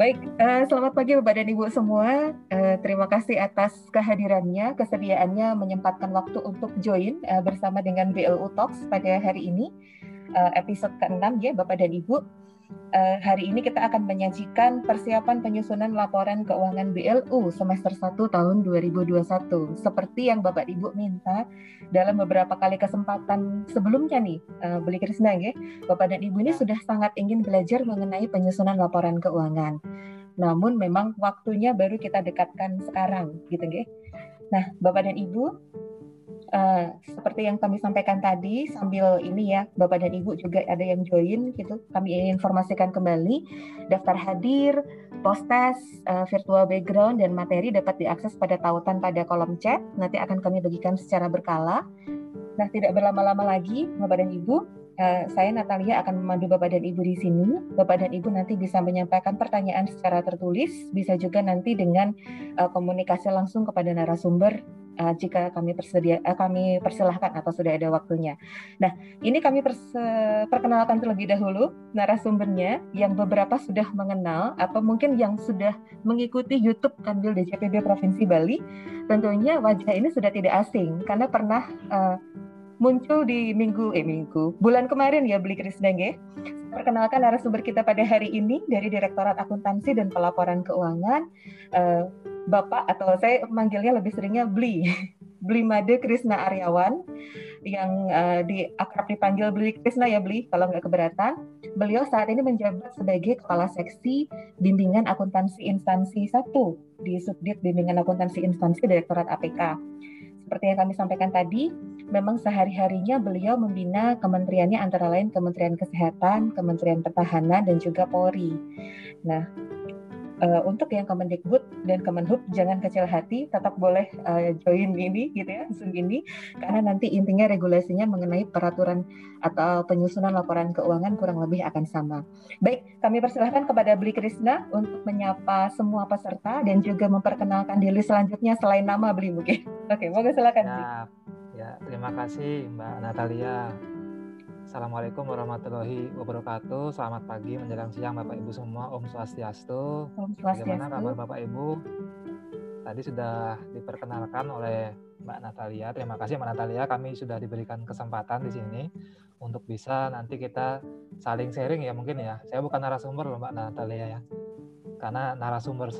Baik, uh, selamat pagi Bapak dan Ibu semua. Uh, terima kasih atas kehadirannya, kesediaannya menyempatkan waktu untuk join uh, bersama dengan BLU Talks pada hari ini, uh, episode ke-6 ya Bapak dan Ibu. Uh, hari ini kita akan menyajikan persiapan penyusunan laporan keuangan BLU semester 1 tahun 2021. Seperti yang Bapak Ibu minta dalam beberapa kali kesempatan sebelumnya nih, uh, Beli Krisna ya, Bapak dan Ibu ini sudah sangat ingin belajar mengenai penyusunan laporan keuangan. Namun memang waktunya baru kita dekatkan sekarang, gitu nggih. Nah, Bapak dan Ibu, uh, seperti yang kami sampaikan tadi, sambil ini ya, Bapak dan Ibu juga ada yang join gitu, kami ingin informasikan kembali, daftar hadir, post test, uh, virtual background, dan materi dapat diakses pada tautan pada kolom chat, nanti akan kami bagikan secara berkala. Nah, tidak berlama-lama lagi, Bapak dan Ibu, Uh, saya Natalia akan memandu Bapak dan Ibu di sini. Bapak dan Ibu nanti bisa menyampaikan pertanyaan secara tertulis, bisa juga nanti dengan uh, komunikasi langsung kepada narasumber uh, jika kami tersedia uh, kami persilahkan atau sudah ada waktunya. Nah, ini kami perkenalkan terlebih dahulu narasumbernya yang beberapa sudah mengenal atau mungkin yang sudah mengikuti YouTube Kanwil DJPB Provinsi Bali. Tentunya wajah ini sudah tidak asing karena pernah uh, muncul di minggu eh minggu bulan kemarin ya Beli Krisna ya. Perkenalkan narasumber kita pada hari ini dari Direktorat Akuntansi dan Pelaporan Keuangan Bapak atau saya manggilnya lebih seringnya Bli Bli Made Krisna Aryawan yang uh, di akrab dipanggil Bli Krisna ya Bli kalau nggak keberatan. Beliau saat ini menjabat sebagai Kepala Seksi Bimbingan Akuntansi Instansi 1 di Subdit Bimbingan Akuntansi Instansi Direktorat APK. Seperti yang kami sampaikan tadi, memang sehari-harinya beliau membina kementeriannya antara lain Kementerian Kesehatan, Kementerian Pertahanan, dan juga Polri. Nah, uh, untuk yang Kemendikbud dan Kemenhub jangan kecil hati, tetap boleh uh, join ini gitu ya, Zoom ini karena nanti intinya regulasinya mengenai peraturan atau penyusunan laporan keuangan kurang lebih akan sama. Baik, kami persilahkan kepada Bli Krisna untuk menyapa semua peserta dan juga memperkenalkan diri selanjutnya selain nama Bli mungkin. Oke, moga silakan. Ya. Ya, terima kasih Mbak Natalia. Assalamualaikum warahmatullahi wabarakatuh. Selamat pagi menjelang siang Bapak Ibu semua. Om Swastiastu. Om Swastiastu. Bagaimana kabar Bapak Ibu? Tadi sudah diperkenalkan oleh Mbak Natalia. Terima kasih Mbak Natalia. Kami sudah diberikan kesempatan di sini untuk bisa nanti kita saling sharing ya mungkin ya. Saya bukan narasumber loh Mbak Natalia ya. Karena narasumber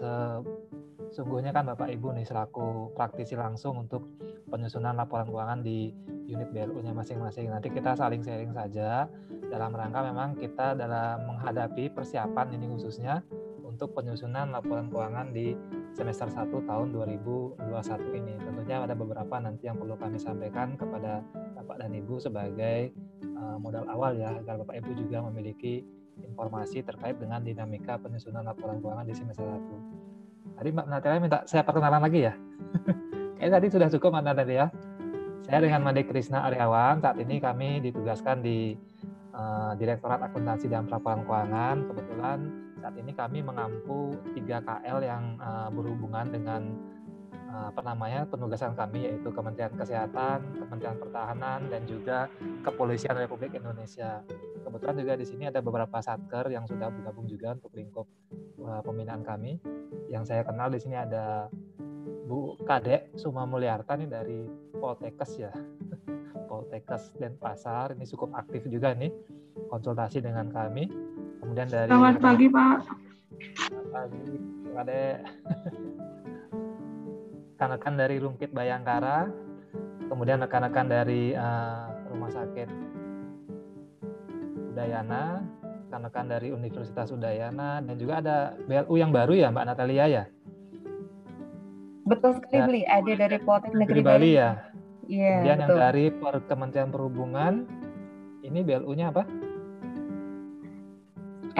sesungguhnya kan Bapak Ibu nih selaku praktisi langsung untuk penyusunan laporan keuangan di unit BLU-nya masing-masing. Nanti kita saling sharing saja dalam rangka memang kita dalam menghadapi persiapan ini khususnya untuk penyusunan laporan keuangan di semester 1 tahun 2021 ini. Tentunya ada beberapa nanti yang perlu kami sampaikan kepada Bapak dan Ibu sebagai uh, modal awal ya agar Bapak Ibu juga memiliki informasi terkait dengan dinamika penyusunan laporan keuangan di semester 1. Tadi Mbak Natalia minta saya perkenalan lagi ya. Eh tadi sudah cukup Anda tadi ya. Saya dengan Made Krisna Aryawan, saat ini kami ditugaskan di uh, Direktorat Akuntansi dan Pelaporan Keuangan. Kebetulan saat ini kami mengampu 3 KL yang uh, berhubungan dengan apa namanya penugasan kami yaitu Kementerian Kesehatan, Kementerian Pertahanan dan juga Kepolisian Republik Indonesia. Kebetulan juga di sini ada beberapa satker yang sudah bergabung juga untuk lingkup uh, pembinaan kami. Yang saya kenal di sini ada Bu Kadek Suma Mulyarta nih dari Poltekes ya. Poltekes dan Pasar ini cukup aktif juga nih konsultasi dengan kami. Kemudian dari Selamat pagi Pak. Selamat pagi Bu Kadek. Rekan-rekan dari Rumkit Bayangkara, kemudian rekan-rekan dari uh, Rumah Sakit Udayana, rekan-rekan dari Universitas Udayana, dan juga ada BLU yang baru ya Mbak Natalia ya? Betul sekali ya. Beli, ada dari Politeknik Negeri Bali, Bali ya. Iya. Kemudian betul. yang dari per Kementerian Perhubungan ini BLU-nya apa?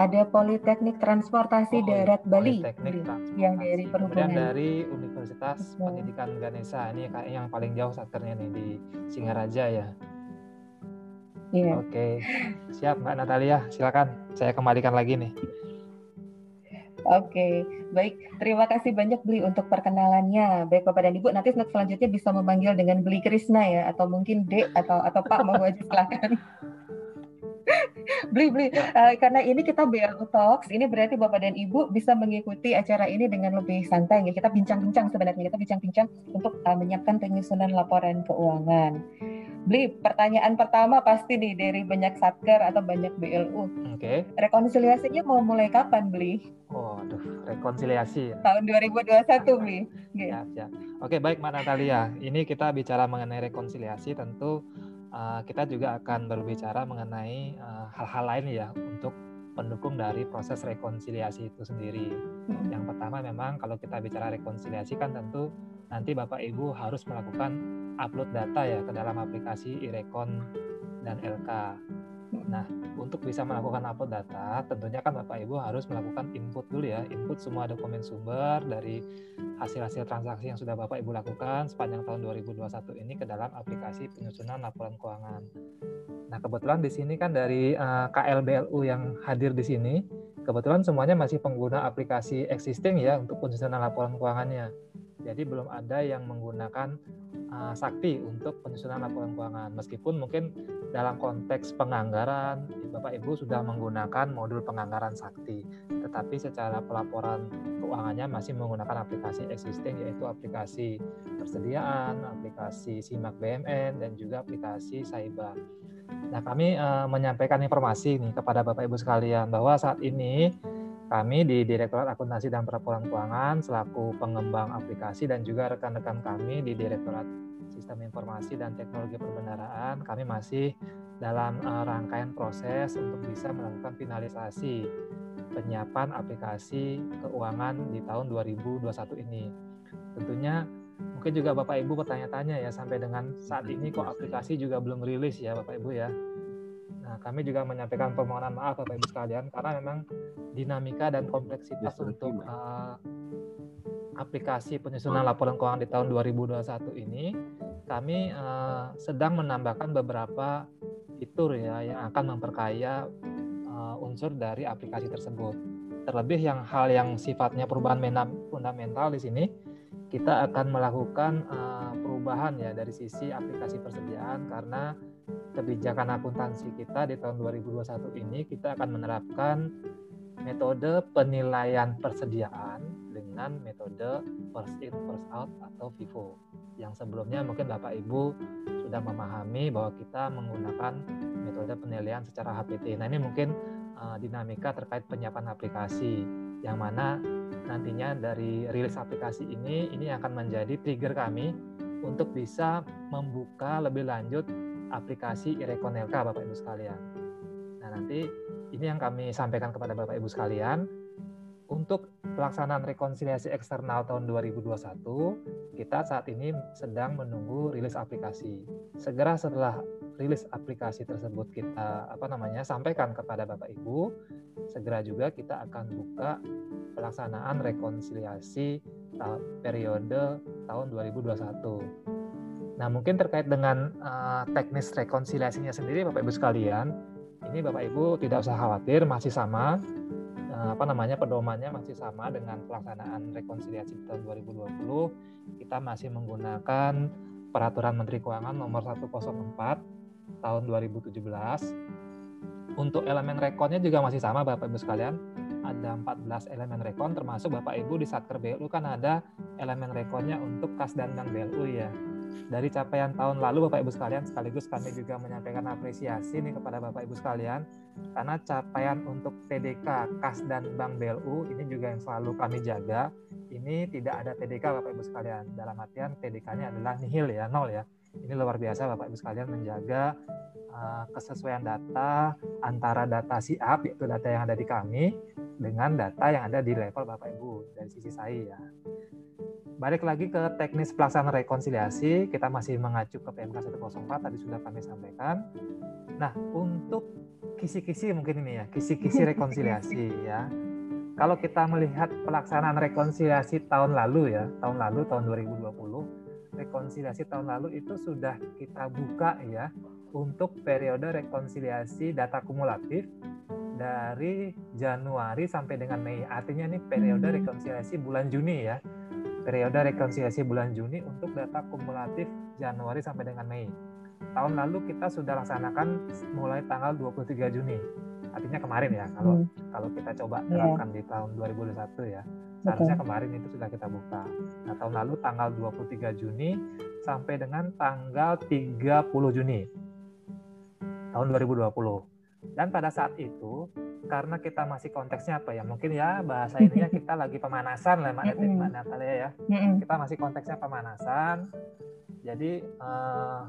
Ada Politeknik Transportasi oh, Darat Bali. Politeknik Transportasi. Yang dari Perhubungan. Kemudian dari Universitas betul. Pendidikan Ganesha. Ini kayaknya yang paling jauh satkernya nih di Singaraja ya. Iya. Oke, siap Mbak Natalia, silakan saya kembalikan lagi nih. Oke, baik. Terima kasih banyak Beli untuk perkenalannya. Baik Bapak dan Ibu, nanti selanjutnya bisa memanggil dengan Beli Krisna ya, atau mungkin Dek atau atau Pak mau aja silakan. beli beli. Uh, karena ini kita BLU Talks ini berarti Bapak dan Ibu bisa mengikuti acara ini dengan lebih santai. Ya kita bincang-bincang sebenarnya. Kita bincang-bincang untuk uh, menyiapkan penyusunan laporan keuangan. Beli pertanyaan pertama pasti nih dari banyak satker atau banyak BLU oke. Okay. rekonsiliasinya mau mulai kapan beli? Oh aduh rekonsiliasi tahun 2021 beli. Ya, ya. oke baik Mbak Natalia. Ini kita bicara mengenai rekonsiliasi. Tentu uh, kita juga akan berbicara mengenai eh, hal-hal uh, lain ya untuk pendukung dari proses rekonsiliasi itu sendiri. Hmm. Yang pertama memang kalau kita bicara rekonsiliasi kan tentu nanti Bapak Ibu harus melakukan upload data ya ke dalam aplikasi iRekon dan LK. Nah, untuk bisa melakukan upload data, tentunya kan Bapak Ibu harus melakukan input dulu ya, input semua dokumen sumber dari hasil-hasil transaksi yang sudah Bapak Ibu lakukan sepanjang tahun 2021 ini ke dalam aplikasi penyusunan laporan keuangan. Nah, kebetulan di sini kan dari uh, eh, KLBLU yang hadir di sini, kebetulan semuanya masih pengguna aplikasi existing ya untuk penyusunan laporan keuangannya. Jadi belum ada yang menggunakan uh, Sakti untuk penyusunan laporan keuangan. Meskipun mungkin dalam konteks penganggaran Bapak Ibu sudah menggunakan modul penganggaran Sakti, tetapi secara pelaporan keuangannya masih menggunakan aplikasi existing yaitu aplikasi persediaan, aplikasi Simak BMN dan juga aplikasi Saiba. Nah, kami uh, menyampaikan informasi nih kepada Bapak Ibu sekalian bahwa saat ini kami di Direktorat Akuntansi dan Pelaporan Keuangan selaku pengembang aplikasi dan juga rekan-rekan kami di Direktorat Sistem Informasi dan Teknologi Perbendaraan, kami masih dalam uh, rangkaian proses untuk bisa melakukan finalisasi penyiapan aplikasi keuangan di tahun 2021 ini. Tentunya mungkin juga Bapak Ibu bertanya-tanya ya sampai dengan saat ini kok aplikasi juga belum rilis ya Bapak Ibu ya. Nah, kami juga menyampaikan permohonan maaf Bapak Ibu sekalian karena memang dinamika dan kompleksitas untuk uh, aplikasi penyusunan laporan keuangan di tahun 2021 ini kami uh, sedang menambahkan beberapa fitur ya yang akan memperkaya uh, unsur dari aplikasi tersebut. Terlebih yang hal yang sifatnya perubahan fundamental di sini kita akan melakukan uh, perubahan ya dari sisi aplikasi persediaan karena kebijakan akuntansi kita di tahun 2021 ini kita akan menerapkan metode penilaian persediaan dengan metode first in first out atau FIFO yang sebelumnya mungkin Bapak Ibu sudah memahami bahwa kita menggunakan metode penilaian secara HPT. Nah ini mungkin uh, dinamika terkait penyiapan aplikasi yang mana nantinya dari rilis aplikasi ini ini akan menjadi trigger kami untuk bisa membuka lebih lanjut aplikasi Irekonelka Bapak Ibu sekalian. Nah, nanti ini yang kami sampaikan kepada Bapak Ibu sekalian. Untuk pelaksanaan rekonsiliasi eksternal tahun 2021, kita saat ini sedang menunggu rilis aplikasi. Segera setelah rilis aplikasi tersebut kita apa namanya sampaikan kepada Bapak Ibu, segera juga kita akan buka pelaksanaan rekonsiliasi periode tahun 2021 Nah, mungkin terkait dengan uh, teknis rekonsiliasinya sendiri, Bapak Ibu sekalian, ini Bapak Ibu tidak usah khawatir, masih sama apa namanya pedomannya masih sama dengan pelaksanaan rekonsiliasi tahun 2020. Kita masih menggunakan Peraturan Menteri Keuangan Nomor 104 tahun 2017. Untuk elemen rekonnya juga masih sama, Bapak Ibu sekalian. Ada 14 elemen rekon, termasuk Bapak Ibu di Satker BLU kan ada elemen rekonnya untuk kas dan bank BLU ya dari capaian tahun lalu Bapak Ibu sekalian sekaligus kami juga menyampaikan apresiasi nih kepada Bapak Ibu sekalian karena capaian untuk TDK KAS dan Bank BLU ini juga yang selalu kami jaga. Ini tidak ada TDK Bapak Ibu sekalian. Dalam artian TDK-nya adalah nihil ya nol ya. Ini luar biasa Bapak Ibu sekalian menjaga uh, kesesuaian data antara data siap yaitu data yang ada di kami dengan data yang ada di level Bapak Ibu dari sisi saya ya. Balik lagi ke teknis pelaksanaan rekonsiliasi, kita masih mengacu ke PMK 104 tadi sudah kami sampaikan. Nah, untuk kisi-kisi mungkin ini ya, kisi-kisi rekonsiliasi ya. Kalau kita melihat pelaksanaan rekonsiliasi tahun lalu ya, tahun lalu tahun 2020, rekonsiliasi tahun lalu itu sudah kita buka ya untuk periode rekonsiliasi data kumulatif dari Januari sampai dengan Mei. Artinya ini periode hmm. rekonsiliasi bulan Juni ya periode rekonsiliasi bulan Juni untuk data kumulatif Januari sampai dengan Mei. Tahun lalu kita sudah laksanakan mulai tanggal 23 Juni. Artinya kemarin ya, kalau hmm. kalau kita coba iya. terapkan yeah. di tahun 2021 ya. Seharusnya okay. kemarin itu sudah kita buka. Nah, tahun lalu tanggal 23 Juni sampai dengan tanggal 30 Juni tahun 2020. Dan pada saat itu karena kita masih konteksnya apa ya? Mungkin ya bahasa ininya kita lagi pemanasan lah Mbak Mbak Natalia ya. Kita masih konteksnya pemanasan. Jadi uh,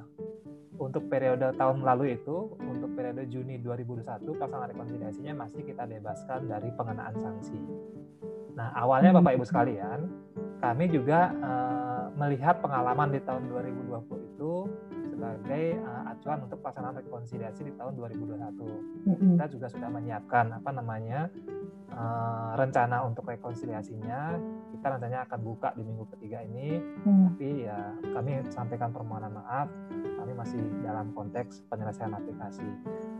untuk periode tahun lalu itu, untuk periode Juni 2021, pelaksanaan rekonsiliasinya masih kita bebaskan dari pengenaan sanksi. Nah, awalnya Bapak Ibu sekalian, kami juga uh, melihat pengalaman di tahun 2020 itu sebagai uh, acuan untuk pelaksanaan rekonsiliasi di tahun 2021. Kita juga sudah menyiapkan apa namanya uh, rencana untuk rekonsiliasinya. Kita rencananya akan buka di minggu ketiga ini, mm. tapi ya kami sampaikan permohonan maaf kami masih dalam konteks penyelesaian aplikasi.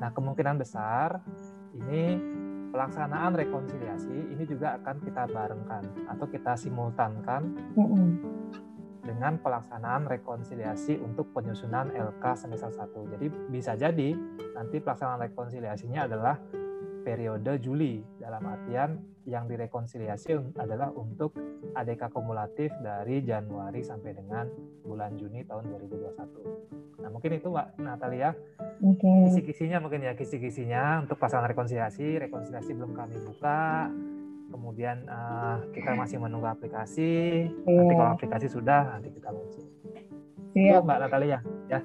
Nah, kemungkinan besar ini pelaksanaan rekonsiliasi ini juga akan kita barengkan atau kita simultankan dengan pelaksanaan rekonsiliasi untuk penyusunan LK semester 1. Jadi bisa jadi nanti pelaksanaan rekonsiliasinya adalah periode Juli dalam artian yang direkonsiliasi adalah untuk ADK kumulatif dari Januari sampai dengan bulan Juni tahun 2021. Nah mungkin itu Mbak Natalia okay. kisi-kisinya mungkin ya kisi-kisinya untuk pasangan rekonsiliasi rekonsiliasi belum kami buka kemudian uh, kita masih menunggu aplikasi yeah. nanti kalau aplikasi sudah nanti kita launching. Siap. Mbak Natalia ya.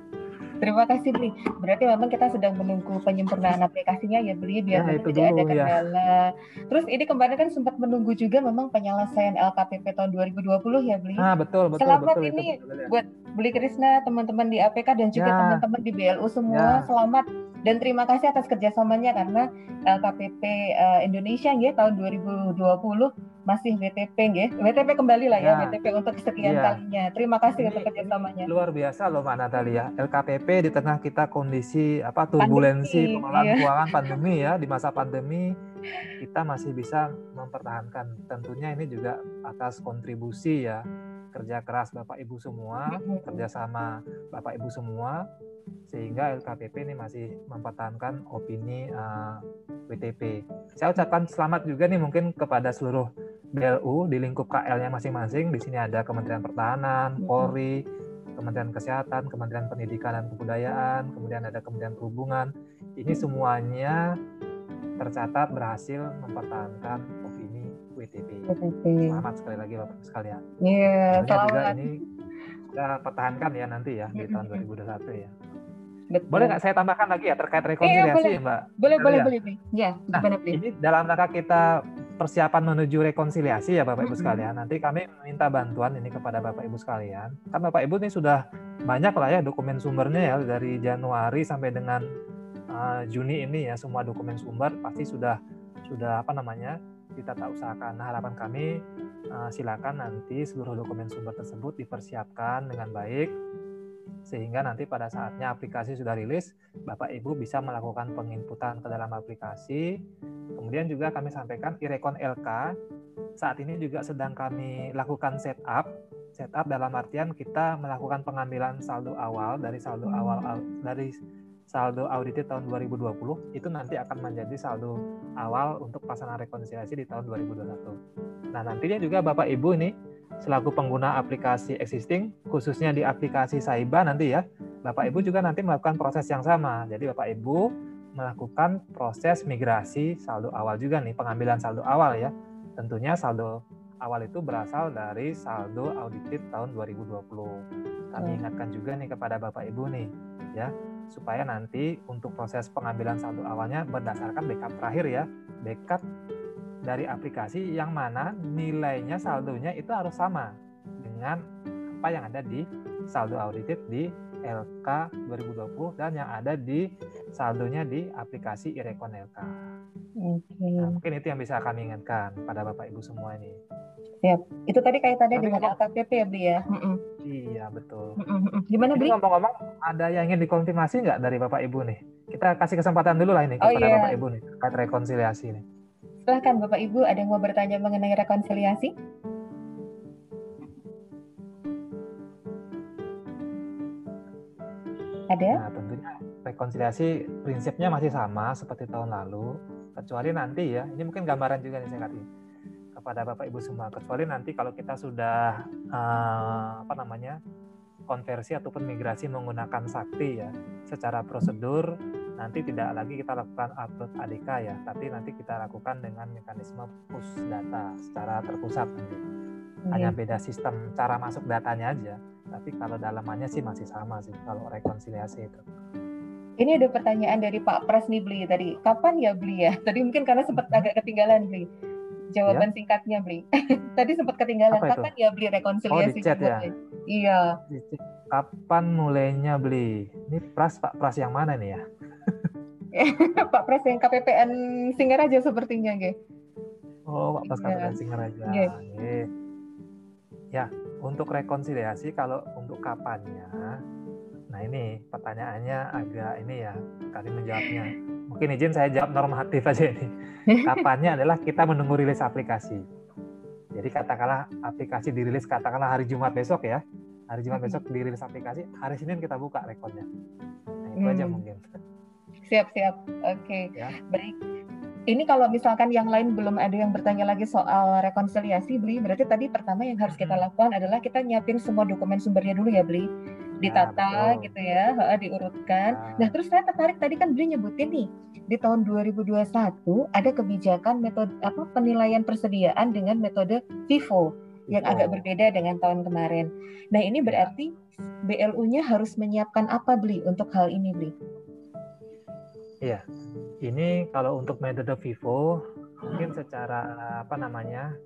Terima kasih Bli. Berarti memang kita sedang menunggu penyempurnaan aplikasinya ya Bli biar ya, tidak dulu, ada ya. kendala. Ya. Terus ini kemarin kan sempat menunggu juga memang penyelesaian LKPP tahun 2020 ya Bli. Ah betul betul. Selamat betul, ini itu, betul, buat Bli Krisna, teman-teman di APK dan juga ya. teman-teman di BLU semua. Ya. Selamat dan terima kasih atas kerjasamanya karena LKPP uh, eh, Indonesia ya tahun 2020 masih WTP ya. WTP kembali lah ya, ya WTP untuk sekian ya. kalinya. Terima kasih ini, untuk kerjasamanya. Luar biasa loh Mbak Natalia. LKPP di tengah kita kondisi apa turbulensi pengelolaan iya. keuangan pandemi ya di masa pandemi kita masih bisa mempertahankan. Tentunya ini juga atas kontribusi ya kerja keras Bapak Ibu semua, kerjasama Bapak Ibu semua sehingga LKPP ini masih mempertahankan opini uh, eh, WTP. Saya ucapkan selamat juga nih mungkin kepada seluruh BLU di lingkup KL-nya masing-masing. Di sini ada Kementerian Pertahanan, Polri, Kementerian Kesehatan, Kementerian Pendidikan dan Kebudayaan, kemudian ada Kementerian Perhubungan. Ini semuanya tercatat berhasil mempertahankan Selamat sekali lagi Bapak sekalian. Iya, yeah, selamat. juga ini kita pertahankan ya nanti ya di tahun 2021 ya. Betul. Boleh nggak saya tambahkan lagi ya terkait iya, rekomendasi, boleh. Mbak? Boleh, boleh, boleh. Ya, nah, ini dalam rangka kita persiapan menuju rekonsiliasi ya Bapak Ibu sekalian. Nanti kami minta bantuan ini kepada Bapak Ibu sekalian. Kan Bapak Ibu ini sudah banyak lah ya dokumen sumbernya ya dari Januari sampai dengan uh, Juni ini ya semua dokumen sumber pasti sudah sudah apa namanya kita tak usahakan. Nah, harapan kami uh, silakan nanti seluruh dokumen sumber tersebut dipersiapkan dengan baik sehingga nanti pada saatnya aplikasi sudah rilis, Bapak Ibu bisa melakukan penginputan ke dalam aplikasi. Kemudian juga kami sampaikan Irecon LK saat ini juga sedang kami lakukan setup. Setup dalam artian kita melakukan pengambilan saldo awal dari saldo awal dari saldo audit tahun 2020 itu nanti akan menjadi saldo awal untuk pasangan rekonsiliasi di tahun 2021. Nah, nantinya juga Bapak Ibu ini selaku pengguna aplikasi existing khususnya di aplikasi Saiba nanti ya, Bapak Ibu juga nanti melakukan proses yang sama. Jadi Bapak Ibu melakukan proses migrasi saldo awal juga nih, pengambilan saldo awal ya. Tentunya saldo awal itu berasal dari saldo audited tahun 2020. Kami ingatkan juga nih kepada Bapak Ibu nih ya supaya nanti untuk proses pengambilan saldo awalnya berdasarkan backup terakhir ya. Backup dari aplikasi yang mana nilainya saldonya itu harus sama dengan apa yang ada di saldo audited di LK 2020 dan yang ada di saldonya di aplikasi Irecon LK. Okay. Nah, mungkin itu yang bisa kami ingatkan pada Bapak Ibu semua ini. Siap. Itu tadi kaitannya Tapi dengan LKPP ya, Bli ya? Iya, betul. Gimana, Bli? ngomong-ngomong, ada yang ingin dikonfirmasi nggak dari Bapak Ibu nih? Kita kasih kesempatan dulu lah ini oh, kepada iya. Bapak Ibu nih, terkait rekonsiliasi nih. Silahkan Bapak Ibu, ada yang mau bertanya mengenai rekonsiliasi? Ada? Nah, tentunya rekonsiliasi prinsipnya masih sama seperti tahun lalu, kecuali nanti ya, ini mungkin gambaran juga nih saya kasih kepada Bapak Ibu semua, kecuali nanti kalau kita sudah uh, apa namanya konversi ataupun migrasi menggunakan sakti ya, secara prosedur nanti tidak lagi kita lakukan upload ADK ya, tapi nanti kita lakukan dengan mekanisme push data secara terpusat nanti. Hanya iya. beda sistem cara masuk datanya aja tapi kalau dalamannya sih masih sama sih kalau rekonsiliasi itu. Ini ada pertanyaan dari Pak Pras nih Beli tadi. Kapan ya Beli ya? Tadi mungkin karena sempat hmm. agak ketinggalan Beli. Jawaban ya? singkatnya Beli. tadi sempat ketinggalan. Apa Kapan itu? ya Beli rekonsiliasi? Oh, di chat ya? Iya. Kapan mulainya Beli? Ini Pras Pak Pras yang mana nih ya? Pak Pras yang KPPN Singaraja sepertinya, Ge. Oh, Pak Pras. KPPN Singaraja. Ya. Ya, untuk rekonsiliasi kalau untuk kapannya? Nah ini pertanyaannya agak ini ya kali menjawabnya. Mungkin izin saya jawab normatif aja ini. Kapannya adalah kita menunggu rilis aplikasi. Jadi katakanlah aplikasi dirilis katakanlah hari Jumat besok ya. Hari Jumat besok dirilis aplikasi hari Senin kita buka rekodnya nah, itu hmm. aja mungkin. Siap siap. Oke. Okay. ya. baik ini kalau misalkan yang lain belum ada yang bertanya lagi soal rekonsiliasi beli berarti tadi pertama yang harus kita lakukan adalah kita nyiapin semua dokumen sumbernya dulu ya beli ditata nah, gitu ya diurutkan nah. nah terus saya tertarik tadi kan beli nyebutin nih di tahun 2021 ada kebijakan metode apa penilaian persediaan dengan metode FIFO yang oh. agak berbeda dengan tahun kemarin. Nah ini iya. berarti BLU-nya harus menyiapkan apa beli untuk hal ini beli? Iya, ini kalau untuk metode Vivo mungkin secara apa namanya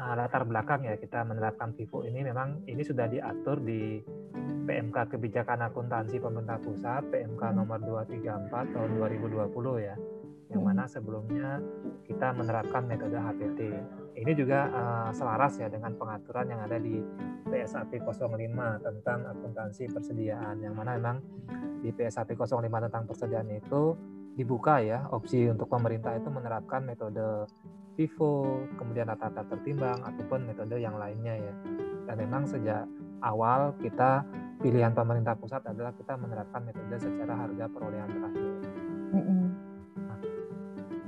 uh, latar belakang ya kita menerapkan Vivo ini memang ini sudah diatur di PMK Kebijakan Akuntansi Pemerintah Pusat PMK nomor 234 tahun 2020 ya yang mana sebelumnya kita menerapkan metode HPT. Ini juga uh, selaras ya dengan pengaturan yang ada di PSAP 05 tentang akuntansi persediaan yang mana memang di PSAP 05 tentang persediaan itu dibuka ya opsi untuk pemerintah itu menerapkan metode FIFO, kemudian rata-rata tertimbang ataupun metode yang lainnya ya. Dan memang sejak awal kita pilihan pemerintah pusat adalah kita menerapkan metode secara harga perolehan terakhir. Nah,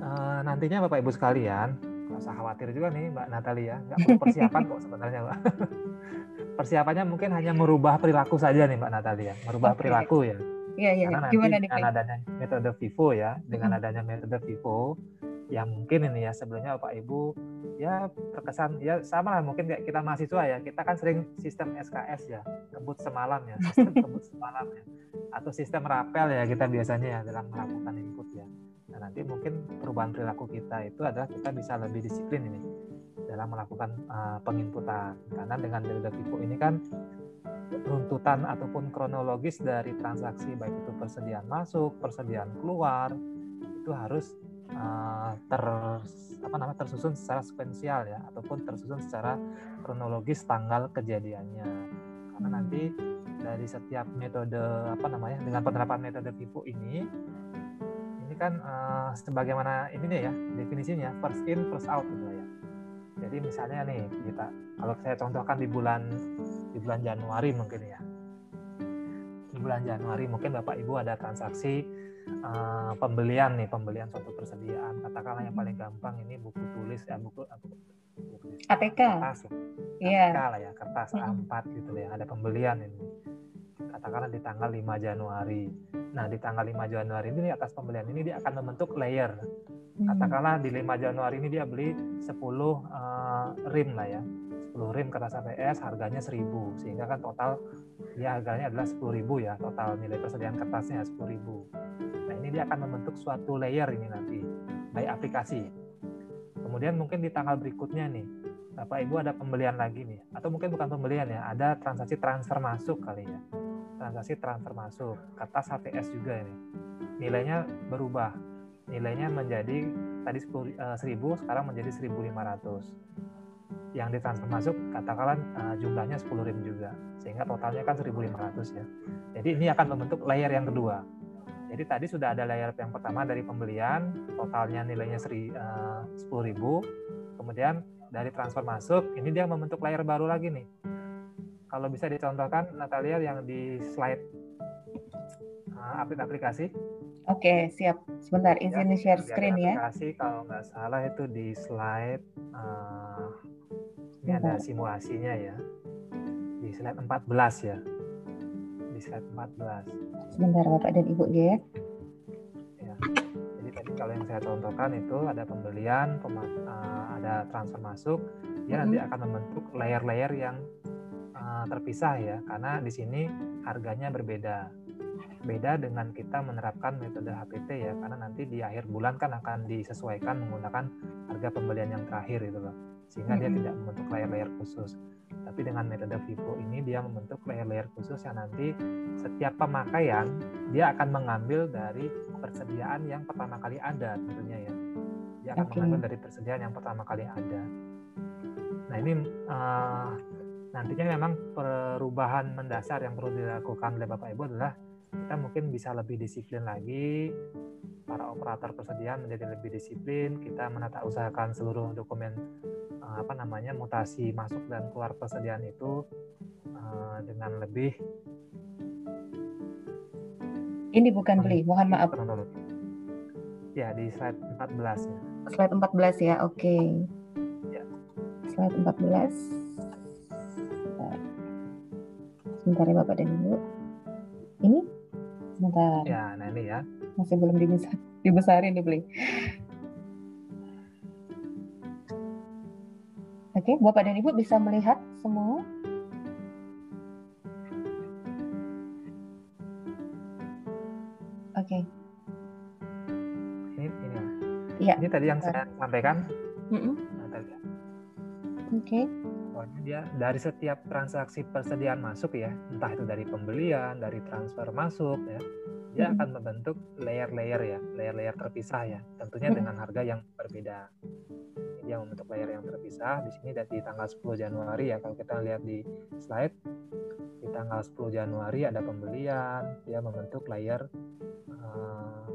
uh, nantinya Bapak Ibu sekalian, nggak usah khawatir juga nih Mbak Natalia, nggak perlu persiapan kok sebenarnya Mbak. Persiapannya mungkin hanya merubah perilaku saja nih Mbak Natalia, merubah okay. perilaku ya Iya, iya. Karena Gimana nanti dengan adanya metode Vivo ya, dengan adanya metode Vivo yang mungkin ini ya sebelumnya Bapak Ibu ya terkesan ya sama lah mungkin kayak kita mahasiswa ya kita kan sering sistem SKS ya kebut semalam ya sistem kebut semalam ya atau sistem rapel ya kita biasanya ya dalam melakukan input ya. Nah nanti mungkin perubahan perilaku kita itu adalah kita bisa lebih disiplin ini dalam melakukan uh, penginputan. Karena dengan metode Vivo ini kan runtutan ataupun kronologis dari transaksi baik itu persediaan masuk, persediaan keluar itu harus uh, ter apa namanya tersusun secara sequential ya ataupun tersusun secara kronologis tanggal kejadiannya. Karena nanti dari setiap metode apa namanya dengan penerapan metode FIFO ini ini kan uh, sebagaimana ini nih ya definisinya first in first out gitu ya. Jadi misalnya nih kita kalau saya contohkan di bulan di bulan Januari mungkin ya. Di bulan Januari mungkin Bapak Ibu ada transaksi uh, pembelian nih, pembelian suatu persediaan. Katakanlah yang paling gampang ini buku tulis ya buku, buku, buku ATK. Kertas ya. Yeah. ATK lah ya, kertas A4 gitu ya. Ada pembelian ini. Katakanlah di tanggal 5 Januari. Nah, di tanggal 5 Januari ini atas pembelian ini dia akan membentuk layer katakanlah di 5 Januari ini dia beli 10 uh, eh, rim lah ya 10 rim kertas APS harganya 1000 sehingga kan total ya harganya adalah 10.000 ya total nilai persediaan kertasnya 10.000 nah ini dia akan membentuk suatu layer ini nanti by aplikasi. Kemudian mungkin di tanggal berikutnya nih Bapak Ibu ada pembelian lagi nih. Atau mungkin bukan pembelian ya ada transaksi transfer masuk kali ya. Transaksi transfer masuk kertas HPS juga ini. Nilainya berubah. Nilainya menjadi tadi 10, uh, 1000 sekarang menjadi 1500 yang ditransfer masuk katakanlah uh, jumlahnya 10 rim juga sehingga totalnya kan 1500 ya jadi ini akan membentuk layer yang kedua jadi tadi sudah ada layer yang pertama dari pembelian totalnya nilainya seri, uh, 10.000 kemudian dari transfer masuk ini dia membentuk layer baru lagi nih kalau bisa dicontohkan Natalia yang di slide uh, update aplikasi. Oke, siap. Sebentar, izin ya, share screen ya. Aplikasi kalau nggak salah itu di slide uh, ini ada simulasinya ya. Di slide 14 ya. Di slide 14. Sebentar Bapak dan Ibu ya. ya. Jadi tadi kalau yang saya contohkan itu ada pembelian, uh, ada transfer masuk, dia -hmm. nanti akan membentuk layer-layer yang uh, terpisah ya, karena di sini harganya berbeda beda dengan kita menerapkan metode HPT ya karena nanti di akhir bulan kan akan disesuaikan menggunakan harga pembelian yang terakhir itu loh sehingga dia tidak membentuk layer-layer khusus. Tapi dengan metode Vivo ini dia membentuk layer-layer khusus yang nanti setiap pemakaian dia akan mengambil dari persediaan yang pertama kali ada tentunya ya. Dia akan okay. mengambil dari persediaan yang pertama kali ada. Nah ini uh, nantinya memang perubahan mendasar yang perlu dilakukan oleh Bapak Ibu adalah kita mungkin bisa lebih disiplin lagi. Para operator persediaan menjadi lebih disiplin. Kita menata usahakan seluruh dokumen uh, apa namanya mutasi masuk dan keluar persediaan itu uh, dengan lebih ini bukan beli mohon maaf. ya di slide 14 ya. Slide 14 ya oke. Okay. ya. slide 14 sebentar ya Bapak dan Ibu. Ini Sebentar. Ya, nah ini ya. Masih belum dibesar, dibesarin nih, Beli. Oke, Bapak dan Ibu bisa melihat semua? Oke. Ini ini ya. Ini tadi yang saya sampaikan. Mm -mm. Nah. Ya. Oke. Okay dia dari setiap transaksi persediaan masuk ya, entah itu dari pembelian, dari transfer masuk ya, dia akan membentuk layer-layer ya, layer-layer terpisah ya, tentunya dengan harga yang berbeda. Dia membentuk layer yang terpisah. Di sini di tanggal 10 Januari ya, kalau kita lihat di slide, di tanggal 10 Januari ada pembelian, dia membentuk layer uh,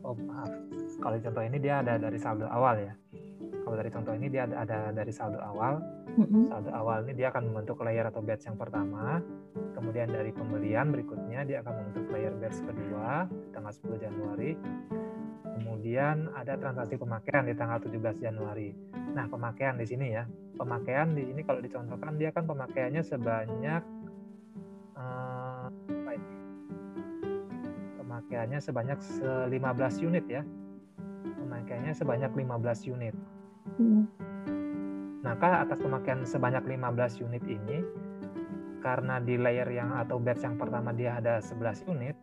oh maaf, kalau contoh ini dia ada dari saldo awal ya. Kalau dari contoh ini dia ada, ada dari saldo awal, mm-hmm. saldo awal ini dia akan membentuk layer atau batch yang pertama. Kemudian dari pembelian berikutnya dia akan membentuk layer batch kedua di tanggal 10 Januari. Kemudian ada transaksi pemakaian di tanggal 17 Januari. Nah pemakaian di sini ya. Pemakaian di sini kalau dicontohkan dia kan pemakaiannya sebanyak uh, pemakaiannya sebanyak 15 unit ya. Pemakaiannya sebanyak 15 unit mm. Maka atas pemakaian sebanyak 15 unit ini, karena di layer yang atau batch yang pertama dia ada 11 unit,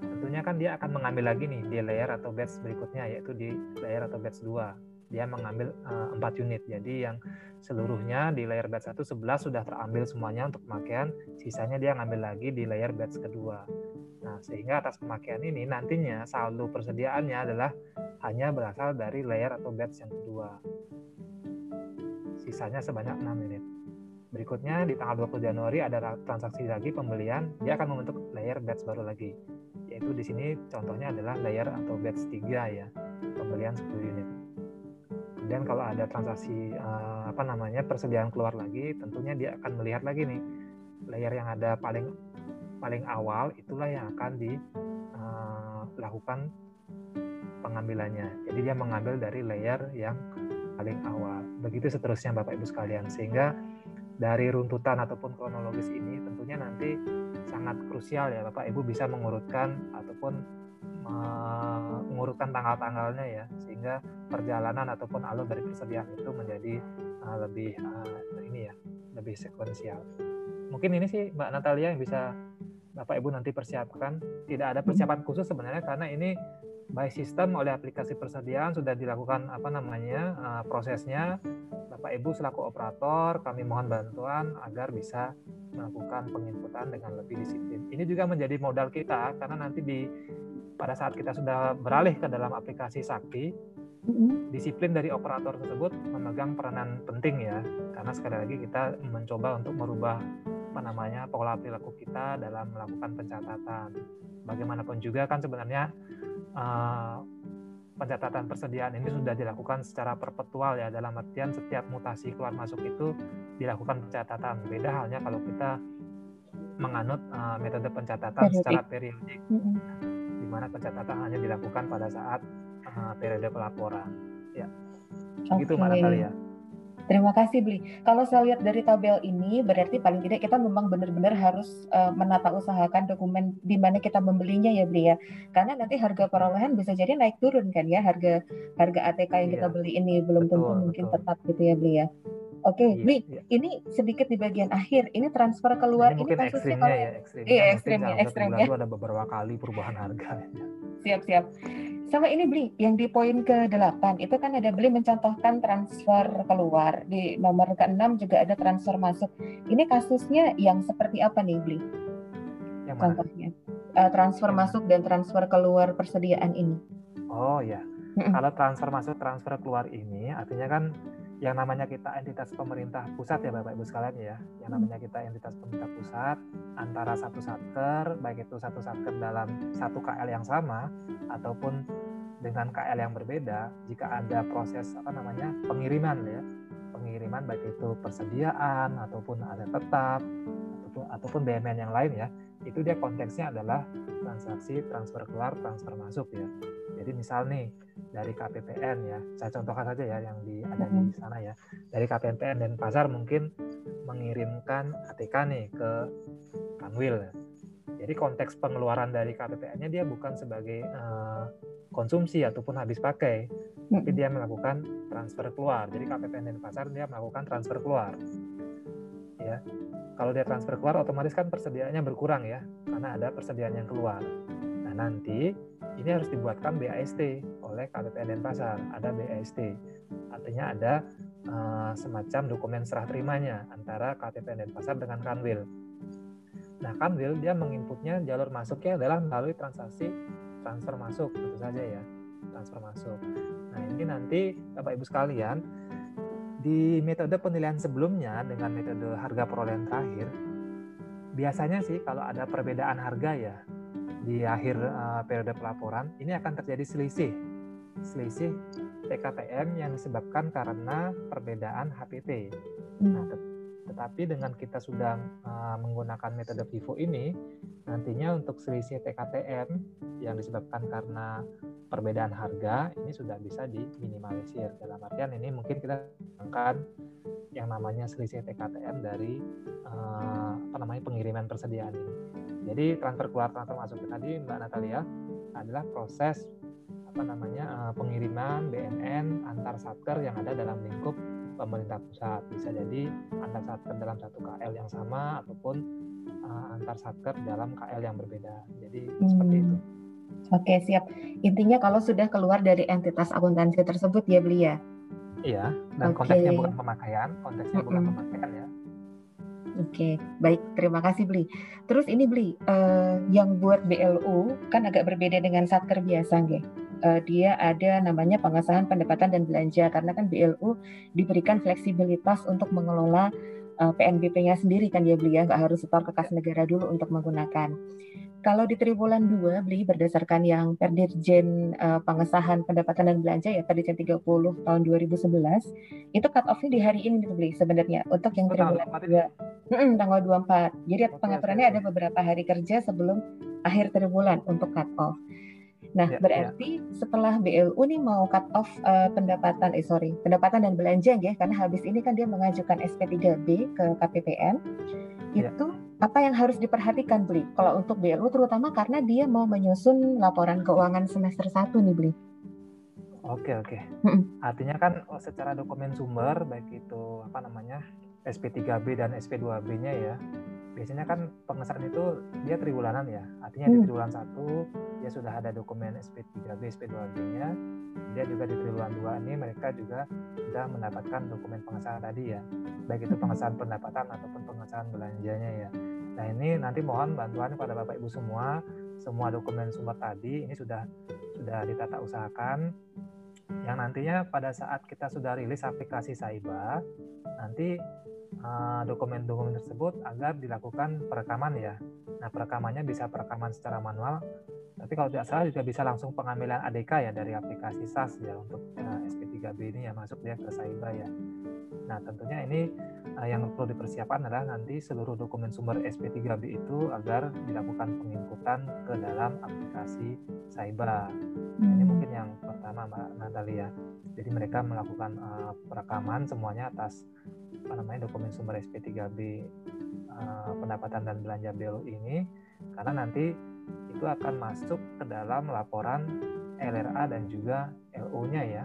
tentunya kan dia akan mengambil lagi nih di layer atau batch berikutnya yaitu di layer atau batch 2 dia mengambil uh, eh, 4 unit. Jadi yang seluruhnya di layer batch 1 11 sudah terambil semuanya untuk pemakaian, sisanya dia ngambil lagi di layer batch kedua. Nah, sehingga atas pemakaian ini nantinya saldo persediaannya adalah hanya berasal dari layer atau batch yang kedua sisanya sebanyak 6 unit. Berikutnya di tanggal 20 Januari ada transaksi lagi pembelian, dia akan membentuk layer batch baru lagi. Yaitu di sini contohnya adalah layer atau batch 3 ya, pembelian 10 unit. Kemudian kalau ada transaksi uh, apa namanya persediaan keluar lagi, tentunya dia akan melihat lagi nih layer yang ada paling paling awal itulah yang akan dilakukan eh, pengambilannya. Jadi dia mengambil dari layer yang paling awal. Begitu seterusnya Bapak Ibu sekalian. Sehingga dari runtutan ataupun kronologis ini tentunya nanti sangat krusial ya Bapak Ibu bisa mengurutkan ataupun mengurutkan tanggal-tanggalnya ya sehingga perjalanan ataupun alur dari persediaan itu menjadi uh, lebih uh, ini ya lebih sekuensial. Mungkin ini sih Mbak Natalia yang bisa Bapak Ibu nanti persiapkan. Tidak ada persiapan khusus sebenarnya karena ini by system oleh aplikasi persediaan sudah dilakukan apa namanya uh, prosesnya Bapak Ibu selaku operator kami mohon bantuan agar bisa melakukan penginputan dengan lebih disiplin. Ini juga menjadi modal kita karena nanti di pada saat kita sudah beralih ke dalam aplikasi Sakti disiplin dari operator tersebut memegang peranan penting ya karena sekali lagi kita mencoba untuk merubah apa namanya pola perilaku kita dalam melakukan pencatatan. Bagaimanapun juga kan sebenarnya uh, pencatatan persediaan ini sudah dilakukan secara perpetual ya dalam artian setiap mutasi keluar masuk itu dilakukan pencatatan beda halnya kalau kita menganut uh, metode pencatatan periodik. secara periodik, mm -hmm. di mana pencatatan hanya dilakukan pada saat uh, periode pelaporan. Ya, okay. gitu Mbak Natalia. Terima kasih Bli. Kalau saya lihat dari tabel ini, berarti paling tidak kita memang benar-benar harus uh, menata usahakan dokumen di mana kita membelinya ya Bli ya. Karena nanti harga perolehan bisa jadi naik turun kan ya harga harga ATK yang iya. kita beli ini belum betul, tentu mungkin betul. tetap gitu ya Bli ya. Oke, okay, iya, Bli, iya. ini sedikit di bagian akhir. Ini transfer keluar ini, ini kasusnya kalau ya, ekstrimnya. Iya, ekstrimnya, ekstrimnya. Ada beberapa kali perubahan harga. Siap, siap. Sama ini beli yang di poin ke-8 itu kan ada beli mencontohkan transfer keluar. Di nomor ke-6 juga ada transfer masuk. Ini kasusnya yang seperti apa nih beli? Yang mana? Contohnya. Uh, transfer yang masuk dan transfer keluar persediaan ini. Oh ya. Kalau transfer masuk, transfer keluar ini artinya kan yang namanya kita entitas pemerintah pusat ya Bapak Ibu sekalian ya. Yang hmm. namanya kita entitas pemerintah pusat antara satu satker baik itu satu satker dalam satu KL yang sama ataupun dengan KL yang berbeda jika ada proses apa namanya pengiriman ya pengiriman baik itu persediaan ataupun ada tetap ataupun ataupun BMN yang lain ya itu dia konteksnya adalah transaksi transfer keluar transfer masuk ya jadi misal nih dari KPPN ya, saya contohkan saja ya yang di ada di sana ya. Dari KPPN dan pasar mungkin mengirimkan ATK nih ke Kanwil. Jadi konteks pengeluaran dari KPPN-nya dia bukan sebagai uh, konsumsi ataupun habis pakai, tapi dia melakukan transfer keluar. Jadi KPPN dan pasar dia melakukan transfer keluar. Ya. Kalau dia transfer keluar otomatis kan persediaannya berkurang ya, karena ada persediaan yang keluar. Nah, nanti ini harus dibuatkan BAST oleh KPPN Denpasar. Ada BAST, artinya ada uh, semacam dokumen serah terimanya antara KPPN Denpasar dengan Kanwil. Nah, Kanwil dia menginputnya jalur masuknya adalah melalui transaksi transfer masuk, tentu saja ya, transfer masuk. Nah, ini nanti Bapak Ibu sekalian, di metode penilaian sebelumnya dengan metode harga perolehan terakhir, biasanya sih kalau ada perbedaan harga ya, di akhir uh, periode pelaporan ini akan terjadi selisih selisih TKTM yang disebabkan karena perbedaan HPT. Nah, tet tetapi dengan kita sudah uh, menggunakan metode Vivo ini, nantinya untuk selisih TKTM yang disebabkan karena perbedaan harga ini sudah bisa diminimalisir. Dalam artian ini mungkin kita akan yang namanya selisih TKTM dari uh, apa namanya pengiriman persediaan ini. Jadi transfer keluar transfer masuk tadi Mbak Natalia adalah proses apa namanya uh, pengiriman BNN antar satker yang ada dalam lingkup pemerintah pusat. Bisa jadi antar satker dalam satu KL yang sama ataupun uh, antar satker dalam KL yang berbeda. Jadi hmm. seperti itu. Oke, siap. Intinya kalau sudah keluar dari entitas akuntansi tersebut ya beli ya. Iya, dan okay. konteksnya bukan pemakaian, konteksnya mm -hmm. bukan pemakaian ya. Oke, baik. Terima kasih Bli. Terus ini Bli, uh, yang buat BLU kan agak berbeda dengan satker biasa, nggih. Uh, dia ada namanya pengesahan pendapatan dan belanja karena kan BLU diberikan fleksibilitas untuk mengelola uh, PNBP-nya sendiri kan ya Bli ya, nggak harus setor ke kas negara dulu untuk menggunakan. Kalau di triwulan 2 beli berdasarkan yang Perdirjen uh, pengesahan pendapatan dan belanja ya Perdirjen 30 tahun 2011 itu cut off-nya di hari ini beli sebenarnya untuk yang triwulan 2 mm, tanggal 24. Jadi pengaturannya ada beberapa hari kerja sebelum akhir triwulan untuk cut off. Nah, ya, berarti ya. setelah BLU nih mau cut off uh, pendapatan, eh sorry, pendapatan dan belanja ya, karena habis ini kan dia mengajukan SP3B ke KPPN, ya. itu apa yang harus diperhatikan beli kalau untuk BLU terutama karena dia mau menyusun laporan keuangan semester 1 nih beli Oke oke. Artinya kan oh, secara dokumen sumber baik itu apa namanya SP3B dan SP2B-nya ya. Biasanya kan pengesahan itu dia triwulanan ya. Artinya di mm. triwulan 1 dia sudah ada dokumen SP3B, SP2B-nya. Dia juga di triwulan 2 ini mereka juga sudah mendapatkan dokumen pengesahan tadi ya. Baik itu pengesahan pendapatan ataupun pengesahan belanjanya ya. Nah ini nanti mohon bantuan kepada Bapak Ibu semua, semua dokumen sumber tadi ini sudah sudah ditata usahakan yang nantinya pada saat kita sudah rilis aplikasi Saiba, nanti dokumen-dokumen uh, tersebut agar dilakukan perekaman ya. Nah perekamannya bisa perekaman secara manual Tapi kalau tidak salah juga bisa langsung pengambilan ADK ya dari aplikasi SAS ya untuk uh, SP3B ini ya masuk dia ke Saiba ya. Nah tentunya ini uh, yang perlu dipersiapkan adalah nanti seluruh dokumen sumber SP3B itu agar dilakukan penginputan ke dalam aplikasi Saiba. Hmm. Ini mungkin yang pertama Mbak Natalia. Jadi mereka melakukan uh, perekaman semuanya atas apa namanya dokumen sumber SP3B uh, pendapatan dan belanja BLU ini karena nanti itu akan masuk ke dalam laporan LRA dan juga LO-nya ya.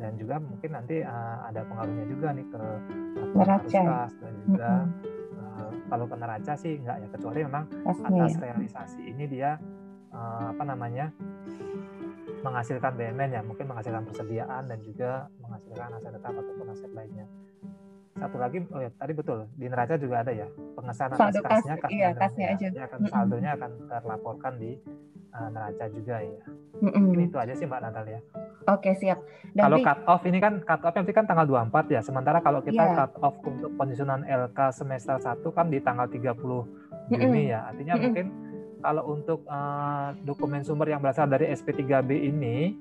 Dan juga mungkin nanti uh, ada pengaruhnya juga nih ke neraca dan juga mm -hmm. uh, kalau ke neraca sih enggak ya kecuali memang atas realisasi ini dia uh, apa namanya menghasilkan BMN ya mungkin menghasilkan persediaan dan juga menghasilkan aset tetap ataupun aset lainnya satu lagi oh ya tadi betul di neraca juga ada ya pengesahan atas kasnya kas, iya, kasnya aja ya, akan saldonya akan terlaporkan di uh, neraca juga ya mm-hmm. ini itu aja sih mbak Natalia Oke siap. Dan kalau cut off ini kan cut off nanti kan tanggal 24 ya. Sementara kalau kita yeah. cut off untuk penyusunan LK semester 1 kan di tanggal 30 Juni mm-hmm. ya. Artinya mm-hmm. mungkin kalau untuk uh, dokumen sumber yang berasal dari SP3B ini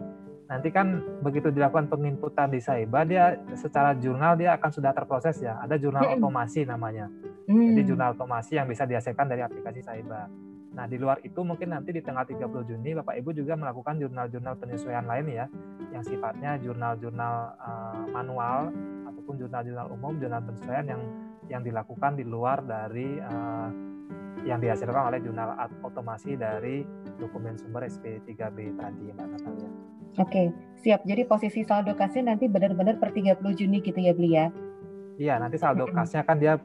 nanti kan begitu dilakukan penginputan di Saiba dia secara jurnal dia akan sudah terproses ya. Ada jurnal otomasi namanya. Jadi hmm. jurnal otomasi yang bisa dihasilkan dari aplikasi Saiba nah di luar itu mungkin nanti di tanggal 30 Juni Bapak Ibu juga melakukan jurnal-jurnal penyesuaian lain ya. Yang sifatnya jurnal-jurnal uh, manual ataupun jurnal-jurnal umum jurnal penyesuaian yang yang dilakukan di luar dari uh, yang dihasilkan oleh jurnal otomasi dari dokumen sumber SP3B tadi Mbak Natalia. Oke, siap. Jadi posisi saldo kasnya nanti benar-benar per 30 Juni gitu ya, Beli ya? Iya, nanti saldo kasnya kan dia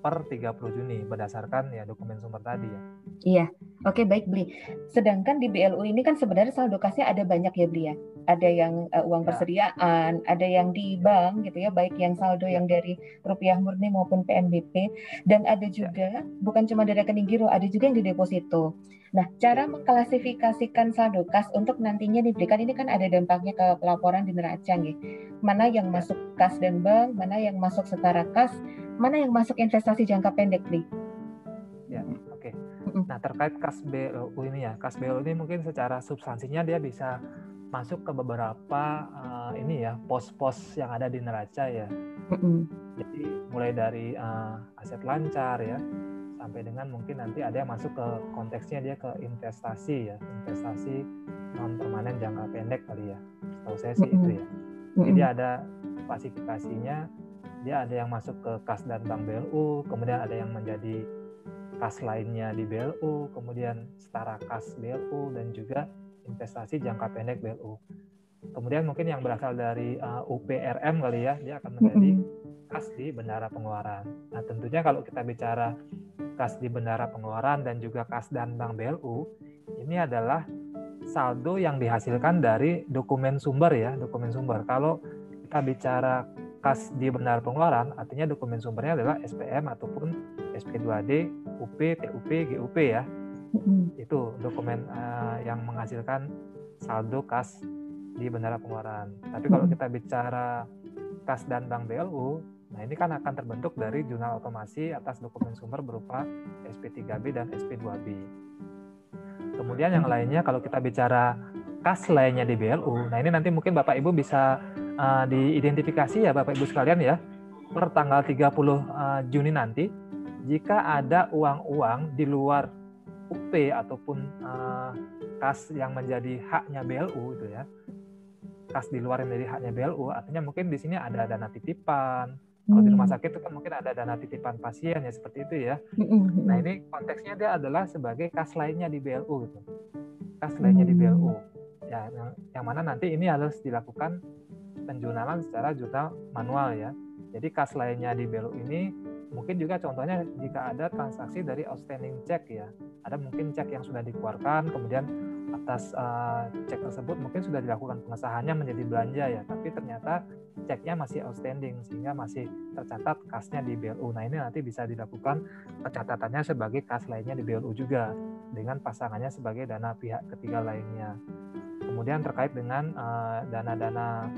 per 30 Juni berdasarkan ya dokumen sumber tadi ya. Iya. Oke, baik Beli. Sedangkan di BLU ini kan sebenarnya saldo kasnya ada banyak ya, Beli ya. Ada yang uh, uang ya. persediaan, ada yang di bank gitu ya, baik yang saldo ya. yang dari rupiah murni maupun PNBP dan ada ya. juga ya. bukan cuma dari rekening giro, ada juga yang di deposito. Nah, cara mengklasifikasikan saldo kas untuk nantinya diberikan ini kan ada dampaknya ke pelaporan di neraca nih. Mana yang masuk kas dan bank, mana yang masuk setara kas, mana yang masuk investasi jangka pendek, nih. Ya, oke. Okay. Nah, terkait kas BLU ini ya, kas BLU ini mungkin secara substansinya dia bisa masuk ke beberapa uh, ini ya pos-pos yang ada di neraca ya. Jadi mulai dari uh, aset lancar ya, sampai dengan mungkin nanti ada yang masuk ke konteksnya dia ke investasi ya investasi non permanen jangka pendek kali ya. Setahu saya sih itu ya. Jadi ada klasifikasinya dia ada yang masuk ke kas dan bank BLU kemudian ada yang menjadi kas lainnya di BLU kemudian setara kas BLU dan juga investasi jangka pendek BLU kemudian mungkin yang berasal dari uh, UPRM kali ya dia akan menjadi kas di bendara pengeluaran nah tentunya kalau kita bicara kas di bendara pengeluaran dan juga kas dan bank BLU ini adalah saldo yang dihasilkan dari dokumen sumber ya, dokumen sumber. Kalau kita bicara kas di bendara pengeluaran, artinya dokumen sumbernya adalah SPM ataupun SP2D, UP, TUP, GUP ya. Itu dokumen uh, yang menghasilkan saldo kas di bendara pengeluaran. Tapi kalau kita bicara kas dan bank BLU, Nah, ini kan akan terbentuk dari jurnal otomasi atas dokumen sumber berupa SP3B dan SP2B. Kemudian yang lainnya kalau kita bicara kas lainnya di BLU, nah ini nanti mungkin Bapak Ibu bisa uh, diidentifikasi ya Bapak Ibu sekalian ya per tanggal 30 uh, eh, Juni nanti jika ada uang-uang di luar UP ataupun uh, kas yang menjadi haknya BLU itu ya kas di luar yang menjadi haknya BLU artinya mungkin di sini ada dana titipan kalau di rumah hmm. sakit itu kan mungkin ada dana titipan pasien ya seperti itu ya. Hmm. Nah ini konteksnya dia adalah sebagai kas lainnya di BLU gitu. Kas lainnya di BLU. Ya, yang, yang mana nanti ini harus dilakukan penjurnalan secara jurnal manual ya. Jadi kas lainnya di BLU ini mungkin juga contohnya jika ada transaksi dari outstanding check ya. Ada mungkin cek yang sudah dikeluarkan kemudian atas uh, cek tersebut mungkin sudah dilakukan pengesahannya menjadi belanja ya, tapi ternyata ceknya masih outstanding sehingga masih tercatat kasnya di BLU. Nah ini nanti bisa dilakukan pencatatannya sebagai kas lainnya di BLU juga dengan pasangannya sebagai dana pihak ketiga lainnya. Kemudian terkait dengan uh, dana-dana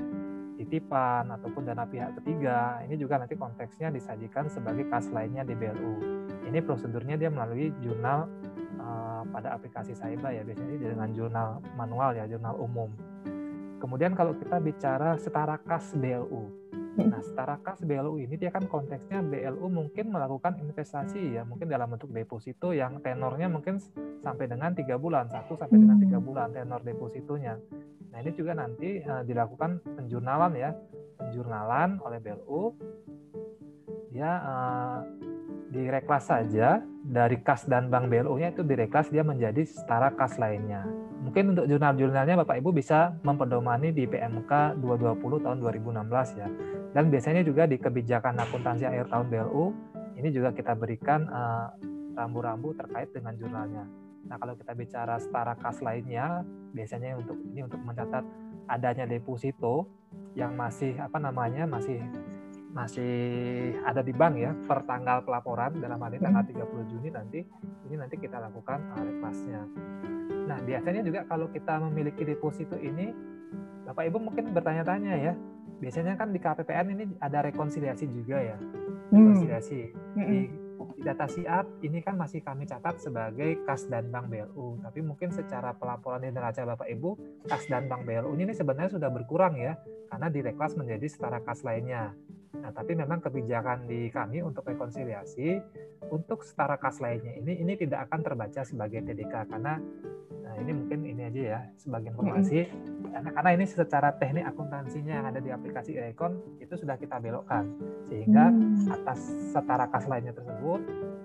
titipan ataupun dana pihak ketiga, ini juga nanti konteksnya disajikan sebagai kas lainnya di BLU. Ini prosedurnya dia melalui jurnal uh, pada aplikasi Saiba ya biasanya dengan jurnal manual ya jurnal umum. Kemudian kalau kita bicara setara kas BLU, nah setara kas BLU ini dia kan konteksnya BLU mungkin melakukan investasi ya mungkin dalam bentuk deposito yang tenornya mungkin sampai dengan tiga bulan satu sampai dengan tiga hmm. bulan tenor depositonya. Nah ini juga nanti uh, dilakukan penjurnalan ya penjurnalan oleh BLU dia uh, direklas saja dari kas dan bank BLU-nya itu direklas dia menjadi setara kas lainnya. Mungkin untuk jurnal-jurnalnya Bapak Ibu bisa mempedomani di PMK 220 tahun 2016 ya. Dan biasanya juga di kebijakan akuntansi akhir tahun BLU ini juga kita berikan eh, rambu-rambu uh, terkait dengan jurnalnya. Nah, kalau kita bicara setara kas lainnya, biasanya untuk ini untuk mencatat adanya deposito yang masih apa namanya masih masih ada di bank ya per tanggal pelaporan dalam hal ini tanggal 30 Juni nanti ini nanti kita lakukan uh, reklasnya. Nah biasanya juga kalau kita memiliki deposito ini Bapak Ibu mungkin bertanya-tanya ya biasanya kan di KPPN ini ada rekonsiliasi juga ya hmm. rekonsiliasi hmm. di, di data siap ini kan masih kami catat sebagai kas dan bank BLU tapi mungkin secara pelaporan di neraca Bapak Ibu kas dan bank BLU ini sebenarnya sudah berkurang ya karena direklas menjadi setara kas lainnya Nah, tapi memang kebijakan di kami untuk rekonsiliasi untuk setara kas lainnya ini ini tidak akan terbaca sebagai TDK karena nah ini mungkin ini aja ya sebagai informasi karena karena ini secara teknik akuntansinya yang ada di aplikasi Econ itu sudah kita belokkan. Sehingga mm. atas setara kas lainnya tersebut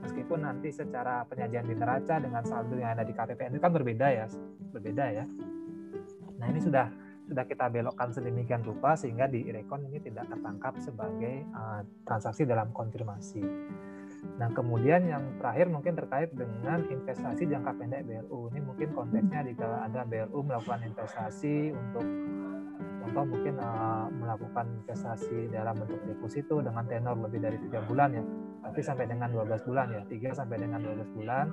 meskipun nanti secara penyajian di neraca dengan saldo yang ada di KPPN itu kan berbeda ya berbeda ya. Nah ini sudah sudah kita belokkan sedemikian rupa sehingga di Irekon ini tidak tertangkap sebagai uh, transaksi dalam konfirmasi. Nah, kemudian yang terakhir mungkin terkait dengan investasi jangka pendek BLU. Ini mungkin konteksnya jika ada BLU melakukan investasi untuk contoh mungkin uh, melakukan investasi dalam bentuk deposito dengan tenor lebih dari tiga bulan ya, tapi sampai dengan 12 bulan ya, 3 sampai dengan 12 bulan.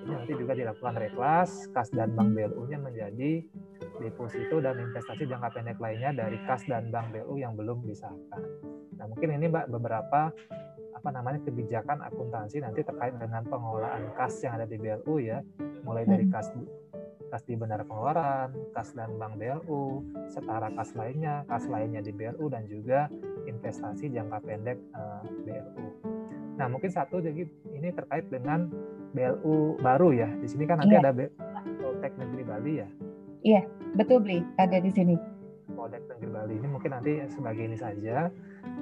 Ini nanti juga dilakukan reklas, kas dan bank BLU-nya menjadi deposito dan investasi jangka pendek lainnya dari kas dan bank BU yang belum disahkan. Nah, mungkin ini Mbak beberapa apa namanya kebijakan akuntansi nanti terkait dengan pengelolaan kas yang ada di BLU ya, mulai dari hmm. kas kas di benar pengeluaran, kas dan bank BLU, setara kas lainnya, kas lainnya di BLU dan juga investasi jangka pendek uh, eh, BLU. Nah, mungkin satu jadi ini terkait dengan BLU baru ya. Di sini kan nanti yeah. ada BLU Negeri Bali ya. Iya, betul Bli, ada di sini. Polda Negeri Bali ini mungkin nanti sebagai ini saja.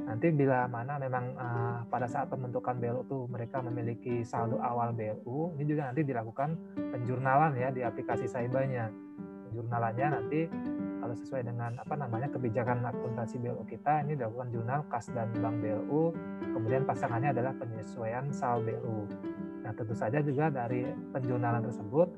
Nanti bila mana memang uh, pada saat pembentukan BLU itu mereka memiliki saldo awal BLU, ini juga nanti dilakukan penjurnalan ya di aplikasi Saibanya. Penjurnalannya nanti kalau sesuai dengan apa namanya kebijakan akuntansi BLU kita ini dilakukan jurnal kas dan bank BLU, kemudian pasangannya adalah penyesuaian sal BLU. Nah tentu saja juga dari penjurnalan tersebut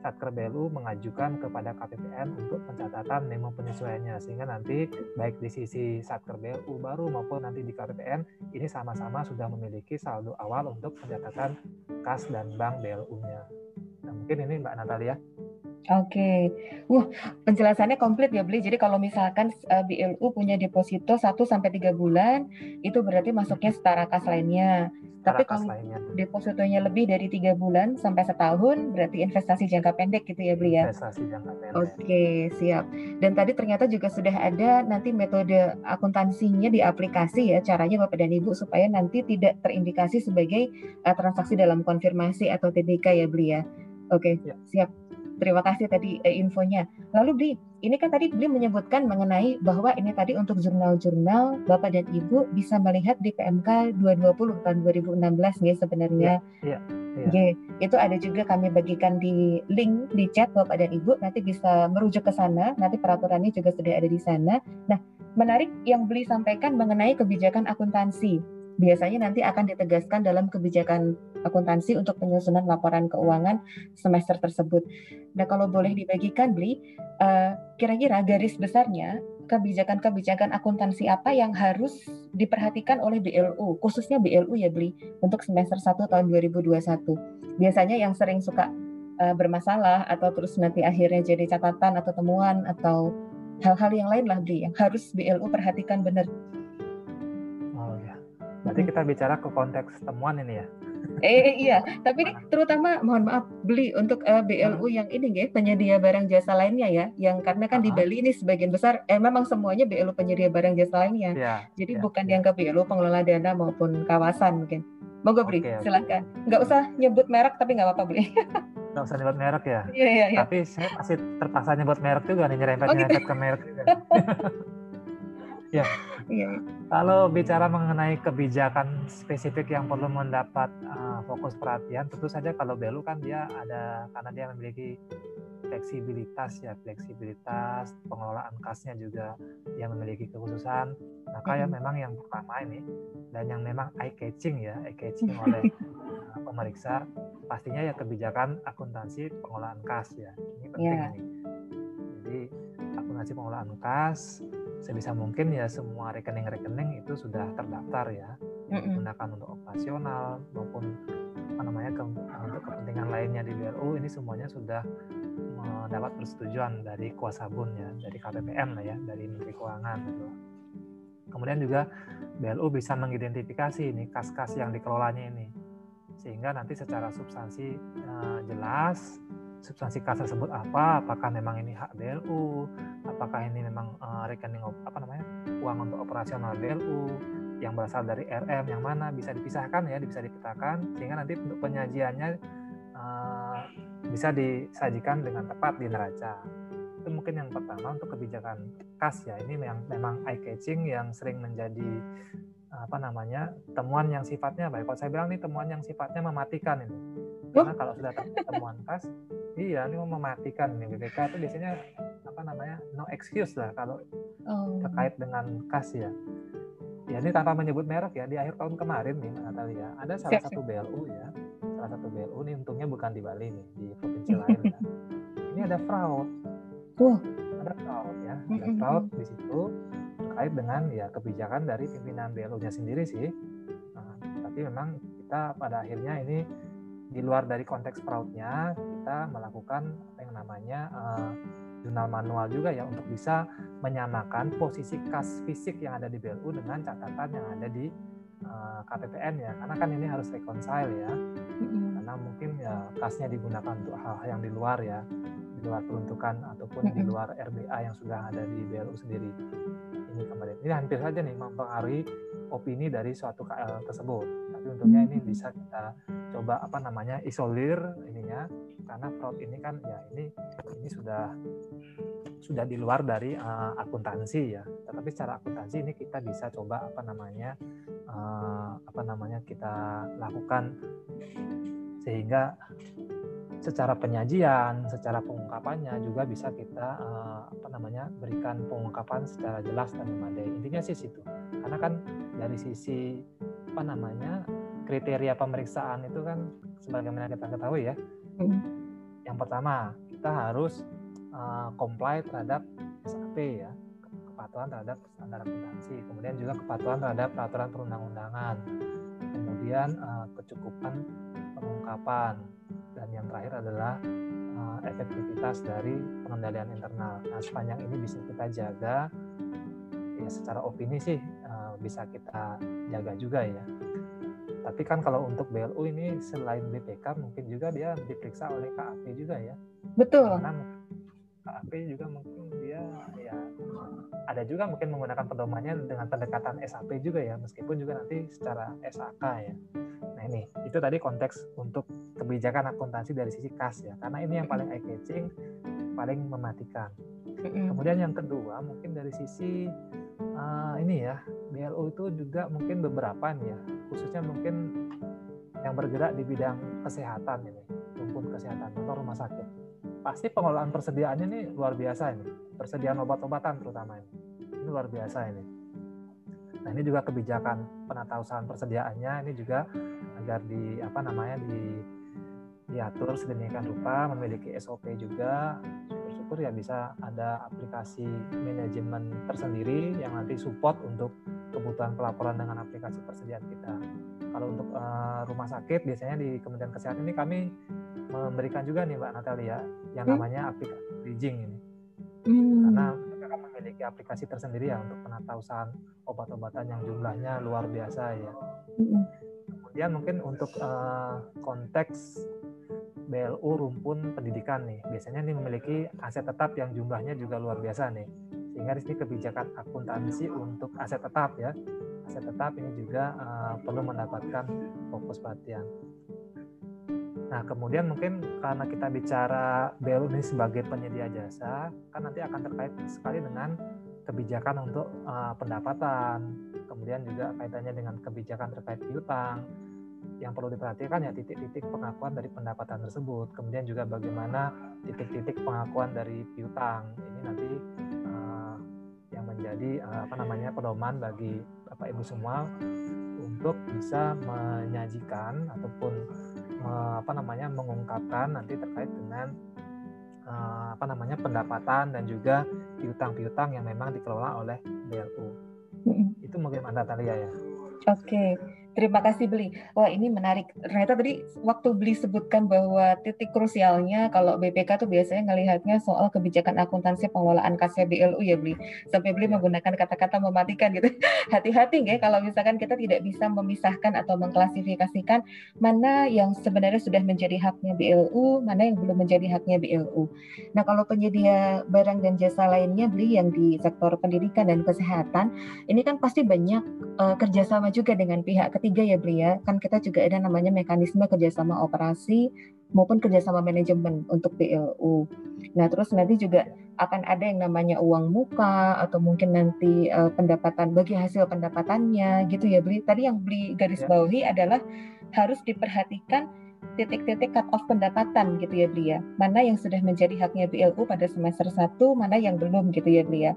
Satker BLU mengajukan kepada KPPN untuk pencatatan memo penyesuaiannya sehingga nanti baik di sisi Satker BLU baru maupun nanti di KPPN ini sama-sama sudah memiliki saldo awal untuk pencatatan kas dan bank BLU-nya. Nah, mungkin ini Mbak Natalia. Oke, wah penjelasannya komplit ya Beli. Jadi kalau misalkan uh, eh, BLU punya deposito 1 sampai tiga bulan, itu berarti masuknya setara kas lainnya. Setara Tapi kalau lainnya. depositonya lebih dari tiga bulan sampai setahun, berarti investasi jangka pendek gitu ya Beli ya? Investasi jangka pendek. Oke, siap. Dan tadi ternyata juga sudah ada nanti metode akuntansinya di aplikasi ya, caranya Bapak dan Ibu supaya nanti tidak terindikasi sebagai uh, transaksi dalam konfirmasi atau TDK ya Beli ya. Oke, ya. siap. Terima kasih tadi eh, infonya. Lalu Bli, ini kan tadi Bli menyebutkan mengenai bahwa ini tadi untuk jurnal-jurnal Bapak dan Ibu bisa melihat di PMK 220 tahun 2016 ya sebenarnya. Iya. Ya, ya. itu ada juga kami bagikan di link di chat Bapak dan Ibu, nanti bisa merujuk ke sana, nanti peraturannya juga sudah ada di sana. Nah, menarik yang Bli sampaikan mengenai kebijakan akuntansi biasanya nanti akan ditegaskan dalam kebijakan akuntansi untuk penyusunan laporan keuangan semester tersebut. Nah, kalau boleh dibagikan, Bli, uh, kira-kira garis besarnya kebijakan-kebijakan akuntansi apa yang harus diperhatikan oleh BLU, khususnya BLU ya, Bli, untuk semester 1 tahun 2021. Biasanya yang sering suka uh, bermasalah atau terus nanti akhirnya jadi catatan atau temuan atau hal-hal yang lain lah, Bli, yang harus BLU perhatikan benar Berarti kita bicara ke konteks temuan ini ya. Eh iya, tapi ini terutama mohon maaf beli untuk uh, eh, BLU yang ini nggih penyedia barang jasa lainnya ya, yang karena kan di Bali ini sebagian besar eh memang semuanya BLU penyedia barang jasa lainnya. Ya, Jadi ya, bukan ya. yang ke BLU pengelola dana maupun kawasan mungkin. Monggo beli, okay, silakan. Nggak usah nyebut merek tapi nggak apa-apa beli. Nggak usah nyebut merek ya. Iya iya. iya. Tapi saya masih terpaksa nyebut merek juga nih nyerempet oh, gitu. ke merek juga. ya. Iya. Kalau bicara mengenai kebijakan spesifik yang perlu mendapat uh, fokus perhatian, tentu saja kalau Belu kan dia ada karena dia memiliki fleksibilitas ya fleksibilitas pengelolaan kasnya juga yang memiliki kekhususan maka ya memang yang pertama ini dan yang memang eye catching ya eye catching oleh uh, pemeriksa pastinya ya kebijakan akuntansi pengelolaan kas ya ini penting yeah. ini jadi akuntansi pengelolaan kas sebisa mungkin ya semua rekening-rekening itu sudah terdaftar ya yang digunakan untuk operasional maupun apa namanya ke, untuk kepentingan lainnya di BLU ini semuanya sudah mendapat persetujuan dari kuasa bun ya dari KPPM lah ya dari Menteri Keuangan gitu. Kemudian juga BLU bisa mengidentifikasi ini kas-kas yang dikelolanya ini sehingga nanti secara substansi uh, jelas substansi kas tersebut apa? Apakah memang ini hak BLU apakah ini memang uh, rekening apa namanya uang untuk operasional BLU yang berasal dari RM yang mana? Bisa dipisahkan ya bisa dipetakan sehingga nanti untuk penyajiannya uh, bisa disajikan dengan tepat di neraca. Itu mungkin yang pertama untuk kebijakan kas ya. Ini yang memang eye catching yang sering menjadi apa namanya temuan yang sifatnya baik kalau saya bilang ini temuan yang sifatnya mematikan ini. Karena kalau sudah temuan kas iya ini mematikan nih BPK itu biasanya apa namanya no excuse lah kalau oh. terkait dengan kas ya. Ya ini tanpa menyebut merek ya di akhir tahun kemarin nih Mbak Natalia ada salah siap, satu BLU ya salah satu BLU ini untungnya bukan di Bali nih di provinsi lain ya. ini ada fraud. Oh. ada fraud ya ada fraud di situ terkait dengan ya kebijakan dari pimpinan BLU-nya sendiri sih. Nah, tapi memang kita pada akhirnya ini di luar dari konteks fraudnya kita melakukan apa yang namanya uh, jurnal manual juga ya untuk bisa menyamakan posisi kas fisik yang ada di BLU dengan catatan yang ada di uh, eh, KPPN ya. Karena kan ini harus reconcile ya. Karena mungkin ya kasnya digunakan untuk hal-hal yang di luar ya. Di luar peruntukan ataupun di luar RBA yang sudah ada di BLU sendiri ini kemarin ini hampir saja nih mempengaruhi opini dari suatu KL tersebut. Tapi untungnya ini bisa kita coba apa namanya isolir ininya. Karena fraud ini kan ya ini ini sudah sudah di luar dari uh, akuntansi ya. Tetapi secara akuntansi ini kita bisa coba apa namanya uh, apa namanya kita lakukan sehingga secara penyajian, secara pengungkapannya juga bisa kita uh, apa namanya berikan pengungkapan secara jelas dan memadai. Intinya sih situ. Karena kan dari sisi apa namanya kriteria pemeriksaan itu kan sebagaimana kita ketahui ya. Hmm. Yang pertama kita harus uh, comply terhadap SAP ya, kepatuhan terhadap standar akuntansi, kemudian juga kepatuhan terhadap peraturan perundang-undangan, kemudian uh, kecukupan pengungkapan, dan yang terakhir adalah uh, efektivitas dari pengendalian internal. Nah sepanjang ini bisa kita jaga, ya secara opini sih uh, bisa kita jaga juga ya. Tapi kan kalau untuk BLU ini selain BPK mungkin juga dia diperiksa oleh KAP juga ya. Betul. Karena KAP juga mungkin ya ada juga mungkin menggunakan pedomannya dengan pendekatan SAP juga ya meskipun juga nanti secara SAK ya. Nah ini itu tadi konteks untuk kebijakan akuntansi dari sisi kas ya karena ini yang paling eye catching paling mematikan. Kemudian yang kedua mungkin dari sisi uh, ini ya BLU itu juga mungkin beberapa nih ya khususnya mungkin yang bergerak di bidang kesehatan ini rumpun kesehatan atau rumah sakit pasti pengelolaan persediaannya ini luar biasa ini. Persediaan obat-obatan terutama ini. Ini luar biasa ini. Nah ini juga kebijakan penata usahaan persediaannya. Ini juga agar di apa namanya di diatur sedemikian rupa memiliki SOP juga. Syukur ya bisa ada aplikasi manajemen tersendiri yang nanti support untuk kebutuhan pelaporan dengan aplikasi persediaan kita. Kalau untuk uh, rumah sakit biasanya di Kementerian Kesehatan ini kami memberikan juga nih Mbak Natalia yang hmm? namanya aplikasi bridging ini. Hmm. Karena mereka memiliki aplikasi tersendiri ya untuk penata usahaan obat-obatan yang jumlahnya luar biasa ya. Hmm kemudian mungkin untuk uh, konteks BLU rumpun pendidikan nih, biasanya nih memiliki aset tetap yang jumlahnya juga luar biasa nih. Sehingga di sini kebijakan akuntansi untuk aset tetap ya. Aset tetap ini juga uh, perlu mendapatkan fokus perhatian. Nah, kemudian mungkin karena kita bicara BLU ini sebagai penyedia jasa, kan nanti akan terkait sekali dengan kebijakan untuk uh, pendapatan, kemudian juga kaitannya dengan kebijakan terkait piutang. Yang perlu diperhatikan ya titik-titik pengakuan dari pendapatan tersebut, kemudian juga bagaimana titik-titik pengakuan dari piutang. Ini nanti uh, yang menjadi uh, apa namanya pedoman bagi Bapak Ibu semua untuk bisa menyajikan ataupun apa namanya mengungkapkan nanti terkait dengan apa namanya pendapatan dan juga piutang-piutang yang memang dikelola oleh BLU. Itu mungkin Anda Talia ya. Oke. Okay. Terima kasih Beli. Wah ini menarik. Ternyata tadi waktu Beli sebutkan bahwa titik krusialnya kalau BPK tuh biasanya ngelihatnya soal kebijakan akuntansi pengelolaan KCBLU ya Beli. Sampai Beli menggunakan kata-kata mematikan gitu. Hati-hati ya kalau misalkan kita tidak bisa memisahkan atau mengklasifikasikan mana yang sebenarnya sudah menjadi haknya BLU, mana yang belum menjadi haknya BLU. Nah kalau penyedia barang dan jasa lainnya Beli yang di sektor pendidikan dan kesehatan, ini kan pasti banyak uh, kerjasama juga dengan pihak ketiga ya Bri ya, kan kita juga ada namanya mekanisme kerjasama operasi maupun kerjasama manajemen untuk BLU. Nah terus nanti juga akan ada yang namanya uang muka atau mungkin nanti uh, pendapatan bagi hasil pendapatannya gitu ya Bri. Tadi yang beli garis ya. bawahi adalah harus diperhatikan titik-titik cut off pendapatan gitu ya Bri ya. Mana yang sudah menjadi haknya BLU pada semester 1, mana yang belum gitu ya ya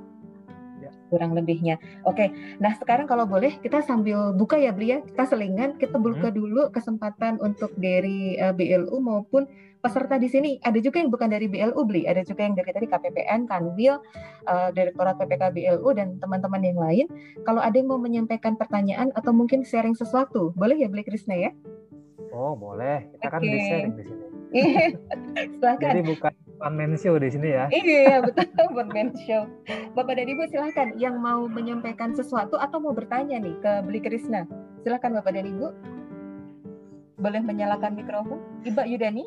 kurang lebihnya. Oke, nah sekarang kalau boleh kita sambil buka ya Beli ya, kita selingan, kita buka hmm. dulu kesempatan untuk dari uh, eh, BLU maupun peserta di sini. Ada juga yang bukan dari BLU Beli, ada juga yang dari tadi KPPN, Kanwil, uh, Direktorat PPK BLU dan teman-teman yang lain. Kalau ada yang mau menyampaikan pertanyaan atau mungkin sharing sesuatu, boleh ya Beli Krisna ya? Oh boleh, kita okay. kan bisa sharing di sini. Iya, silakan. Jadi bukan one man show di sini ya. Iya betul one man show. Bapak dan Ibu silahkan yang mau menyampaikan sesuatu atau mau bertanya nih ke Beli Krisna. Silahkan Bapak dan Ibu. Boleh menyalakan mikrofon. Ibu Yudani.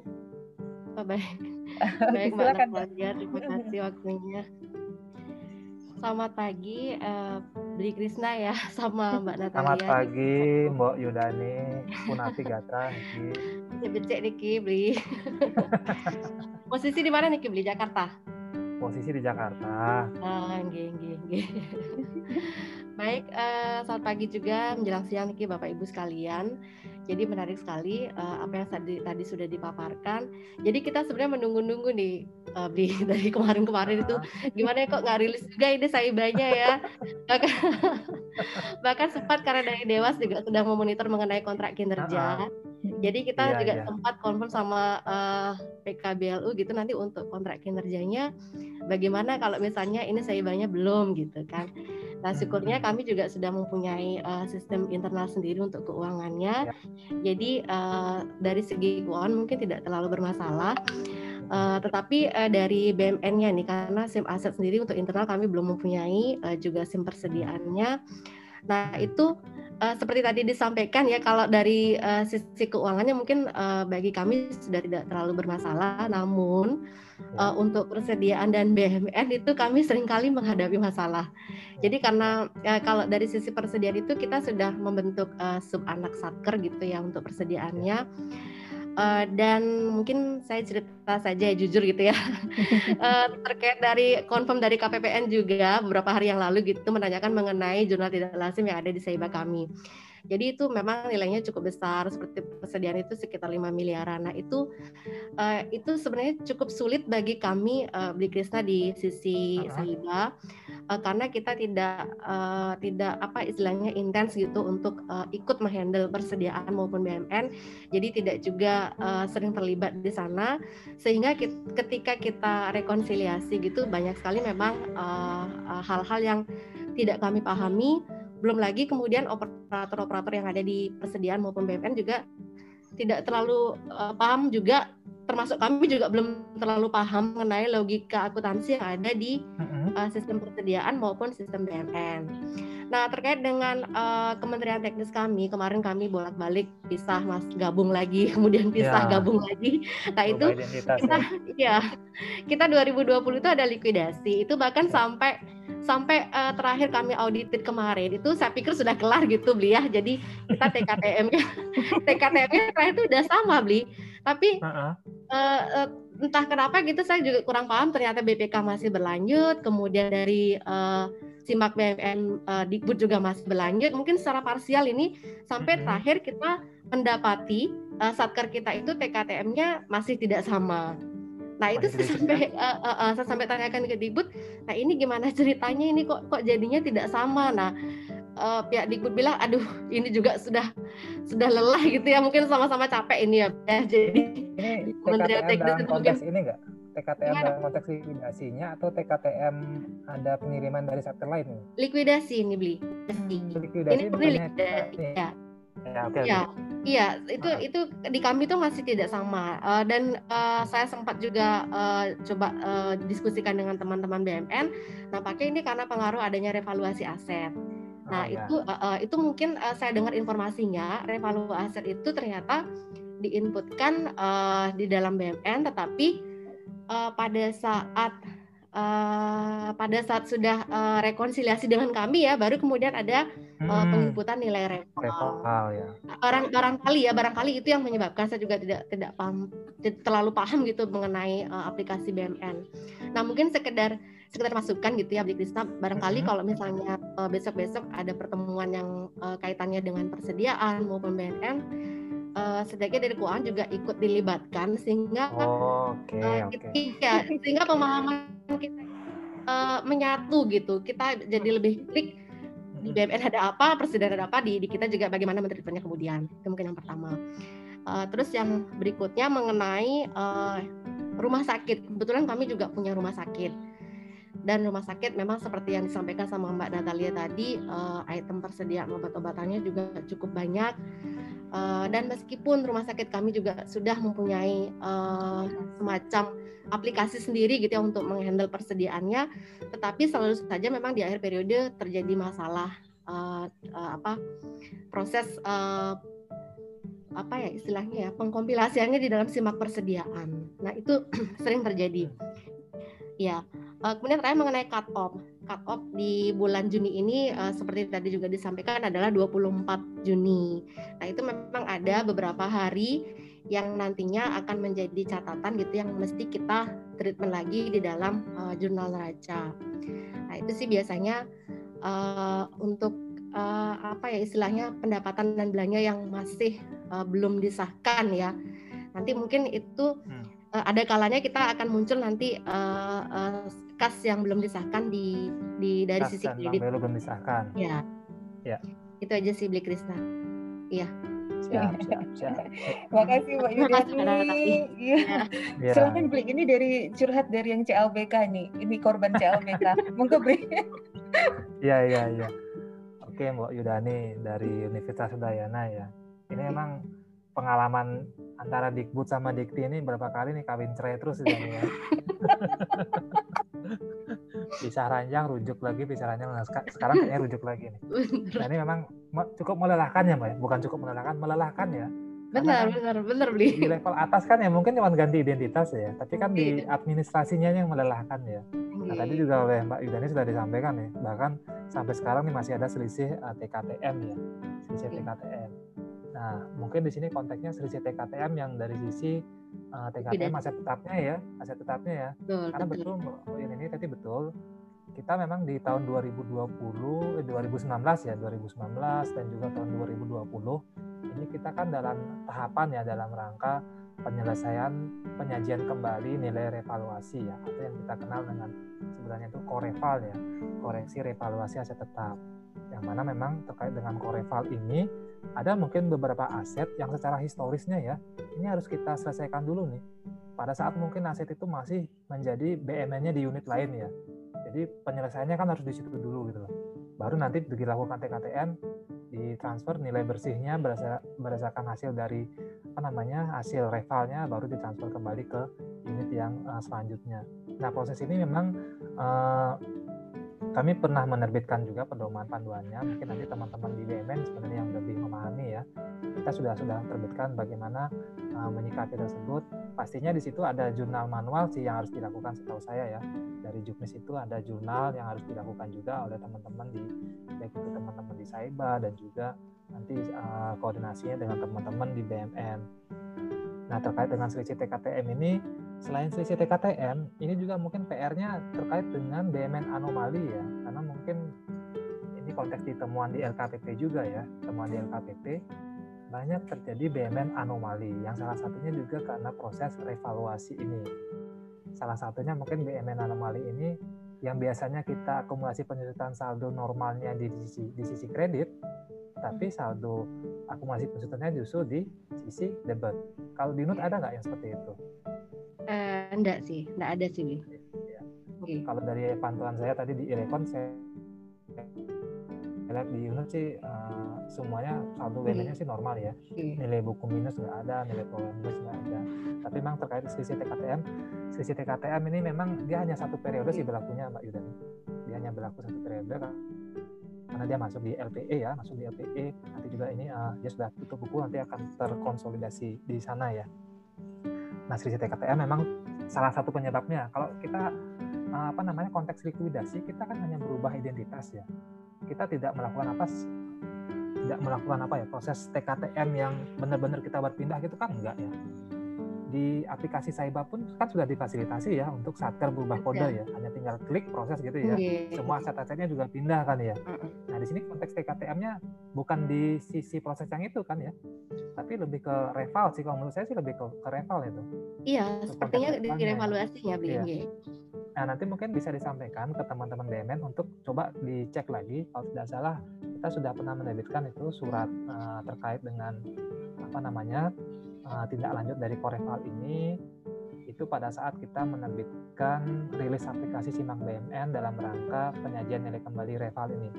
Oh, baik. Baik Mbak Nadia, terima kasih waktunya. Selamat pagi, uh, Beli Krisna ya, sama Mbak Natalia. Selamat pagi, Mbak Yudani, Punati Gata, Becek Niki, Beli. Posisi di mana Niki beli Jakarta? Posisi di Jakarta. Ah, nggih, nggih, nggih. Baik, uh, selamat pagi juga menjelang siang Niki Bapak Ibu sekalian. Jadi menarik sekali uh, apa yang tadi, tadi sudah dipaparkan. Jadi kita sebenarnya menunggu-nunggu nih uh, beli dari kemarin-kemarin itu gimana ya kok nggak rilis juga ini saya banyak ya. Bahkan, bahkan sempat karena dari Dewas juga sudah memonitor mengenai kontrak kinerja. Jadi kita yeah, juga yeah. sempat konfirm sama uh, PKBLU gitu nanti untuk kontrak kinerjanya bagaimana kalau misalnya ini saya banyak belum gitu kan. Nah syukurnya kami juga sudah mempunyai uh, sistem internal sendiri untuk keuangannya. Yeah. Jadi uh, dari segi keuangan mungkin tidak terlalu bermasalah. Uh, tetapi uh, dari BMN-nya nih karena SIM aset sendiri untuk internal kami belum mempunyai uh, juga SIM persediaannya. Nah itu uh, seperti tadi disampaikan ya kalau dari uh, sisi keuangannya mungkin uh, bagi kami sudah tidak terlalu bermasalah namun uh, untuk persediaan dan BMN itu kami sering kali menghadapi masalah. Jadi karena uh, kalau dari sisi persediaan itu kita sudah membentuk uh, sub anak satker gitu ya untuk persediaannya. Uh, dan mungkin saya cerita saja ya, jujur gitu ya uh, terkait dari confirm dari KPPN juga beberapa hari yang lalu gitu menanyakan mengenai jurnal tidak lazim yang ada di Saiba kami. Jadi itu memang nilainya cukup besar seperti persediaan itu sekitar 5 miliaran. Nah, itu uh, itu sebenarnya cukup sulit bagi kami uh, beli Krisna di sisi uh Saiba uh, karena kita tidak uh, tidak apa istilahnya intens gitu untuk uh, ikut menghandle persediaan maupun BMN. Jadi tidak juga uh, sering terlibat di sana sehingga kita, ketika kita rekonsiliasi gitu banyak sekali memang hal-hal uh, uh, yang tidak kami pahami belum lagi kemudian operator-operator yang ada di persediaan maupun BMN juga tidak terlalu uh, paham juga termasuk kami juga belum terlalu paham mengenai logika akuntansi yang ada di uh, sistem persediaan maupun sistem BMN. Nah terkait dengan uh, Kementerian Teknis kami kemarin kami bolak-balik pisah mas gabung lagi kemudian pisah ya. gabung lagi. Nah itu kita ya. ya kita 2020 itu ada likuidasi itu bahkan ya. sampai sampai uh, terakhir kami audited kemarin itu saya pikir sudah kelar gitu beli ya jadi kita TKTM TKTM terakhir itu udah sama beli tapi uh -uh. Uh, uh, entah kenapa gitu saya juga kurang paham ternyata BPK masih berlanjut kemudian dari uh, simak BMN uh, Dikbud juga masih berlanjut. Mungkin secara parsial ini sampai terakhir kita mendapati uh, satker kita itu TKTM-nya masih tidak sama. Nah itu saya sampai uh, uh, uh, saya sampai tanyakan ke Dikbud, nah ini gimana ceritanya ini? Kok kok jadinya tidak sama. Nah uh, pihak Dikbud bilang, aduh ini juga sudah sudah lelah gitu ya, mungkin sama-sama capek ini ya. ya jadi ini Kementerian Teknis konteks mungkin, ini enggak? TKTM ya. dalam konteks likuidasinya atau TKTM ada pengiriman dari sektor lain? Likuidasi ini beli. Likuidasi ini likuidasi. Ya. Ya, okay, ya. Okay. Iya, itu uh. itu di kami tuh masih tidak sama uh, dan uh, saya sempat juga uh, coba uh, diskusikan dengan teman-teman BMN. Nampaknya ini karena pengaruh adanya revaluasi aset. Nah, oh, itu uh, uh, itu mungkin uh, saya dengar informasinya revaluasi aset itu ternyata diinputkan uh, di dalam BMN tetapi uh, pada saat uh, pada saat sudah uh, rekonsiliasi dengan kami ya baru kemudian ada uh, penginputan nilai reval. ya. Barang barangkali ya barangkali itu yang menyebabkan saya juga tidak tidak paham terlalu paham gitu mengenai uh, aplikasi BMN. Nah mungkin sekedar sekedar masukan gitu ya Bli Krista barangkali hmm. kalau misalnya besok-besok ada pertemuan yang uh, kaitannya dengan persediaan maupun BMN uh, dari keuangan juga ikut dilibatkan sehingga oh, okay, uh, okay. ya, sehingga pemahaman kita uh, menyatu gitu kita jadi lebih klik di BMN ada apa, presiden ada apa, di, di kita juga bagaimana menteri-menterinya kemudian. Itu mungkin yang pertama. Uh, terus yang berikutnya mengenai uh, rumah sakit. Kebetulan kami juga punya rumah sakit dan rumah sakit memang seperti yang disampaikan sama Mbak Natalia tadi uh, item persediaan obat-obatannya juga cukup banyak. Uh, dan meskipun rumah sakit kami juga sudah mempunyai uh, semacam aplikasi sendiri gitu ya untuk menghandle persediaannya tetapi selalu saja memang di akhir periode terjadi masalah uh, uh, apa proses uh, apa ya istilahnya ya pengkompilasiannya di dalam simak persediaan. Nah itu sering terjadi. Ya Uh, kemudian terakhir mengenai cut off. Cut off di bulan Juni ini uh, seperti tadi juga disampaikan adalah 24 Juni. Nah, itu memang ada beberapa hari yang nantinya akan menjadi catatan gitu yang mesti kita treatment lagi di dalam uh, jurnal neraca. Nah, itu sih biasanya uh, untuk uh, apa ya istilahnya pendapatan dan belanja yang masih uh, belum disahkan ya. Nanti mungkin itu hmm ada kalanya kita akan muncul nanti uh, uh, kas yang belum disahkan di di dari kas sisi kredit. belum disahkan. Ya. Ya. Itu aja sih Bli Krisna. Iya. Siap, siap, siap. Makasih Mbak Yudani. Iya. Ya. Silakan Bli ini dari curhat dari yang CLBK nih. Ini korban CLBK. Monggo Bli. Iya, iya, iya. Oke, Mbak Yudani dari Universitas Udayana ya. Ini emang pengalaman antara Dikbud sama Dikti ini berapa kali nih kawin cerai terus ya. bisa ranjang rujuk lagi bisa ranjang. Nah, sekarang kayaknya rujuk lagi nih. Nah, ini memang cukup melelahkan ya mbak ya? bukan cukup melelahkan melelahkan ya. Benar kan benar benar beli di level atas kan ya mungkin cuma ganti identitas ya. Tapi kan di iya. administrasinya yang melelahkan ya. Nah tadi iya. juga oleh mbak Yudani sudah disampaikan ya bahkan sampai sekarang nih masih ada selisih uh, eh, TKTM ya. Selisih iya. TKTM nah mungkin di sini konteksnya selisih TKTM yang dari sisi uh, TKTM aset tetapnya ya, aset tetapnya ya. Betul, Karena betul, betul ini, ini tadi betul. Kita memang di tahun 2020, eh, 2019 ya, 2019 dan juga tahun 2020 ini kita kan dalam tahapan ya dalam rangka penyelesaian penyajian kembali nilai revaluasi ya atau yang kita kenal dengan sebenarnya itu koreval ya koreksi revaluasi aset tetap yang mana memang terkait dengan koreval ini ada mungkin beberapa aset yang secara historisnya ya ini harus kita selesaikan dulu nih. Pada saat mungkin aset itu masih menjadi BMN-nya di unit lain ya. Jadi penyelesaiannya kan harus di situ dulu gitu loh. Baru nanti dilakukan TKTM ditransfer nilai bersihnya berdasarkan hasil dari apa namanya hasil revalnya baru ditransfer kembali ke unit yang uh, selanjutnya. Nah proses ini memang uh, kami pernah menerbitkan juga pedoman panduannya. Mungkin nanti teman-teman di BMN sebenarnya yang lebih memahami ya. Kita sudah sudah terbitkan bagaimana uh, menyikapi tersebut. Pastinya di situ ada jurnal manual sih yang harus dilakukan setahu saya ya. Dari Juknis itu ada jurnal yang harus dilakukan juga oleh teman-teman di baik itu teman-teman di Saiba dan juga nanti uh, koordinasinya dengan teman-teman di BMN. Nah terkait dengan selisih TKTM ini selain selisih TKTM, ini juga mungkin PR-nya terkait dengan BMN anomali ya, karena mungkin ini konteks di temuan di LKPP juga ya, temuan di LKPP banyak terjadi BMN anomali, yang salah satunya juga karena proses revaluasi ini. Salah satunya mungkin BMN anomali ini yang biasanya kita akumulasi penyusutan saldo normalnya di sisi, di sisi kredit, tapi saldo akumulasi penyusutannya justru di sisi debit. Kalau di note ada nggak yang seperti itu? Uh, enggak sih, enggak ada sih. Ya. Okay. Kalau dari pantauan saya tadi di Irekon saya lihat di unit sih uh, semuanya saldo BNN-nya sih normal ya. Nilai buku minus nggak ada, nilai pola minus nggak ada. Tapi memang terkait selisih TKTM, selisih TKTM ini memang dia hanya satu periode sih berlakunya Mbak Yudani. Dia hanya berlaku satu periode karena dia masuk di LPE ya, masuk di LPE. Nanti juga ini uh, dia sudah tutup buku nanti akan terkonsolidasi di sana ya. Nah, selisih TKTM memang salah satu penyebabnya. Kalau kita eh, apa namanya konteks likuidasi, kita kan hanya berubah identitas ya. Kita tidak melakukan apa tidak melakukan apa ya proses TKTM yang benar-benar kita buat pindah gitu kan? Enggak ya di aplikasi Saiba pun kan sudah difasilitasi ya untuk satker berubah kode ya. Hanya tinggal klik proses gitu ya. Semua aset-asetnya juga pindah kan ya. Nah di sini konteks TKTM-nya bukan di sisi proses yang itu kan ya. Tapi lebih ke reval sih. Kalau menurut saya sih lebih ke, ke reval itu. Iya sepertinya di revaluasinya beli iya. nah nanti mungkin bisa disampaikan ke teman-teman BMN untuk coba dicek lagi kalau tidak salah kita sudah pernah menerbitkan itu surat uh, terkait dengan apa namanya uh, tindak lanjut dari Koreval ini itu pada saat kita menerbitkan rilis aplikasi Simak BMN dalam rangka penyajian nilai kembali Reval ini.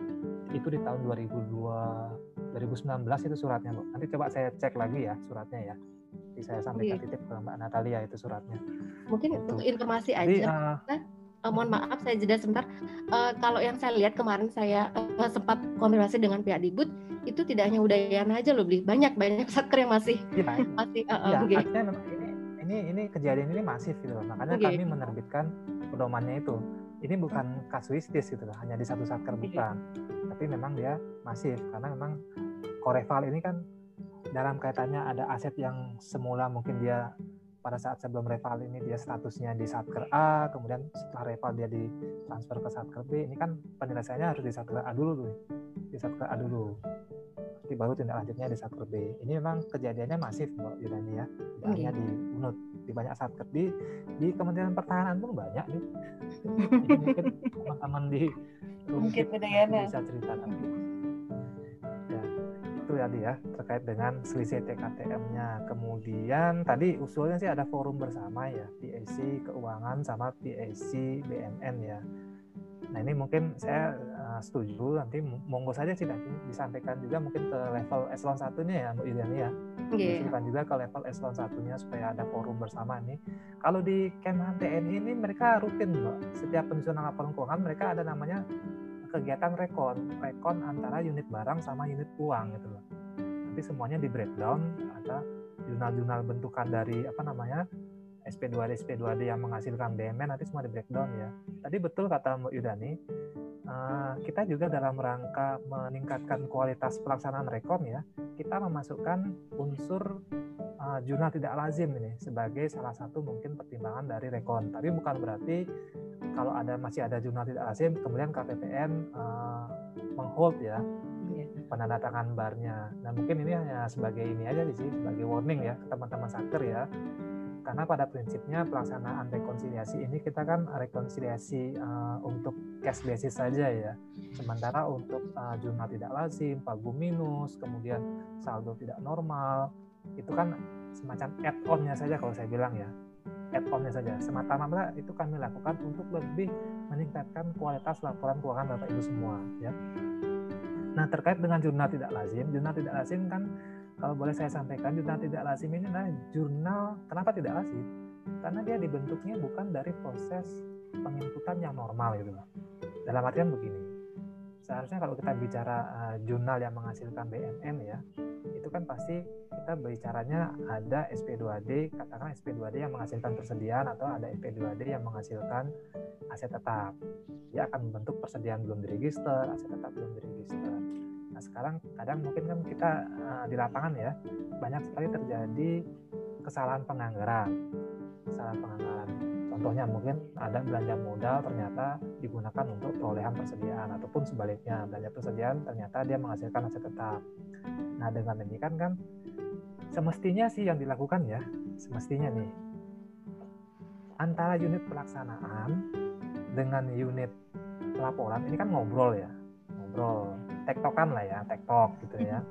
Itu di tahun 2002 2019 itu suratnya, Bu. Nanti coba saya cek lagi ya suratnya ya. Jadi saya sampaikan titip ke Mbak Natalia itu suratnya. Mungkin itu informasi aja. Jadi, uh, uh, mohon maaf saya jeda sebentar. Uh, kalau yang saya lihat kemarin saya uh, sempat konfirmasi dengan pihak Dibut itu tidak hanya Udayana aja loh beli banyak banyak satker yang masih ya, masih uh, uh, ya, artinya ini ini ini kejadian ini masif gitu loh. Makanya okay. kami menerbitkan pedomannya itu. Ini bukan kasuistis gitu loh, hanya di satu satker bukan. Tapi memang dia masif karena memang Koreval ini kan dalam kaitannya ada aset yang semula mungkin dia pada saat sebelum reval ini dia statusnya di satker A, kemudian setelah reval dia ditransfer ke satker B. Ini kan penyelesaiannya harus di satker A dulu tuh, di satker A dulu. Nanti baru tindak lanjutnya di satker B. Ini memang kejadiannya masif Mbak Yudani ya, tidak hanya di UNUT, di banyak satker di di Kementerian Pertahanan pun banyak nih. Mungkin teman-teman di mungkin bisa cerita itu tadi ya terkait dengan selisih TKTM-nya. Kemudian tadi usulnya sih ada forum bersama ya PAC keuangan sama PAC BMN ya. Nah ini mungkin saya uh, setuju nanti monggo saja sih nanti disampaikan juga mungkin ke level eselon satunya ya Bu Iliani ya. Yeah. juga ke level eselon satunya supaya ada forum bersama nih. Kalau di Kemhan TNI ini mereka rutin loh. Setiap penyusunan laporan keuangan mereka ada namanya kegiatan rekon, rekon antara unit barang sama unit uang gitu loh. Nanti semuanya di breakdown, ada jurnal-jurnal bentukan dari apa namanya SP2D SP2D yang menghasilkan BMN nanti semua di breakdown ya. Tadi betul kata Mbak Yudani, uh, kita juga dalam rangka meningkatkan kualitas pelaksanaan rekon ya, kita memasukkan unsur uh, jurnal tidak lazim ini sebagai salah satu mungkin pertimbangan dari rekon. Tapi bukan berarti kalau ada masih ada jurnal tidak lazim kemudian KPPN uh, eh, menghold ya iya. penandatangan barnya. Nah mungkin ini hanya sebagai ini aja sih sebagai warning ya teman-teman saker ya. Karena pada prinsipnya pelaksanaan rekonsiliasi ini kita kan rekonsiliasi uh, untuk cash basis saja ya. Sementara untuk uh, jurnal tidak lazim, pagu minus, kemudian saldo tidak normal, itu kan semacam add-onnya saja kalau saya bilang ya add-onnya saja. Semata-mata itu kami lakukan untuk lebih meningkatkan kualitas laporan keuangan Bapak Ibu semua. Ya. Nah terkait dengan jurnal tidak lazim, jurnal tidak lazim kan kalau boleh saya sampaikan jurnal tidak lazim ini adalah jurnal kenapa tidak lazim? Karena dia dibentuknya bukan dari proses penginputan yang normal gitu loh. Dalam artian begini seharusnya kalau kita bicara uh, jurnal yang menghasilkan BMN ya itu kan pasti kita bicaranya ada SP2D katakan SP2D yang menghasilkan persediaan atau ada SP2D yang menghasilkan aset tetap. Dia akan membentuk persediaan belum diregister aset tetap belum diregister Nah sekarang kadang mungkin kan kita uh, di lapangan ya banyak sekali terjadi kesalahan penganggaran, kesalahan penganggaran. Contohnya mungkin ada belanja modal ternyata digunakan untuk perolehan persediaan ataupun sebaliknya belanja persediaan ternyata dia menghasilkan aset tetap. Nah dengan demikian kan semestinya sih yang dilakukan ya semestinya nih antara unit pelaksanaan dengan unit pelaporan ini kan ngobrol ya ngobrol tektokan lah ya tektok gitu ya.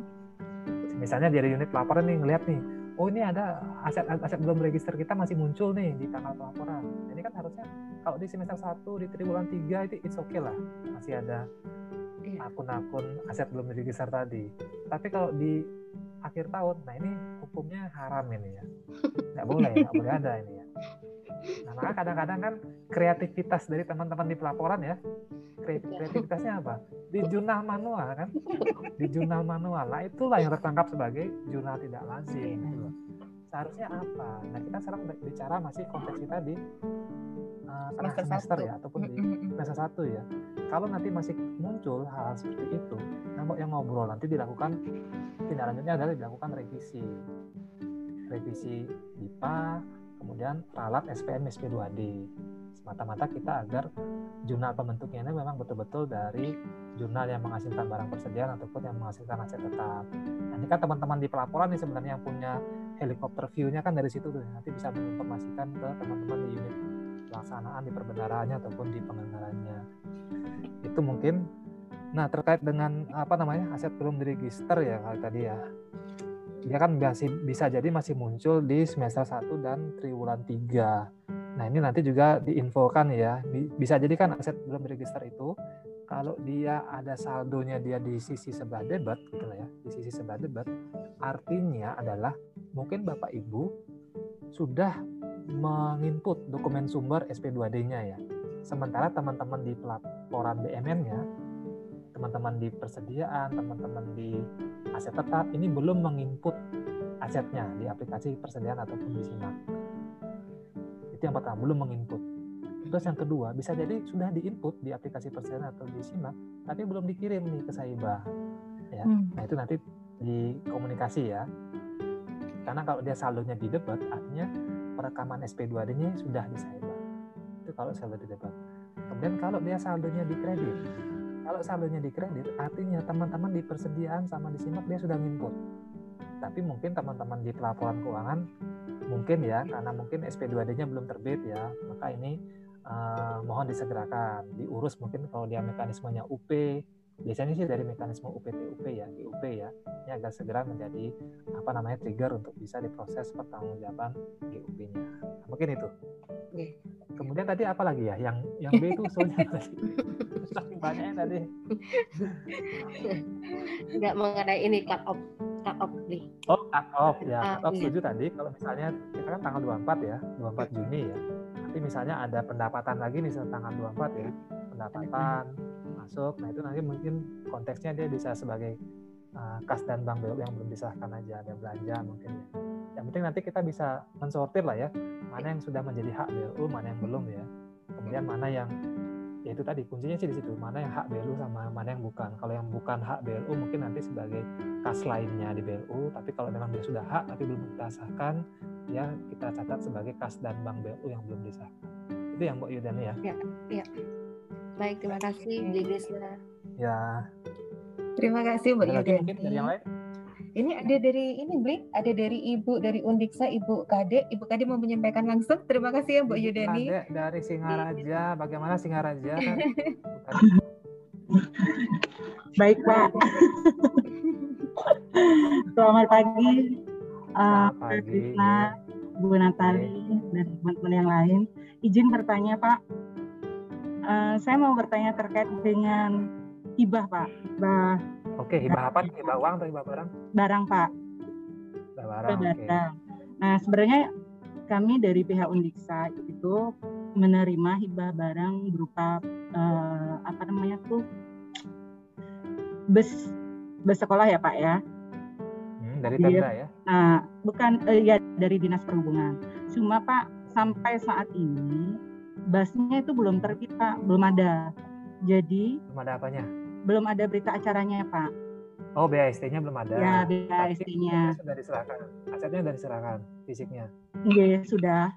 Misalnya dari unit pelaporan nih ngelihat nih oh ini ada aset aset belum register kita masih muncul nih di tanggal pelaporan. Ini kan harusnya kalau di semester 1 di triwulan 3 itu it's okay lah masih ada iya. akun-akun aset belum register tadi. Tapi kalau di akhir tahun nah ini hukumnya haram ini ya. Nggak boleh nggak boleh ada ini ya nah maka kadang-kadang kan kreativitas dari teman-teman di pelaporan ya kreativitasnya apa? Di jurnal manual kan? Di jurnal manual. Lah itulah yang tertangkap sebagai jurnal tidak lazim gitu. Loh seharusnya apa? Nah kita sekarang bicara masih konteks kita di uh, semester, semester ya ataupun di semester satu ya. Kalau nanti masih muncul hal, hal seperti itu yang ngobrol nanti dilakukan tindak lanjutnya adalah dilakukan revisi. Revisi IPA kemudian ralat SPM SP2D semata-mata kita agar jurnal pembentuknya ini memang betul-betul dari jurnal yang menghasilkan barang persediaan ataupun yang menghasilkan aset tetap. Nah, ini kan teman-teman di pelaporan nih sebenarnya yang punya helikopter view-nya kan dari situ tuh nanti bisa menginformasikan ke teman-teman di unit pelaksanaan di perbendaraannya ataupun di penganggarannya. Itu mungkin nah terkait dengan apa namanya aset belum diregister ya kali tadi ya dia kan masih bisa jadi masih muncul di semester 1 dan triwulan 3 Nah ini nanti juga diinfokan ya, bisa jadi kan aset belum register itu kalau dia ada saldonya dia di sisi sebelah debit gitu ya, di sisi sebelah debit, artinya adalah mungkin Bapak Ibu sudah menginput dokumen sumber SP2D-nya ya. Sementara teman-teman di pelaporan BMN-nya, teman-teman di persediaan, teman-teman di aset tetap ini belum menginput asetnya di aplikasi persediaan ataupun di SIMAK. Itu yang pertama belum menginput. Terus yang kedua bisa jadi sudah diinput di aplikasi persen atau di simak tapi belum dikirim nih ke Saiba ya. Hmm. nah itu nanti di komunikasi ya. Karena kalau dia saldonya di debat artinya perekaman SP2D-nya sudah di Saiba. Itu kalau saldo di debat. Kemudian kalau dia saldonya di kredit kalau saldonya di kredit artinya teman-teman di persediaan sama di simak dia sudah nginput. Tapi mungkin teman-teman di pelaporan keuangan mungkin ya karena mungkin SP2D-nya belum terbit ya maka ini uh, mohon disegerakan. Diurus mungkin kalau dia mekanismenya UP biasanya sih dari mekanisme UPT-UP ya GUP ya ini agar segera menjadi apa namanya trigger untuk bisa diproses pertanggungjawaban GUP-nya nah, mungkin itu kemudian tadi apa lagi ya yang yang B itu soalnya tadi banyaknya tadi nggak mengenai ini cut off cut off nih. Oh, cut off ya. Uh, cut off iya. setuju tadi kalau misalnya kita kan tanggal 24 ya, 24 Juni ya. Nanti misalnya ada pendapatan lagi nih tanggal 24 ya. Pendapatan masuk. Nah, itu nanti mungkin konteksnya dia bisa sebagai uh, kas dan bank BU yang belum disahkan aja, ada belanja mungkin ya. Yang penting nanti kita bisa mensortir lah ya, mana yang sudah menjadi hak BU, mana yang belum ya. Kemudian mana yang ya itu tadi kuncinya sih di situ mana yang hak BLU sama mana yang bukan kalau yang bukan hak BLU mungkin nanti sebagai kas lainnya di BLU tapi kalau memang dia sudah hak tapi belum kita sahkan ya kita catat sebagai kas dan bank BLU yang belum disahkan itu yang Mbak Yudani ya ya, ya. Baik terima kasih Grisna ya terima kasih Mbak Yudani mungkin dari yang lain ini ada dari ini Blik, ada dari Ibu dari Undiksa Ibu Kade. Ibu Kade mau menyampaikan langsung. Terima kasih ya Bu Yudani. Kade dari Singaraja. Bagaimana Singaraja? Baik Pak. Selamat pagi. Uh, Selamat pagi. Bu Natali dan teman-teman yang lain. Izin bertanya Pak. Uh, saya mau bertanya terkait dengan hibah Pak. Hibah Oke, hibah apa? Hibah uang atau hibah barang? Barang, Pak. barang. Okay. Nah sebenarnya kami dari pihak Undiksa itu menerima hibah barang berupa uh, apa namanya tuh bus bus sekolah ya Pak ya. Hmm, dari Pemda ya? Nah bukan uh, ya dari dinas perhubungan. Cuma Pak sampai saat ini busnya itu belum terbit Pak, belum ada. Jadi belum ada apanya? Belum ada berita acaranya Pak. Oh, BAST-nya belum ada. Ya, BAST-nya. Sudah diserahkan. Asetnya sudah diserahkan, fisiknya. Iya, sudah.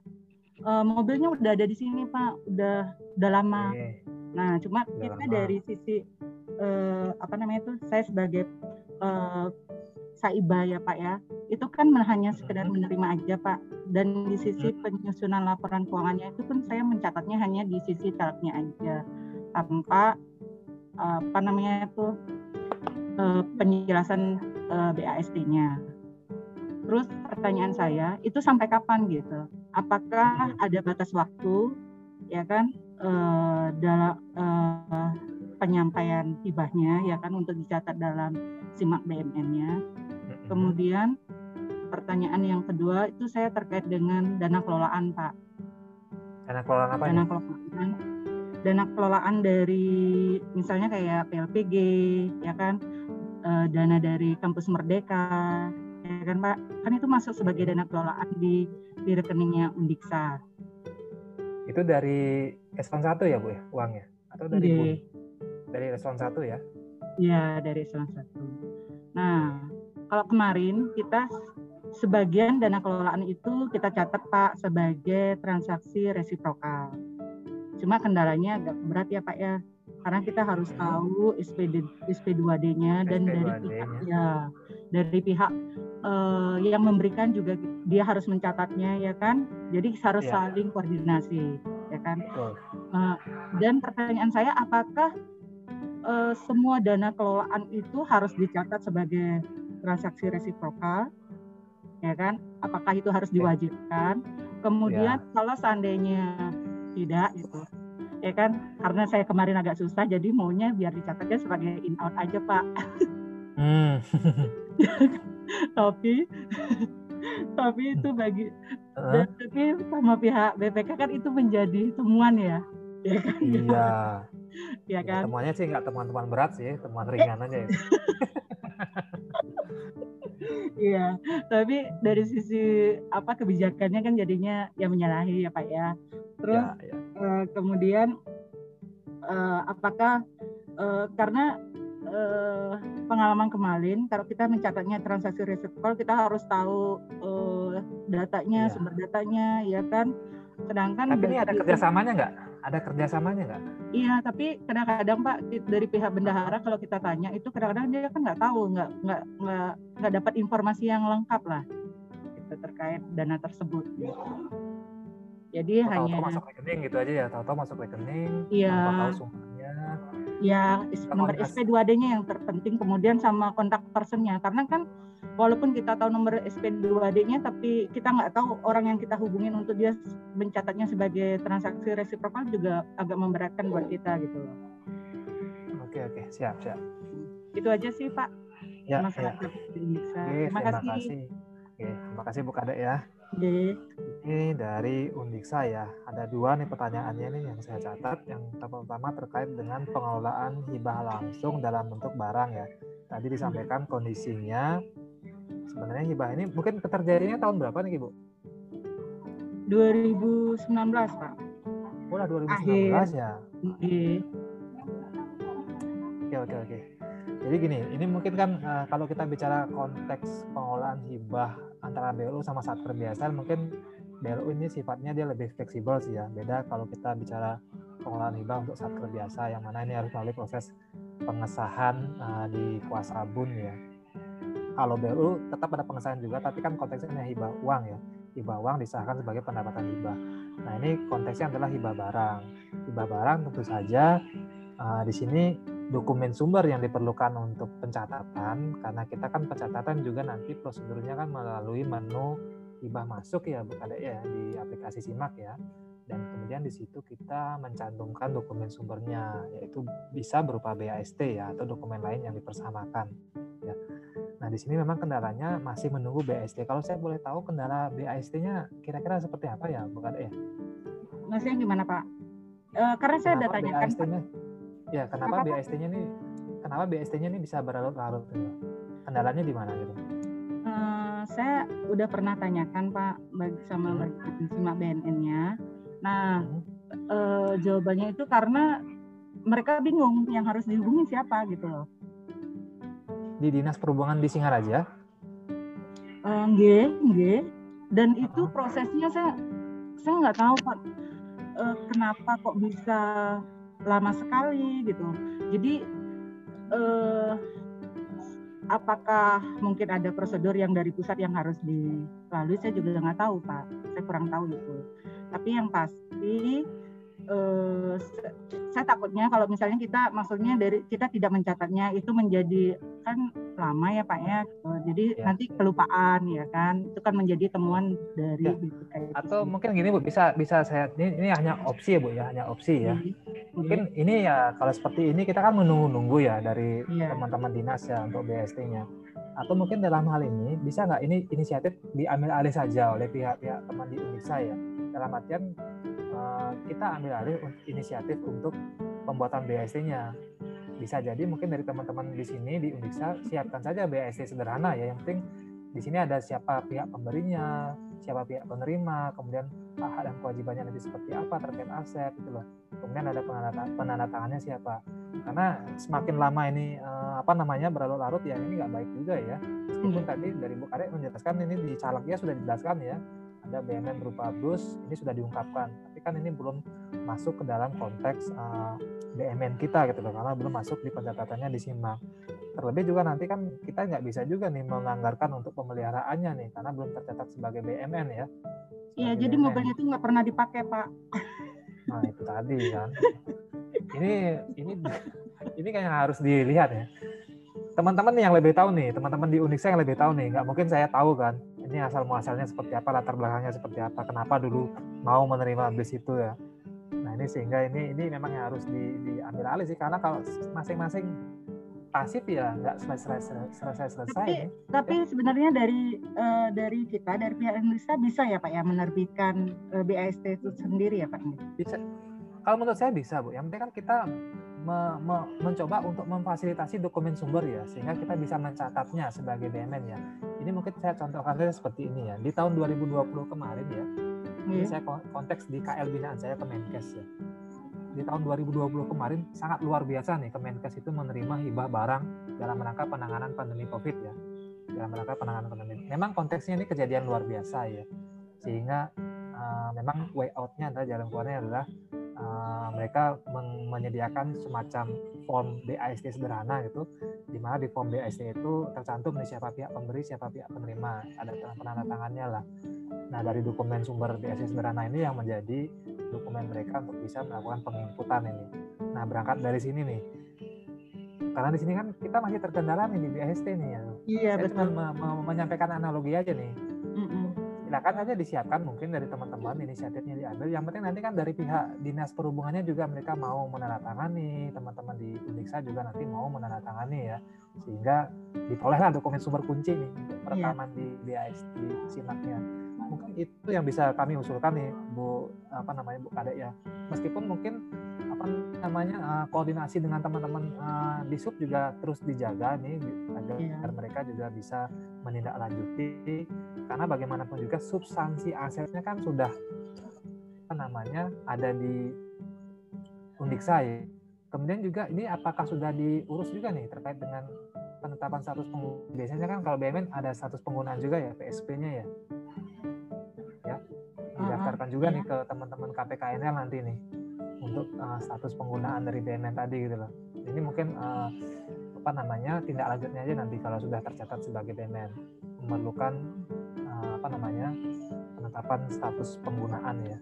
Uh, mobilnya udah ada di sini, Pak. Udah udah lama. Oke. Nah, cuma udah kita lama. dari sisi uh, apa namanya itu saya sebagai uh, saiba ya, Pak ya. Itu kan hanya sekedar mm-hmm. menerima aja, Pak. Dan di sisi mm-hmm. penyusunan laporan keuangannya itu pun saya mencatatnya hanya di sisi calegnya aja tanpa apa namanya itu uh, penjelasan eh, BAST-nya. Terus pertanyaan saya itu sampai kapan gitu? Apakah ada batas waktu ya kan uh, dalam penyampaian hibahnya ya kan untuk dicatat dalam simak BMN-nya. Kemudian pertanyaan yang kedua itu saya terkait dengan dana kelolaan Pak. Dana kelolaan apa? Dana kelolaan dana kelolaan dari misalnya kayak PLPG ya kan uh, dana dari kampus Merdeka, ya kan Pak? Kan itu masuk sebagai dana kelolaan di di rekeningnya Undiksa. Itu dari eselon 1 ya Bu ya uangnya? Atau dari Bu? Dari eselon 1 ya? Iya, dari eselon 1. Nah, kalau kemarin kita sebagian dana kelolaan itu kita catat Pak sebagai transaksi resiprokal. Cuma kendalanya agak berat ya Pak ya. Karena kita harus tahu SPD SP2D-nya dan SP2D dari pihak ya dari pihak uh, yang memberikan juga dia harus mencatatnya ya kan? Jadi harus ya. saling koordinasi ya kan? Uh, dan pertanyaan saya apakah uh, semua dana kelolaan itu harus dicatat sebagai transaksi resiprokal ya kan? Apakah itu harus diwajibkan? Kemudian ya. kalau seandainya tidak gitu ya kan? Karena saya kemarin agak susah jadi maunya biar dicatatnya sebagai in out aja pak. Hmm. tapi tapi itu bagi uh. tapi sama pihak BPK kan itu menjadi temuan ya ya kan? Iya. Ya kan? temuannya sih nggak temuan-temuan berat sih temuan ringan aja ya Iya, tapi dari sisi apa kebijakannya kan jadinya ya menyalahi ya Pak ya. Terus ya, ya. Uh, kemudian uh, apakah uh, karena uh, pengalaman kemarin kalau kita mencatatnya transaksi resepol kita harus tahu uh, datanya, ya. sumber datanya, ya kan. Sedangkan tapi ini ada kerjasamanya nggak? Ada kerjasamanya nggak? Iya, tapi kadang-kadang Pak dari pihak bendahara kalau kita tanya itu kadang-kadang dia kan nggak tahu, nggak nggak nggak nggak dapat informasi yang lengkap lah gitu, terkait dana tersebut. Gitu. Jadi oh, hanya tahu masuk rekening gitu aja ya, tahu-tahu masuk rekening, iya. tahu sumbernya. Ya, nomor SP2D-nya yang terpenting, kemudian sama kontak personnya, karena kan walaupun kita tahu nomor SP2D-nya tapi kita nggak tahu orang yang kita hubungin untuk dia mencatatnya sebagai transaksi resiprokal juga agak memberatkan buat kita gitu loh. Oke oke siap siap. Itu aja sih Pak. Ya, ya. Indonesia. Oke, terima, terima kasih. kasih. Oke, terima kasih Bu Kade ya. Oke. Ini dari Undiksa ya. Ada dua nih pertanyaannya nih yang saya catat. Yang pertama terkait dengan pengelolaan hibah langsung dalam bentuk barang ya. Tadi disampaikan kondisinya sebenarnya hibah ini mungkin keterjadinya tahun berapa nih Ibu? 2019 Pak. Oh, lah 2019 Akhir. ya. Iya. Oke oke oke. Jadi gini, ini mungkin kan uh, kalau kita bicara konteks pengelolaan hibah antara BLU sama satker biasa, mungkin BLU ini sifatnya dia lebih fleksibel sih ya. Beda kalau kita bicara pengelolaan hibah untuk satker biasa, yang mana ini harus melalui proses pengesahan uh, di kuasa bun ya kalau BLU tetap ada pengesahan juga, tapi kan konteksnya hibah uang ya. Hibah uang disahkan sebagai pendapatan hibah. Nah ini konteksnya adalah hibah barang. Hibah barang tentu saja uh, di sini dokumen sumber yang diperlukan untuk pencatatan, karena kita kan pencatatan juga nanti prosedurnya kan melalui menu hibah masuk ya, bukan ya di aplikasi SIMAK ya. Dan kemudian di situ kita mencantumkan dokumen sumbernya, yaitu bisa berupa BAST ya atau dokumen lain yang dipersamakan. Ya. Nah di sini memang kendalanya masih menunggu BAST. Kalau saya boleh tahu kendala BAST-nya kira-kira seperti apa ya, Bu Kade ya? Maksudnya gimana, Pak? E, karena saya ada tanyakan. BAST-nya, ya, kenapa, BAST-nya ini kenapa BAST-nya ini bisa berlarut-larut gitu? Kendalanya di mana gitu? Uh, saya udah pernah tanyakan Pak sama hmm. simak BNN-nya. Nah, hmm. uh, jawabannya itu karena mereka bingung yang harus dihubungi siapa gitu loh di dinas perhubungan di Singaraja? Enggak, uh, enggak. Dan itu prosesnya saya saya nggak tahu pak uh, kenapa kok bisa lama sekali gitu. Jadi uh, apakah mungkin ada prosedur yang dari pusat yang harus dilalui? Saya juga nggak tahu pak. Saya kurang tahu itu. Tapi yang pasti uh, saya takutnya kalau misalnya kita maksudnya dari kita tidak mencatatnya itu menjadi kan lama ya Pak ya. Uh, jadi ya. nanti kelupaan ya kan. Itu kan menjadi temuan dari ya. gitu, kayak Atau gitu. mungkin gini Bu, bisa bisa saya ini, ini hanya opsi ya Bu ya, hanya opsi ya. Hmm. Mungkin hmm. ini ya kalau seperti ini kita kan menunggu-nunggu ya dari iya. teman-teman dinas ya untuk BST-nya. Atau mungkin dalam hal ini bisa nggak ini inisiatif diambil alih saja oleh pihak-pihak teman di Unisa ya. Dalam artian Eh, kita ambil alih inisiatif untuk pembuatan BAST-nya. Bisa jadi mungkin dari teman-teman di sini di Undiksa siapkan saja BAST sederhana ya. Yang penting di sini ada siapa pihak pemberinya, siapa pihak penerima, kemudian hak dan kewajibannya nanti seperti apa terkait aset gitu loh. Kemudian ada penandatangannya siapa. Karena semakin lama ini eh, apa namanya berlarut-larut ya ini nggak baik juga ya. Meskipun hmm. tadi dari Bu Karek menjelaskan ini di calegnya sudah dijelaskan ya ada BMN berupa bus ini sudah diungkapkan tapi kan ini belum masuk ke dalam konteks uh, BMN kita gitu loh karena belum masuk di pencatatannya di SIMAK terlebih juga nanti kan kita nggak bisa juga nih menganggarkan untuk pemeliharaannya nih karena belum tercatat sebagai BMN ya. Iya jadi BMN. mobilnya itu nggak pernah dipakai pak. Nah itu tadi kan. Ini ini ini kayak harus dilihat ya. Teman-teman yang lebih tahu nih teman-teman di Uniksa yang lebih tahu nih nggak mungkin saya tahu kan ini asal muasalnya seperti apa latar belakangnya seperti apa kenapa dulu mau menerima bis itu ya. Nah ini sehingga ini ini memang yang harus di, diambil alih sih karena kalau masing-masing pasif ya nggak selesai selesai selesai tapi, ya. tapi sebenarnya dari uh, dari kita dari pihak Indonesia bisa ya pak ya menerbitkan uh, eh, BAST itu sendiri ya pak bisa. Kalau menurut saya bisa bu. Yang penting kan kita me, me, mencoba untuk memfasilitasi dokumen sumber ya sehingga kita bisa mencatatnya sebagai BMN ya. Ini mungkin saya contohkan saja seperti ini ya. Di tahun 2020 kemarin ya, hmm. ini saya konteks di KL binaan saya Kemenkes ya. Di tahun 2020 kemarin sangat luar biasa nih Kemenkes itu menerima hibah barang dalam rangka penanganan pandemi Covid ya. Dalam rangka penanganan pandemi. Memang konteksnya ini kejadian luar biasa ya. Sehingga uh, memang way out-nya adalah jalan keluarnya adalah uh, mereka menyediakan semacam form BAST sederhana gitu di mana di form BAST itu tercantum nih siapa pihak pemberi siapa pihak penerima ada penanda tangannya lah nah dari dokumen sumber BAST sederhana ini yang menjadi dokumen mereka untuk bisa melakukan penginputan ini nah berangkat dari sini nih karena di sini kan kita masih terkendala nih di BAST nih ya. Iya Saya betul. Cuma menyampaikan analogi aja nih. Silakan aja disiapkan mungkin dari teman-teman inisiatifnya diambil yang penting nanti kan dari pihak dinas perhubungannya juga mereka mau menandatangani teman-teman di Uniksa juga nanti mau menandatangani ya sehingga diperolehlah dokumen sumber kunci nih iya. perekaman yeah. di BAS di sinaknya mungkin itu yang bisa kami usulkan nih Bu apa namanya Bu Kadek ya meskipun mungkin apa namanya uh, koordinasi dengan teman-teman uh, di sub juga terus dijaga nih agar yeah. mereka juga bisa menindaklanjuti karena bagaimanapun juga substansi asetnya kan sudah apa namanya ada di Undiksa ya. Kemudian juga ini apakah sudah diurus juga nih terkait dengan penetapan status pengguna. Biasanya kan kalau BMN ada status penggunaan juga ya PSP-nya ya. Ya. Didaftarkan juga nih ke teman-teman KPKNL nanti nih untuk uh, status penggunaan dari BMN tadi gitu loh. Ini mungkin uh, apa namanya tindak lanjutnya aja nanti kalau sudah tercatat sebagai BMN memerlukan apa namanya penetapan status penggunaan ya.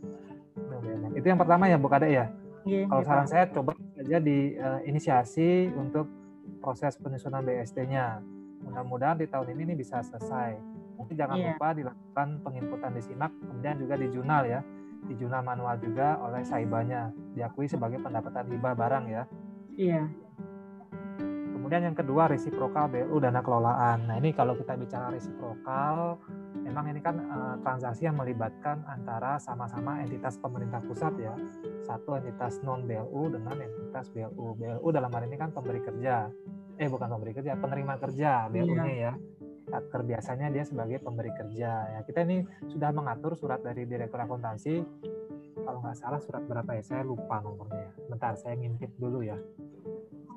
Itu yang pertama ya Bu Kade ya. Yeah, kalau saran saya coba saja di uh, inisiasi untuk proses penyusunan BST-nya. Mudah-mudahan di tahun ini ini bisa selesai. Nanti jangan yeah. lupa dilakukan penginputan di SIMAK, kemudian juga di jurnal ya. Di jurnal manual juga oleh saibanya diakui sebagai pendapatan hibah barang ya. Iya Kemudian yang kedua resiprokal BLU dana kelolaan. Nah ini kalau kita bicara resiprokal, memang ini kan uh, transaksi yang melibatkan antara sama-sama entitas pemerintah pusat ya, satu entitas non BLU dengan entitas BLU. BLU dalam hal ini kan pemberi kerja, eh bukan pemberi kerja, penerima kerja BLU-nya iya. ya. Satker biasanya dia sebagai pemberi kerja. Ya kita ini sudah mengatur surat dari Direktur Akuntansi kalau nggak salah surat berapa ya saya lupa nomornya bentar saya ngintip dulu ya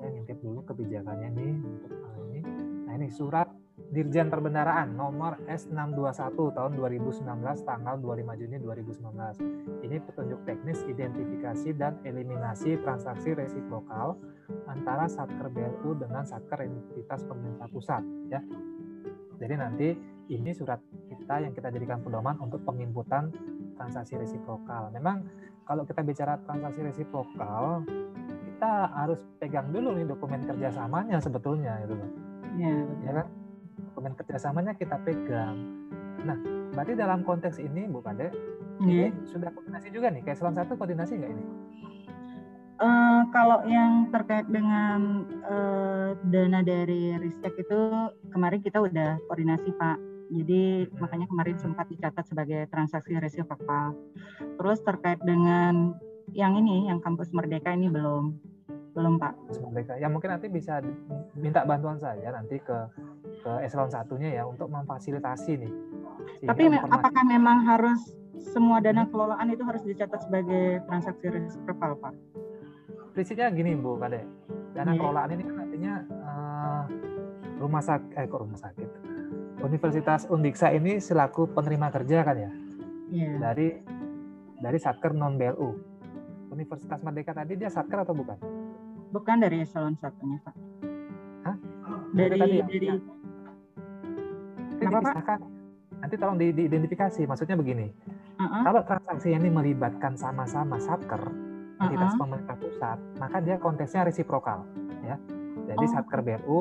saya ngintip dulu kebijakannya nih untuk hal ini. Nah ini surat Dirjen Perbendaraan nomor S621 tahun 2019 tanggal 25 Juni 2019. Ini petunjuk teknis identifikasi dan eliminasi transaksi resiprokal antara Satker BLU dengan Satker entitas pemerintah pusat ya. Jadi nanti ini surat kita yang kita jadikan pedoman untuk penginputan transaksi resiprokal. Memang kalau kita bicara transaksi resiprokal kita harus pegang dulu nih dokumen kerjasamanya sebetulnya itu ya, ya kan dokumen kerjasamanya kita pegang nah berarti dalam konteks ini Bu Kade ya. ini sudah koordinasi juga nih kayak selon satu koordinasi nggak ini Uh, kalau yang terkait dengan uh, dana dari Ristek itu kemarin kita udah koordinasi Pak. Jadi hmm. makanya kemarin sempat dicatat sebagai transaksi resiprokal. Terus terkait dengan yang ini, yang kampus Merdeka ini belum belum Pak. Mereka ya mungkin nanti bisa minta bantuan saya nanti ke ke eselon satunya ya untuk memfasilitasi nih. Tapi informasi... apakah memang harus semua dana kelolaan itu harus dicatat sebagai transaksi resiprokal Pak? Prinsipnya gini Bu Kade, dana yeah. kelolaan ini kan artinya uh, rumah sakit, eh kok rumah sakit, Universitas Undiksa ini selaku penerima kerja kan ya, yeah. dari dari satker non BLU. Universitas Merdeka tadi dia satker atau bukan? Bukan dari eselon satunya, Pak. Hah? Dari dari, ya? dari Kenapa, Pak? Nanti tolong di, diidentifikasi. Maksudnya begini. Uh-uh. Kalau transaksi ini melibatkan sama-sama satker, entitas uh-uh. pemerintah pusat, maka dia konteksnya resiprokal, ya. Jadi oh. satker BLU,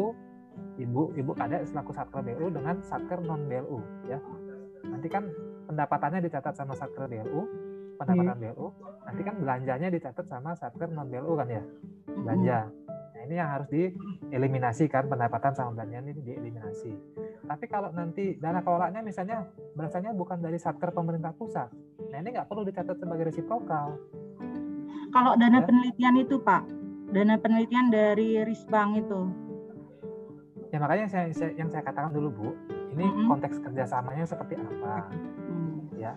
ibu ibu ada selaku satker BLU dengan satker non BLU, ya. Nanti kan pendapatannya dicatat sama satker BLU, pendapatan yeah. BLU, nanti kan belanjanya dicatat sama satker non BLU kan ya belanja. Nah, ini yang harus dieliminasi kan pendapatan sama belanja ini dieliminasi. Tapi kalau nanti dana kelolaannya misalnya berasalnya bukan dari satker pemerintah pusat, nah ini nggak perlu dicatat sebagai resiprokal. Kalau dana ya. penelitian itu Pak, dana penelitian dari Risbang itu. Ya makanya saya, saya, yang saya katakan dulu Bu, ini mm -hmm. konteks kerjasamanya seperti apa, mm. ya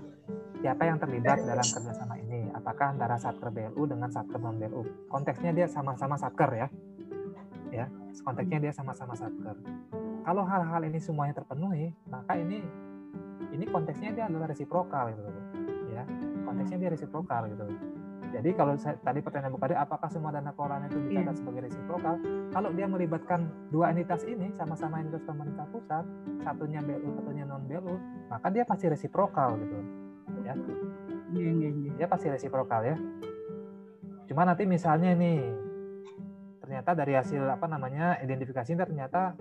siapa yang terlibat dalam kerjasama ini apakah antara satker BLU dengan satker non BLU konteksnya dia sama-sama satker ya ya konteksnya dia sama-sama satker kalau hal-hal ini semuanya terpenuhi maka ini ini konteksnya dia adalah resiprokal gitu ya konteksnya dia resiprokal gitu jadi kalau saya, tadi pertanyaan Bukade, apakah semua dana kelolaan itu dicatat yeah. sebagai resiprokal? Kalau dia melibatkan dua entitas ini, sama-sama entitas pemerintah pusat, satunya BLU, satunya non BLU, maka dia pasti resiprokal gitu. Ya. Iya, iya, iya. Dia pasti resiprokal ya. Cuma nanti misalnya nih ternyata dari hasil apa namanya identifikasi ternyata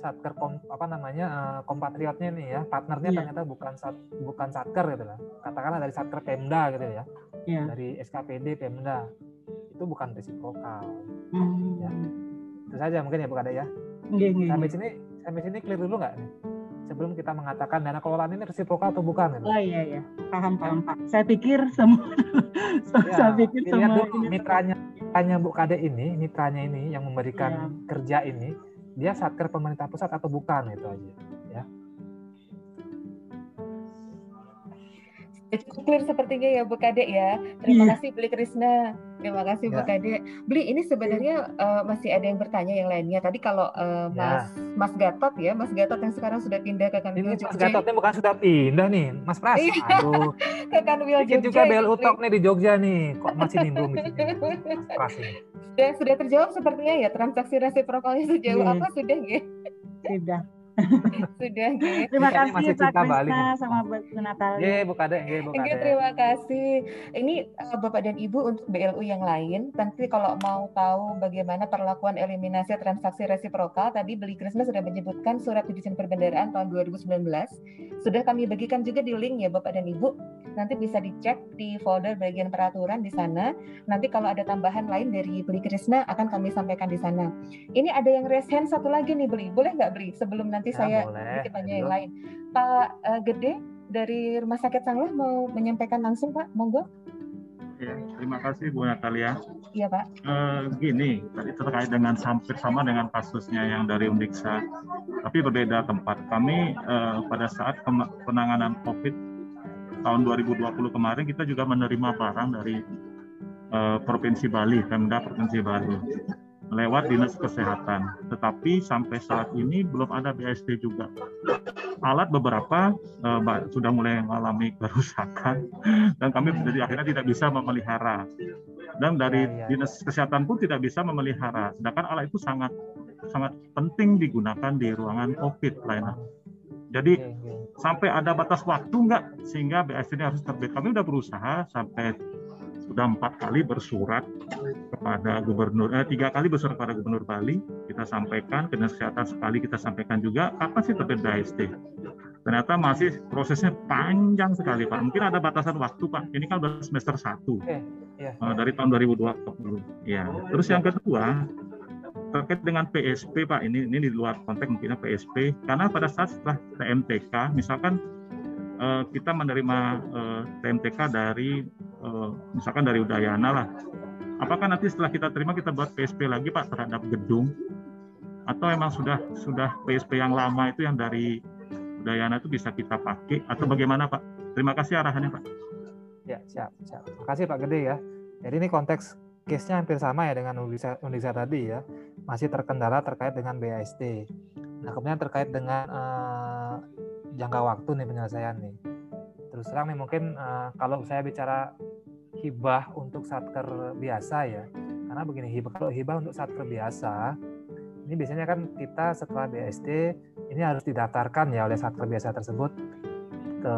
satker kom, apa namanya uh, kompatriotnya nih ya partnernya yeah. ternyata bukan sat, bukan satker gitu lah katakanlah dari satker Pemda gitu ya yeah. dari SKPD Pemda itu bukan resiprokal mm. ya itu saja mungkin ya bukan ada ya yeah, yeah, sampai sini sampai sini clear dulu nggak nih sebelum kita mengatakan dana kelolaan ini resiprokal atau bukan. Gitu. Oh iya iya, paham paham Pak. Saya pikir semua, ya, saya pikir semua dulu mitranya, mitranya Bu Kade ini, mitranya ini yang memberikan ya. kerja ini, dia satker pemerintah pusat atau bukan itu aja. Ya. Cukup clear sepertinya ya Bu Kade ya. Terima iya. kasih Beli Krisna. Terima kasih ya. Bu Kade. Beli ini sebenarnya uh, masih ada yang bertanya yang lainnya. Tadi kalau uh, Mas ya. Mas Gatot ya, Mas Gatot yang sekarang sudah pindah ke Kanwil Jogja. Mas Gatotnya bukan sudah pindah nih, Mas Pras. Iya. Aduh. ke Kanwil Jogja. juga BLU Talk nih di Jogja nih. Kok masih nimbrung di sini? Mas Pras ini. Sudah, sudah terjawab sepertinya ya transaksi resiprokalnya sejauh yeah. apa sudah ya? Sudah. Sudah, gitu. Terima kasih masih Pak Krisna sama Bu Natalia. Iya, Bu Kade, iya, Bu Kade. terima kasih. Ini uh, Bapak dan Ibu untuk BLU yang lain, nanti kalau mau tahu bagaimana perlakuan eliminasi transaksi resiprokal, tadi Beli Krisna sudah menyebutkan surat izin perbendaraan tahun 2019. Sudah kami bagikan juga di link ya Bapak dan Ibu nanti bisa dicek di folder bagian peraturan di sana. Nanti kalau ada tambahan lain dari Beli Krisna akan kami sampaikan di sana. Ini ada yang raise hand satu lagi nih Beli, boleh nggak Beli? Sebelum nanti ya, saya sedikit tanya yang lain. Pak uh, Gede dari Rumah Sakit Sanglah mau menyampaikan langsung Pak, monggo. Ya, terima kasih Bu Natalia. Iya Pak. Uh, gini, tadi terkait dengan hampir sama dengan kasusnya yang dari Undiksa, tapi berbeda tempat. Kami uh, pada saat penanganan COVID tahun 2020 kemarin kita juga menerima barang dari uh, Provinsi Bali, Pemda Provinsi Bali lewat dinas kesehatan. Tetapi sampai saat ini belum ada BSD juga. Alat beberapa uh, sudah mulai mengalami kerusakan dan kami jadi akhirnya tidak bisa memelihara. Dan dari ya, ya. dinas kesehatan pun tidak bisa memelihara. Sedangkan alat itu sangat sangat penting digunakan di ruangan COVID lainnya. Jadi sampai ada batas waktu enggak sehingga BSD ini harus terbit. Kami sudah berusaha sampai sudah empat kali bersurat kepada gubernur, eh, tiga kali bersurat kepada gubernur Bali, kita sampaikan, ke dinas kesehatan sekali kita sampaikan juga, kapan sih terbit BST? Ternyata masih prosesnya panjang sekali Pak. Mungkin ada batasan waktu Pak. Ini kan sudah semester satu okay. yeah. uh, dari tahun 2020. Ya. Terus yang kedua terkait dengan PSP Pak. Ini ini di luar konteks mungkinnya PSP. Karena pada saat setelah TMTK, misalkan uh, kita menerima uh, TMTK dari uh, misalkan dari Udayana lah. Apakah nanti setelah kita terima kita buat PSP lagi Pak terhadap gedung atau emang sudah sudah PSP yang lama itu yang dari Udayana itu bisa kita pakai atau bagaimana Pak? Terima kasih arahannya Pak. Ya siap siap. Terima kasih Pak Gede ya. Jadi ini konteks case-nya hampir sama ya dengan Undisa tadi ya. Masih terkendala terkait dengan BAST. Nah kemudian terkait dengan uh, jangka waktu nih penyelesaian nih. Terus terang nih mungkin uh, kalau saya bicara hibah untuk satker biasa ya, karena begini hibah kalau hibah untuk satker biasa ini biasanya kan kita setelah BSD ini harus didaftarkan ya oleh satker biasa tersebut ke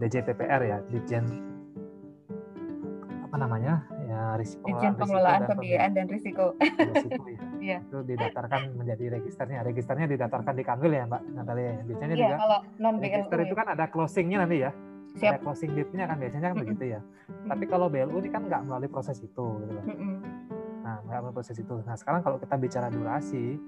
DJPPR ya, Dijen apa namanya ya risiko Dijen pengelolaan pembiayaan dan risiko. risiko ya. Iya. Itu didaftarkan menjadi registernya. Registernya didaftarkan di Kanwil ya, Mbak Natalia. Biasanya iya, juga kalau non register itu kan ada closingnya nanti ya. Siap. Ada closing date-nya kan biasanya kan mm -hmm. begitu ya. Tapi kalau BLU ini kan nggak melalui proses itu gitu loh. Mm -hmm. Nah, nggak melalui proses itu. Nah, sekarang kalau kita bicara durasi,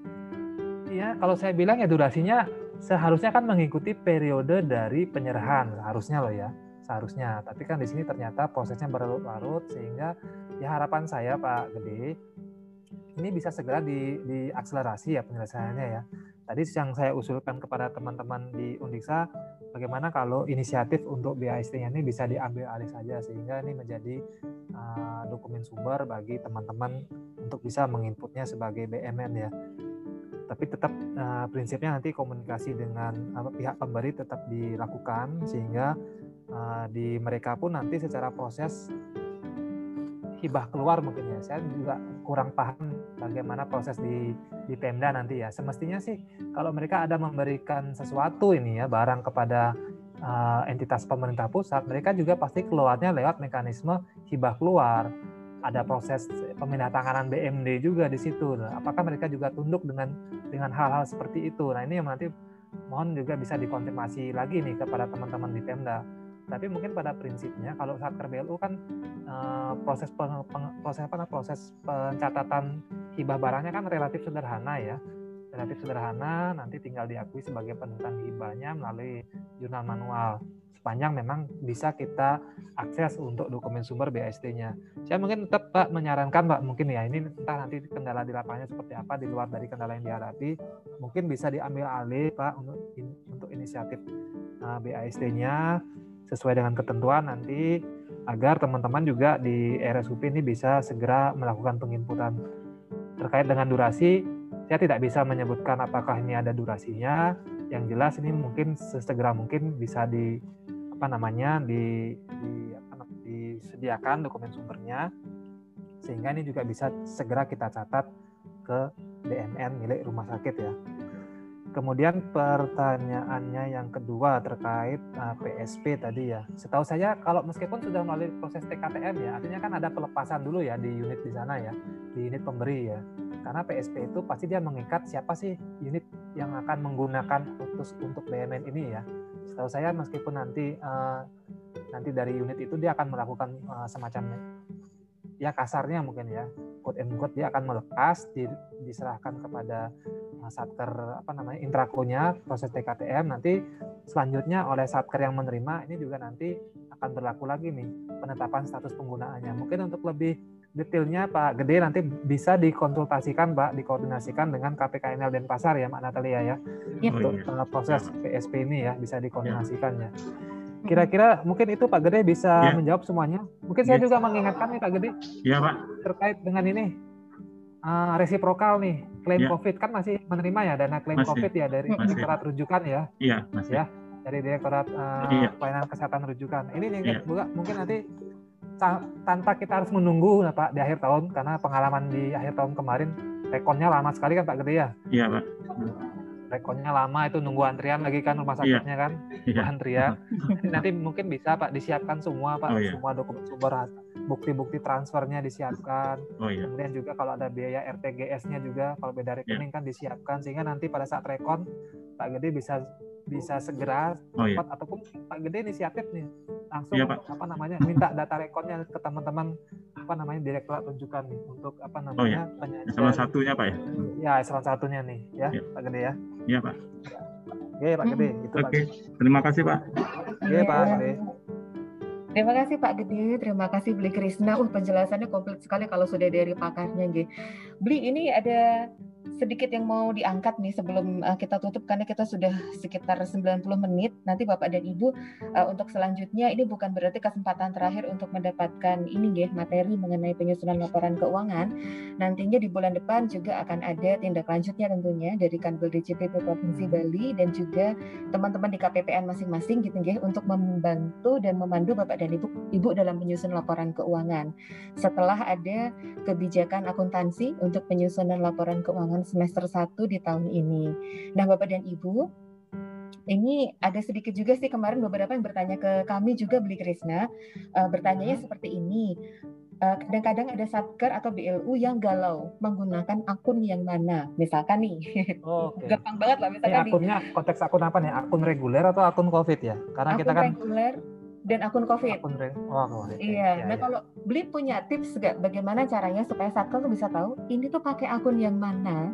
ya kalau saya bilang ya durasinya seharusnya kan mengikuti periode dari penyerahan harusnya loh ya seharusnya tapi kan di sini ternyata prosesnya berlarut-larut sehingga ya harapan saya Pak Gede ini bisa segera di, diakselerasi ya penyelesaiannya ya. Tadi yang saya usulkan kepada teman-teman di Undiksa, bagaimana kalau inisiatif untuk BAST-nya ini bisa diambil alih saja sehingga ini menjadi uh, dokumen sumber bagi teman-teman untuk bisa menginputnya sebagai BMN ya. Tapi tetap uh, prinsipnya nanti komunikasi dengan uh, pihak pemberi tetap dilakukan sehingga uh, di mereka pun nanti secara proses hibah keluar mungkin ya. Saya juga kurang paham bagaimana proses di di Pemda nanti ya. Semestinya sih kalau mereka ada memberikan sesuatu ini ya barang kepada uh, entitas pemerintah pusat, mereka juga pasti keluarnya lewat mekanisme hibah keluar. Ada proses pemindahan BMD juga di situ. Nah, apakah mereka juga tunduk dengan dengan hal-hal seperti itu? Nah ini yang nanti mohon juga bisa dikonfirmasi lagi nih kepada teman-teman di Pemda tapi mungkin pada prinsipnya kalau saat BLU kan uh, proses peng, peng, proses apa proses pencatatan hibah barangnya kan relatif sederhana ya. Relatif sederhana nanti tinggal diakui sebagai penentuan hibahnya melalui jurnal manual. Sepanjang memang bisa kita akses untuk dokumen sumber BSD-nya. Saya mungkin tetap Pak menyarankan Pak mungkin ya ini entah nanti kendala di lapangannya seperti apa di luar dari kendala yang dihadapi mungkin bisa diambil alih Pak untuk untuk inisiatif uh, BASD-nya sesuai dengan ketentuan nanti agar teman-teman juga di RSUP ini bisa segera melakukan penginputan. Terkait dengan durasi saya tidak bisa menyebutkan apakah ini ada durasinya. Yang jelas ini mungkin sesegera mungkin bisa di apa namanya di, di apa, disediakan dokumen sumbernya. Sehingga ini juga bisa segera kita catat ke BMN milik rumah sakit ya Kemudian pertanyaannya yang kedua terkait uh, PSP tadi ya. Setahu saya kalau meskipun sudah melalui proses TKTM ya, artinya kan ada pelepasan dulu ya di unit di sana ya, di unit pemberi ya. Karena PSP itu pasti dia mengikat siapa sih unit yang akan menggunakan putus untuk BMN ini ya. Setahu saya meskipun nanti uh, nanti dari unit itu dia akan melakukan uh, semacam ya kasarnya mungkin ya quote and quote dia akan melepas di, diserahkan kepada satker apa namanya intrakonya proses TKTM nanti selanjutnya oleh satker yang menerima ini juga nanti akan berlaku lagi nih penetapan status penggunaannya mungkin untuk lebih detailnya Pak Gede nanti bisa dikonsultasikan Pak dikoordinasikan dengan KPKNL Denpasar ya Mak Natalia ya ya untuk uh, proses PSP ini ya bisa dikoordinasikan ya Kira-kira mungkin itu Pak Gede bisa ya. menjawab semuanya. Mungkin saya ya. juga mengingatkan nih Pak Gede. Iya Pak. Terkait dengan ini uh, resiprokal nih klaim ya. COVID kan masih menerima ya dana klaim masih. COVID ya dari masih. Direktorat Rujukan ya. Iya masih. Ya dari Direktorat uh, ya. Pelayanan Kesehatan Rujukan. Ini juga mungkin nanti tanpa kita harus menunggu nah, Pak di akhir tahun karena pengalaman di akhir tahun kemarin rekonnya lama sekali kan Pak Gede ya. Iya Pak rekonnya lama itu nunggu antrian lagi kan rumah iya. sakitnya kan yeah. antrian nanti mungkin bisa pak disiapkan semua pak oh, yeah. semua dokumen sumber bukti-bukti transfernya disiapkan oh, yeah. kemudian juga kalau ada biaya RTGS-nya juga kalau beda rekening yeah. kan disiapkan sehingga nanti pada saat rekon Pak Gede bisa bisa segera oh, iya. ataupun Pak Gede inisiatif nih langsung iya, Pak. apa namanya minta data rekonnya ke teman-teman apa namanya direktorat tunjukkan nih untuk apa namanya oh, iya. penyajian salah satunya Pak ya ya salah satunya nih ya iya. Pak Gede ya iya Pak Oke Pak Gede gitu Oke Pak. terima kasih Pak Oke Pak Gede Terima kasih Pak Gede, terima kasih Beli Krisna. Uh penjelasannya komplit sekali kalau sudah dari pakarnya, G. Beli ini ada sedikit yang mau diangkat nih sebelum uh, kita tutup karena kita sudah sekitar 90 menit. Nanti Bapak dan Ibu uh, untuk selanjutnya ini bukan berarti kesempatan terakhir untuk mendapatkan ini ya materi mengenai penyusunan laporan keuangan. Nantinya di bulan depan juga akan ada tindak lanjutnya tentunya dari Kanwil DJPP Provinsi Bali dan juga teman-teman di KPPN masing-masing gitu ya untuk membantu dan memandu Bapak dan Ibu Ibu dalam menyusun laporan keuangan. Setelah ada kebijakan akuntansi untuk penyusunan laporan keuangan semester 1 di tahun ini. Nah, Bapak dan Ibu, ini ada sedikit juga sih kemarin beberapa yang bertanya ke kami juga beli Krisna, uh, bertanyanya hmm. seperti ini. Uh, kadang-kadang ada satker atau BLU yang galau menggunakan akun yang mana, misalkan nih, oh, okay. gampang banget lah misalkan. Ini akunnya nih, konteks akun apa nih? Akun reguler atau akun COVID ya? Karena akun kita kan reguler dan akun COVID. Akun oh, COVID. Iya. Ya, nah ya. kalau beli punya tips gak bagaimana caranya supaya satker tuh bisa tahu ini tuh pakai akun yang mana,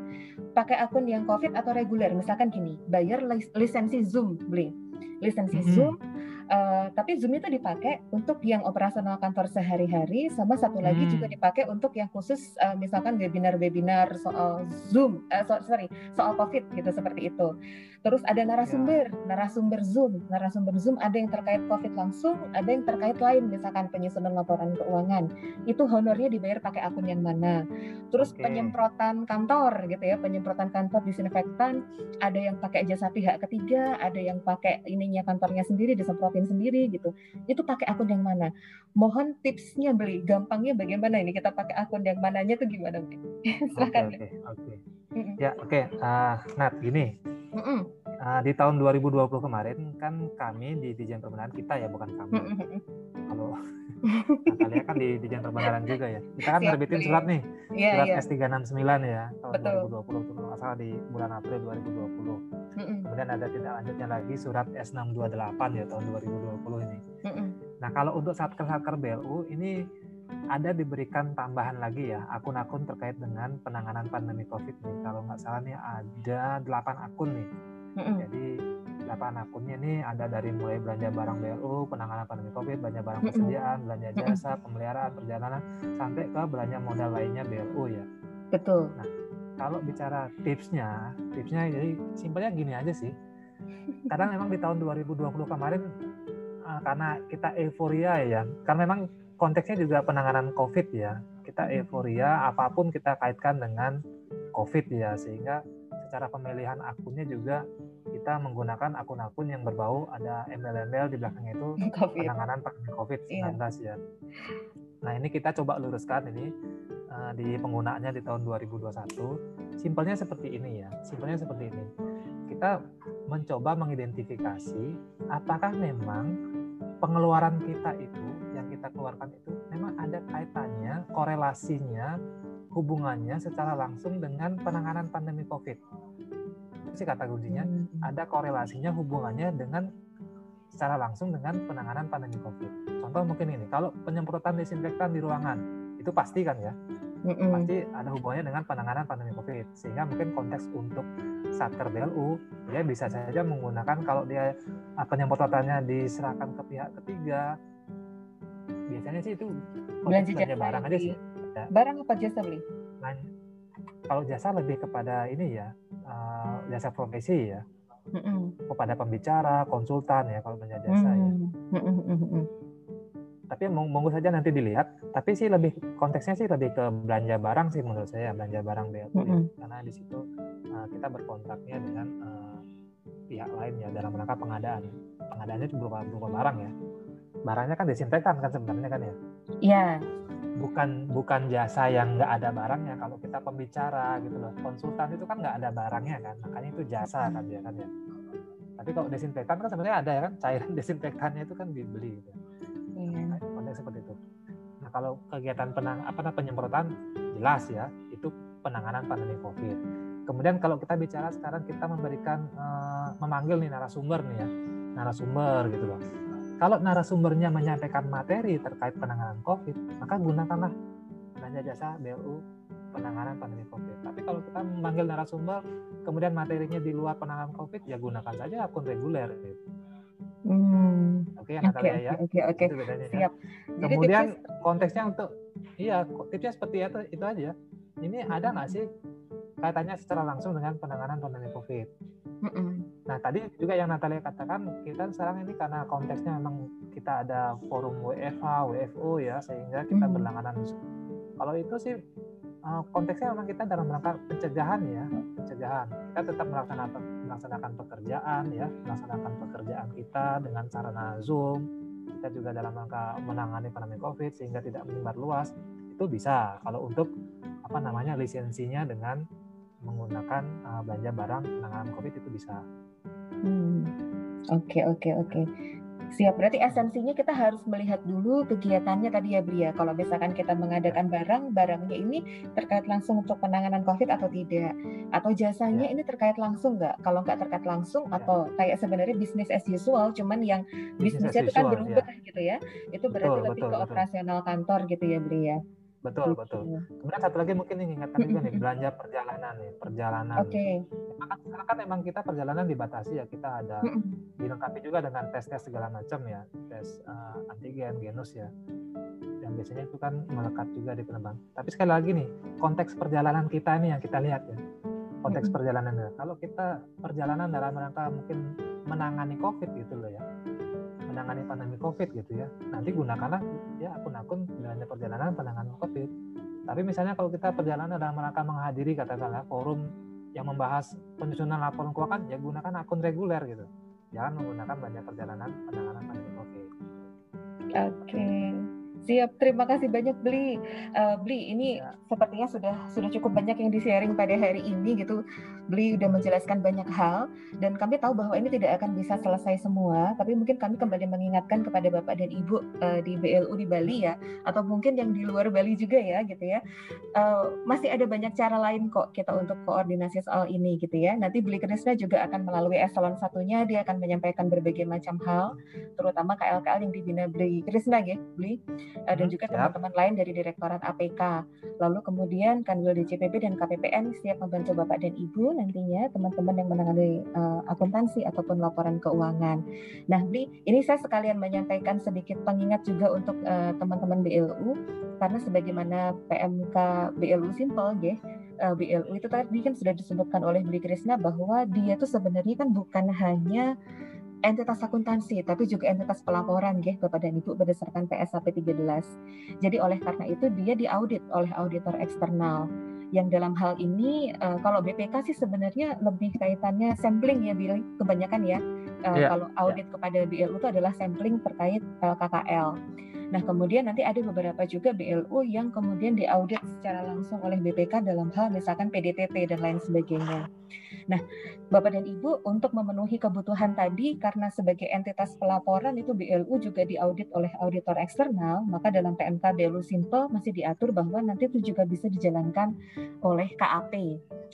pakai akun yang COVID atau reguler. Misalkan gini, bayar lisensi Zoom beli, lisensi mm -hmm. Zoom Uh, tapi Zoom itu dipakai untuk yang operasional kantor sehari-hari, sama satu lagi hmm. juga dipakai untuk yang khusus uh, misalkan webinar-webinar soal Zoom, uh, so, sorry, soal COVID gitu seperti itu. Terus ada narasumber, ya. narasumber Zoom, narasumber Zoom ada yang terkait COVID langsung, ada yang terkait lain, misalkan penyusunan laporan keuangan. Itu honornya dibayar pakai akun yang mana. Terus okay. penyemprotan kantor gitu ya, penyemprotan kantor disinfektan, ada yang pakai jasa pihak ketiga, ada yang pakai ininya kantornya sendiri disemprotin sendiri gitu itu pakai akun yang mana mohon tipsnya beli gampangnya bagaimana ini kita pakai akun yang mananya tuh gimana beli silakan oke oke ya oke. Okay. uh, Nat gini. Mm -mm. Uh, di tahun 2020 kemarin kan kami di Dijen Perbenaran kita ya bukan kamu. Kalau Natalia kan di Dijen Perbenaran juga ya. Kita kan terbitin surat nih. Yeah, surat yeah. S369 ya tahun Betul. 2020 itu kalau salah di bulan April 2020 Kemudian ada tindak lanjutnya lagi surat S628 ya tahun 2020 ini. Nah kalau untuk satker-satker BLU ini ada diberikan tambahan lagi ya akun-akun terkait dengan penanganan pandemi COVID nih. Kalau nggak salah nih ada 8 akun nih. Jadi 8 akunnya nih ada dari mulai belanja barang BLU, penanganan pandemi COVID, belanja barang persediaan, belanja jasa, pemeliharaan, perjalanan, sampai ke belanja modal lainnya BLU ya. Betul. Nah, kalau bicara tipsnya, tipsnya jadi simpelnya gini aja sih. Karena memang di tahun 2020 kemarin uh, karena kita euforia ya, karena memang konteksnya juga penanganan COVID ya. Kita hmm. euforia apa pun kita kaitkan dengan COVID ya, sehingga secara pemilihan akunnya juga kita menggunakan akun-akun yang berbau ada embel-embel di belakangnya itu COVID. penanganan pandemi COVID-19 iya. ya. Nah ini kita coba luruskan ini uh, di penggunaannya di tahun 2021. Simpelnya seperti ini ya, simpelnya seperti ini. Kita mencoba mengidentifikasi apakah memang pengeluaran kita itu kita keluarkan itu memang ada kaitannya, korelasinya, hubungannya secara langsung dengan penanganan pandemi COVID. Itu sih kata kuncinya, hmm. ada korelasinya, hubungannya dengan secara langsung dengan penanganan pandemi COVID. Contoh mungkin ini, kalau penyemprotan desinfektan di ruangan itu pasti kan ya, mm-hmm. pasti ada hubungannya dengan penanganan pandemi COVID. Sehingga mungkin konteks untuk satker BLU dia bisa saja menggunakan kalau dia ah, penyemprotannya diserahkan ke pihak ketiga, biasanya sih itu belanja, belanja barang aja sih. Ya. Barang apa jasa beli? Nah, kalau jasa lebih kepada ini ya, uh, jasa profesi ya mm-hmm. kepada pembicara, konsultan ya kalau menjadi jasa ya. Mm-hmm. Tapi monggo saja nanti dilihat. Tapi sih lebih konteksnya sih lebih ke belanja barang sih menurut saya belanja barang BLU mm-hmm. ya. karena di situ uh, kita berkontraknya dengan uh, pihak lain ya dalam rangka pengadaan. Pengadaannya berupa berupa barang ya. Barangnya kan desinfektan kan sebenarnya kan ya. Iya. Bukan bukan jasa yang nggak ada barangnya kalau kita pembicara gitu loh. Konsultan itu kan nggak ada barangnya kan? Makanya itu jasa kan ya kan ya? Tapi kalau desinfektan kan sebenarnya ada ya kan? Cairan desinfektannya itu kan dibeli gitu. Hmm. konteks seperti itu. Nah kalau kegiatan penang apa namanya penyemprotan jelas ya itu penanganan pandemi covid. Kemudian kalau kita bicara sekarang kita memberikan uh, memanggil nih narasumber nih ya. Narasumber gitu loh kalau narasumbernya menyampaikan materi terkait penanganan COVID, maka gunakanlah belanja jasa BLU penanganan pandemi COVID. Tapi kalau kita memanggil narasumber, kemudian materinya di luar penanganan COVID, ya gunakan saja akun reguler. Gitu. Hmm. Oke, okay, Natalia okay, ya. Oke, oke. Siap. Jadi Kemudian tipsnya... konteksnya untuk, iya, tipsnya seperti itu, itu aja. Ini ada nggak sih kaitannya secara langsung dengan penanganan pandemi COVID? Nah tadi juga yang Natalia katakan kita sekarang ini karena konteksnya memang kita ada forum WFH, WFO ya sehingga kita mm. berlangganan. Kalau itu sih eh, konteksnya memang kita dalam rangka pencegahan ya, pencegahan. Kita tetap melaksanakan melaksanakan pekerjaan ya, melaksanakan pekerjaan kita dengan sarana Zoom. Kita juga dalam rangka menangani pandemi COVID sehingga tidak menyebar luas. Itu bisa kalau untuk apa namanya lisensinya dengan menggunakan uh, belanja barang penanganan COVID itu bisa. Hmm. Oke oke oke. Siap. Berarti esensinya kita harus melihat dulu kegiatannya tadi ya Bria. Kalau misalkan kita mengadakan barang, barangnya ini terkait langsung untuk penanganan COVID atau tidak? Atau jasanya ya. ini terkait langsung nggak? Kalau nggak terkait langsung ya. atau kayak sebenarnya bisnis as usual, cuman yang bisnisnya itu kan berubah ya. gitu ya? Itu berarti betul, lebih betul, ke betul. operasional kantor gitu ya Bria. Betul, betul. Kemudian satu lagi mungkin ingatkan juga nih belanja perjalanan nih, perjalanan. Oke. Okay. Sekarang kan memang kita perjalanan dibatasi ya, kita ada dilengkapi juga dengan tes-tes segala macam ya, tes uh, antigen, genus ya. Dan biasanya itu kan melekat juga di penerbang. Tapi sekali lagi nih, konteks perjalanan kita ini yang kita lihat ya. Konteks perjalanannya. Kalau kita perjalanan dalam rangka mungkin menangani COVID gitu loh ya menangani pandemi COVID gitu ya. Nanti gunakanlah ya akun-akun belanja perjalanan penanganan COVID. Tapi misalnya kalau kita perjalanan dalam rangka menghadiri katakanlah forum yang membahas penyusunan laporan keuangan, ya gunakan akun reguler gitu. Jangan menggunakan belanja perjalanan penanganan pandemi COVID. Oke. Okay. Siap, terima kasih banyak Beli. Uh, Beli, ini ya. sepertinya sudah sudah cukup banyak yang di-sharing pada hari ini gitu. Beli udah menjelaskan banyak hal dan kami tahu bahwa ini tidak akan bisa selesai semua, tapi mungkin kami kembali mengingatkan kepada Bapak dan Ibu uh, di BLU di Bali ya, atau mungkin yang di luar Bali juga ya gitu ya. Uh, masih ada banyak cara lain kok kita untuk koordinasi soal ini gitu ya. Nanti Beli Krisna juga akan melalui eselon satunya dia akan menyampaikan berbagai macam hal, terutama KLKL yang dibina Beli Krisna ya, Beli uh, dan hmm, juga teman-teman lain dari Direktorat APK. Lalu kemudian Kanwil DCPB dan KPPN siap membantu Bapak dan Ibu nantinya teman-teman yang menangani uh, akuntansi ataupun laporan keuangan. Nah, Bli, ini saya sekalian menyampaikan sedikit pengingat juga untuk uh, teman-teman BLU karena sebagaimana PMK BLU Simple ya, uh, BLU itu tadi kan sudah disebutkan oleh Bli Krisna bahwa dia itu sebenarnya kan bukan hanya entitas akuntansi, tapi juga entitas pelaporan ya Bapak dan Ibu berdasarkan PSAP 13. Jadi oleh karena itu dia diaudit oleh auditor eksternal. Yang dalam hal ini uh, kalau BPK sih sebenarnya lebih kaitannya sampling ya Billy, kebanyakan ya. Uh, yeah. Kalau audit yeah. kepada BLU itu adalah sampling terkait uh, KKL. Nah, kemudian nanti ada beberapa juga BLU yang kemudian diaudit secara langsung oleh BPK dalam hal misalkan PDTP dan lain sebagainya. Nah, Bapak dan Ibu untuk memenuhi kebutuhan tadi karena sebagai entitas pelaporan itu BLU juga diaudit oleh auditor eksternal, maka dalam PMK BLU Simple masih diatur bahwa nanti itu juga bisa dijalankan oleh KAP.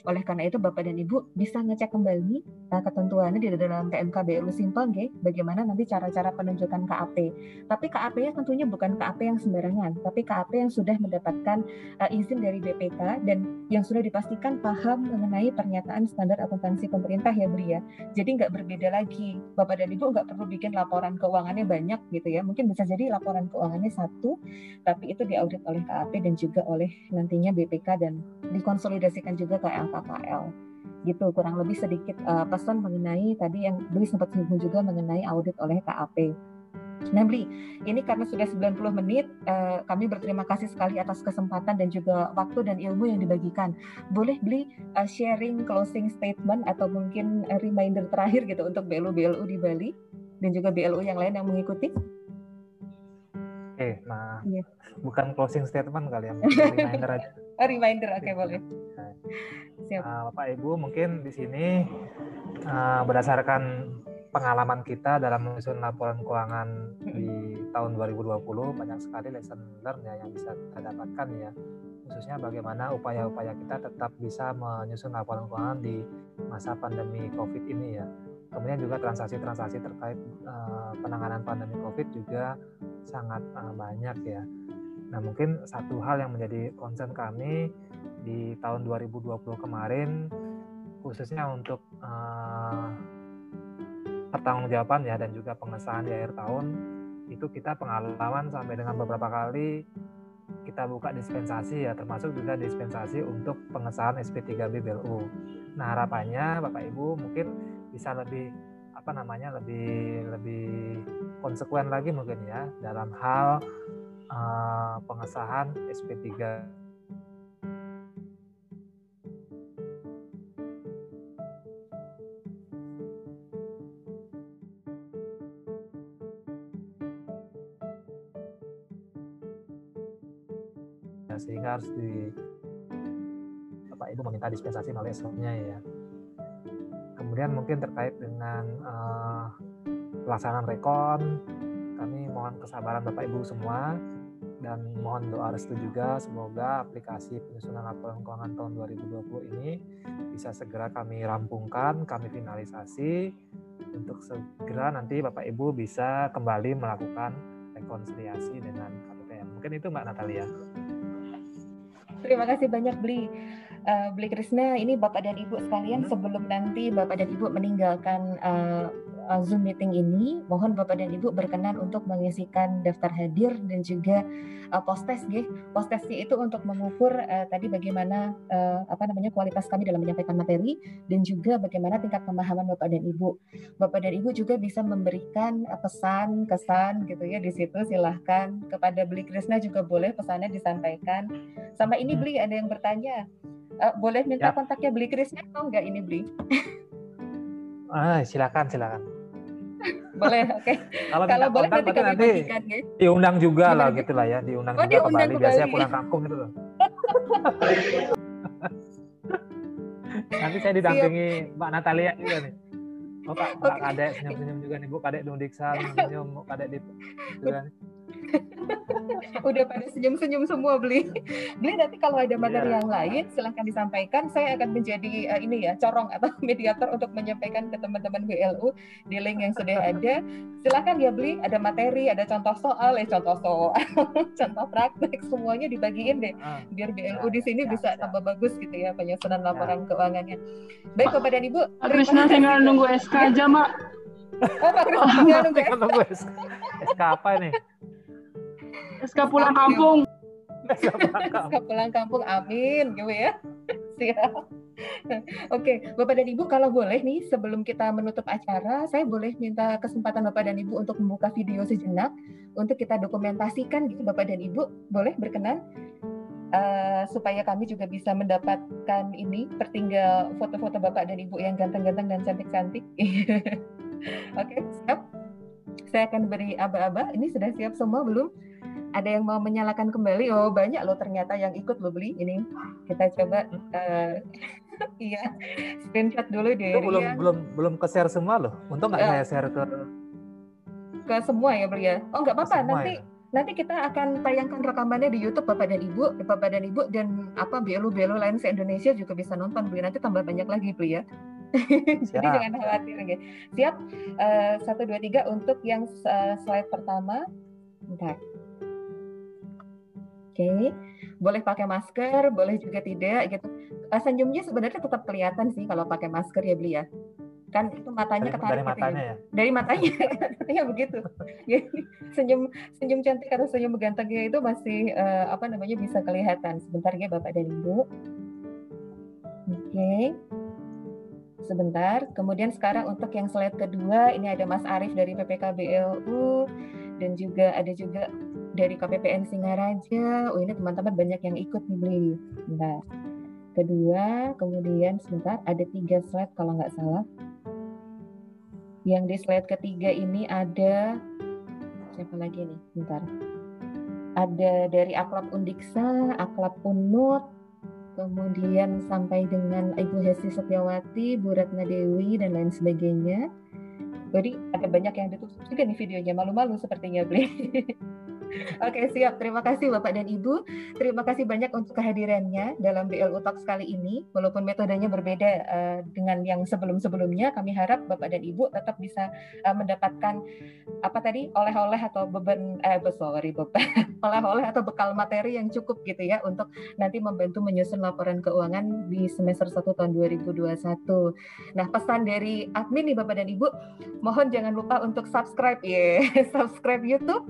Oleh karena itu Bapak dan Ibu bisa ngecek kembali uh, ketentuannya di dalam PMK BLU Simple okay? bagaimana nanti cara-cara penunjukan KAP. Tapi KAP-nya tentunya bukan KAP yang sembarangan, tapi KAP yang sudah mendapatkan uh, izin dari BPK dan yang sudah dipastikan paham mengenai pernyataan standar akuntansi pemerintah ya Bri ya. Jadi nggak berbeda lagi. Bapak dan Ibu nggak perlu bikin laporan keuangannya banyak gitu ya. Mungkin bisa jadi laporan keuangannya satu, tapi itu diaudit oleh KAP dan juga oleh nantinya BPK dan dikonsolidasikan juga ke LKKL gitu kurang lebih sedikit uh, pesan mengenai tadi yang Beli sempat singgung juga mengenai audit oleh KAP. Bli, ini karena sudah 90 menit, eh, kami berterima kasih sekali atas kesempatan dan juga waktu dan ilmu yang dibagikan. Boleh Bli uh, sharing closing statement atau mungkin uh, reminder terakhir gitu untuk BLU-BLU di Bali dan juga BLU yang lain yang mengikuti? Oke, okay, nah yeah. bukan closing statement kali ya, reminder aja. Oh, reminder, oke okay, boleh. Nah, Siap. Uh, Bapak Ibu mungkin di sini uh, berdasarkan pengalaman kita dalam menyusun laporan keuangan di tahun 2020 banyak sekali lesson learn ya yang bisa kita dapatkan ya khususnya bagaimana upaya-upaya kita tetap bisa menyusun laporan keuangan di masa pandemi COVID ini ya. Kemudian juga transaksi-transaksi terkait uh, penanganan pandemi COVID juga sangat uh, banyak ya. Nah mungkin satu hal yang menjadi concern kami di tahun 2020 kemarin khususnya untuk uh, pertanggungjawaban ya dan juga pengesahan di akhir tahun itu kita pengalaman sampai dengan beberapa kali kita buka dispensasi ya termasuk juga dispensasi untuk pengesahan SP3B BLU. Nah harapannya Bapak Ibu mungkin bisa lebih apa namanya lebih lebih konsekuen lagi mungkin ya dalam hal uh, pengesahan SP3 sehingga harus di Bapak Ibu meminta dispensasi melalui SO-nya ya. Kemudian mungkin terkait dengan uh, pelaksanaan rekon, kami mohon kesabaran Bapak Ibu semua dan mohon doa restu juga semoga aplikasi penyusunan laporan keuangan tahun 2020 ini bisa segera kami rampungkan, kami finalisasi untuk segera nanti Bapak Ibu bisa kembali melakukan rekonsiliasi dengan KPPM. Mungkin itu Mbak Natalia. Terima kasih banyak Bli. Uh, Bli Krisna, ini Bapak dan Ibu sekalian hmm. sebelum nanti Bapak dan Ibu meninggalkan uh, uh, Zoom meeting ini, mohon Bapak dan Ibu berkenan untuk mengisikan daftar hadir dan juga uh, post test, gih. Post testnya itu untuk mengukur uh, tadi bagaimana uh, apa namanya kualitas kami dalam menyampaikan materi dan juga bagaimana tingkat pemahaman Bapak dan Ibu. Bapak dan Ibu juga bisa memberikan uh, pesan, kesan gitu ya di situ. Silahkan kepada Beli Krisna juga boleh pesannya disampaikan. Sama ini Beli ada yang bertanya. Uh, boleh minta ya. kontaknya Beli Krisna atau enggak ini Beli? Ah, silakan, silakan boleh oke okay. kalau, kalau boleh nanti kami nanti bagikan, ya. diundang juga Gimana? lah gitu lah ya diundang oh, juga diundang ke Bali biasanya pulang kampung gitu loh nanti saya didampingi Siap. Mbak Natalia juga nih Oh, Pak, Mbak okay. Kadek senyum-senyum juga nih, Bu. Kadek Dundiksa senyum, Kadek di. Udah pada senyum-senyum semua beli. Beli nanti kalau ada materi yeah. yang lain silahkan disampaikan. Saya akan menjadi uh, ini ya corong atau mediator untuk menyampaikan ke teman-teman BLU di link yang sudah ada. Silahkan ya beli. Ada materi, ada contoh soal, eh contoh soal, contoh praktek semuanya dibagiin deh. Ah. Biar BLU di sini bisa tambah bagus gitu ya penyusunan laporan keuangannya. Baik Bapak dan Ibu. Krisna tinggal nunggu SK aja mak. Oh Pak Krisna tinggal nunggu SK. SK apa ini? SK pulang kampung. SK pulang kampung, amin, gitu ya. Siap. Oke, Bapak dan Ibu kalau boleh nih sebelum kita menutup acara, saya boleh minta kesempatan Bapak dan Ibu untuk membuka video sejenak untuk kita dokumentasikan gitu Bapak dan Ibu, boleh berkenan? Uh, supaya kami juga bisa mendapatkan ini tertinggal foto-foto Bapak dan Ibu yang ganteng-ganteng dan cantik-cantik. Oke, okay, siap. Saya akan beri aba-aba. Ini sudah siap semua belum? Ada yang mau menyalakan kembali oh banyak loh ternyata yang ikut lo beli ini kita coba uh, iya, screenshot dulu deh. Itu belum belum belum ke share semua loh. Untung nggak uh, saya share ke ke semua ya beli ya. Oh nggak apa-apa nanti ya? nanti kita akan tayangkan rekamannya di YouTube Bapak dan Ibu, Bapak dan Ibu dan apa belu-belu lain se Indonesia juga bisa nonton beli nanti tambah banyak lagi beli ya. Jadi jangan khawatir ya. Siap uh, satu dua tiga untuk yang uh, slide pertama. Bentar. Oke, okay. boleh pakai masker, boleh juga tidak gitu. Uh, senyumnya sebenarnya tetap kelihatan sih kalau pakai masker ya beli ya. Kan itu matanya dari, ketarik dari matanya ya? Dari matanya ya begitu. Senyum senyum cantik atau senyum gantengnya itu masih uh, apa namanya bisa kelihatan. Sebentar ya bapak dan ibu. Oke. Okay. sebentar. Kemudian sekarang untuk yang slide kedua ini ada Mas Arief dari PPKBLU dan juga ada juga dari KPPN Singaraja oh ini teman-teman banyak yang ikut nih beli sebentar kedua kemudian sebentar ada tiga slide kalau nggak salah yang di slide ketiga ini ada siapa lagi nih? Bentar. Ada dari Aklab Undiksa, Aklab Unut, kemudian sampai dengan Ibu Hesi Setiawati, Bu Ratna Dewi, dan lain sebagainya. Jadi ada banyak yang ditutup juga nih videonya, malu-malu sepertinya, Bli. Oke, siap. Terima kasih Bapak dan Ibu. Terima kasih banyak untuk kehadirannya dalam BLU Talks kali ini. Walaupun metodenya berbeda uh, dengan yang sebelum-sebelumnya, kami harap Bapak dan Ibu tetap bisa uh, mendapatkan apa tadi oleh-oleh atau beban eh sorry beban oleh-oleh atau bekal materi yang cukup gitu ya untuk nanti membantu menyusun laporan keuangan di semester 1 tahun 2021. Nah, pesan dari admin nih Bapak dan Ibu, mohon jangan lupa untuk subscribe ya, yeah. subscribe YouTube,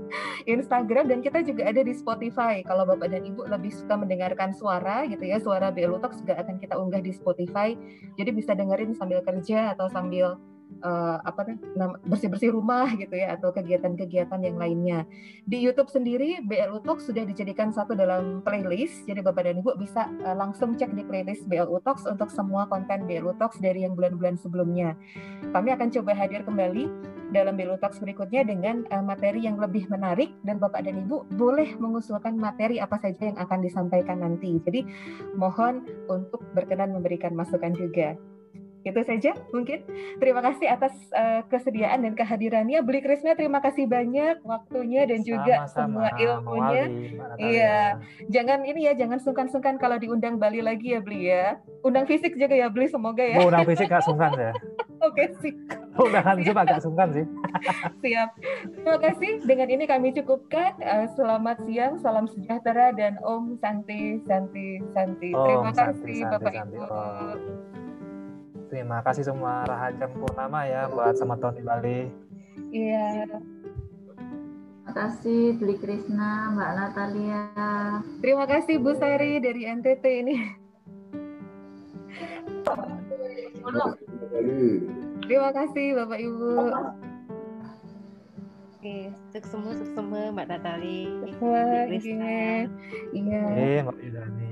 Instagram Instagram dan kita juga ada di Spotify. Kalau Bapak dan Ibu lebih suka mendengarkan suara gitu ya, suara BLU juga akan kita unggah di Spotify. Jadi bisa dengerin sambil kerja atau sambil uh, apa bersih-bersih rumah gitu ya atau kegiatan-kegiatan yang lainnya. Di YouTube sendiri BLU Talks sudah dijadikan satu dalam playlist. Jadi Bapak dan Ibu bisa uh, langsung cek di playlist BLU Talks untuk semua konten BLU Talks dari yang bulan-bulan sebelumnya. Kami akan coba hadir kembali dalam BLU Talks berikutnya dengan uh, materi yang lebih menarik dan Bapak dan Ibu boleh mengusulkan materi apa saja yang akan disampaikan nanti. Jadi mohon untuk berkenan memberikan masukan juga. Itu saja mungkin. Terima kasih atas uh, kesediaan dan kehadirannya. Beli Krisna terima kasih banyak waktunya dan juga Sama-sama. semua ilmunya. Iya. Jangan ini ya, jangan sungkan-sungkan kalau diundang Bali lagi ya Beli ya. Undang fisik juga ya Beli semoga ya. Oh, undang fisik gak sungkan ya. Oke sih. Undangan cuma gak sungkan sih. Siap. Terima kasih. Dengan ini kami cukupkan. Uh, selamat siang, salam sejahtera dan Om Santi Santi Santi. Terima kasih Santi, Bapak Santi, Ibu. Terima kasih semua Rahajan Purnama ya buat sama tahun di Bali. Iya. Terima kasih Beli Krisna, Mbak Natalia. Terima kasih Bu Sari dari NTT ini. Terima kasih Bapak Ibu. Oke, sukses semua, semua Mbak Natalia. Sukses, iya. Iya, Mbak Yudani.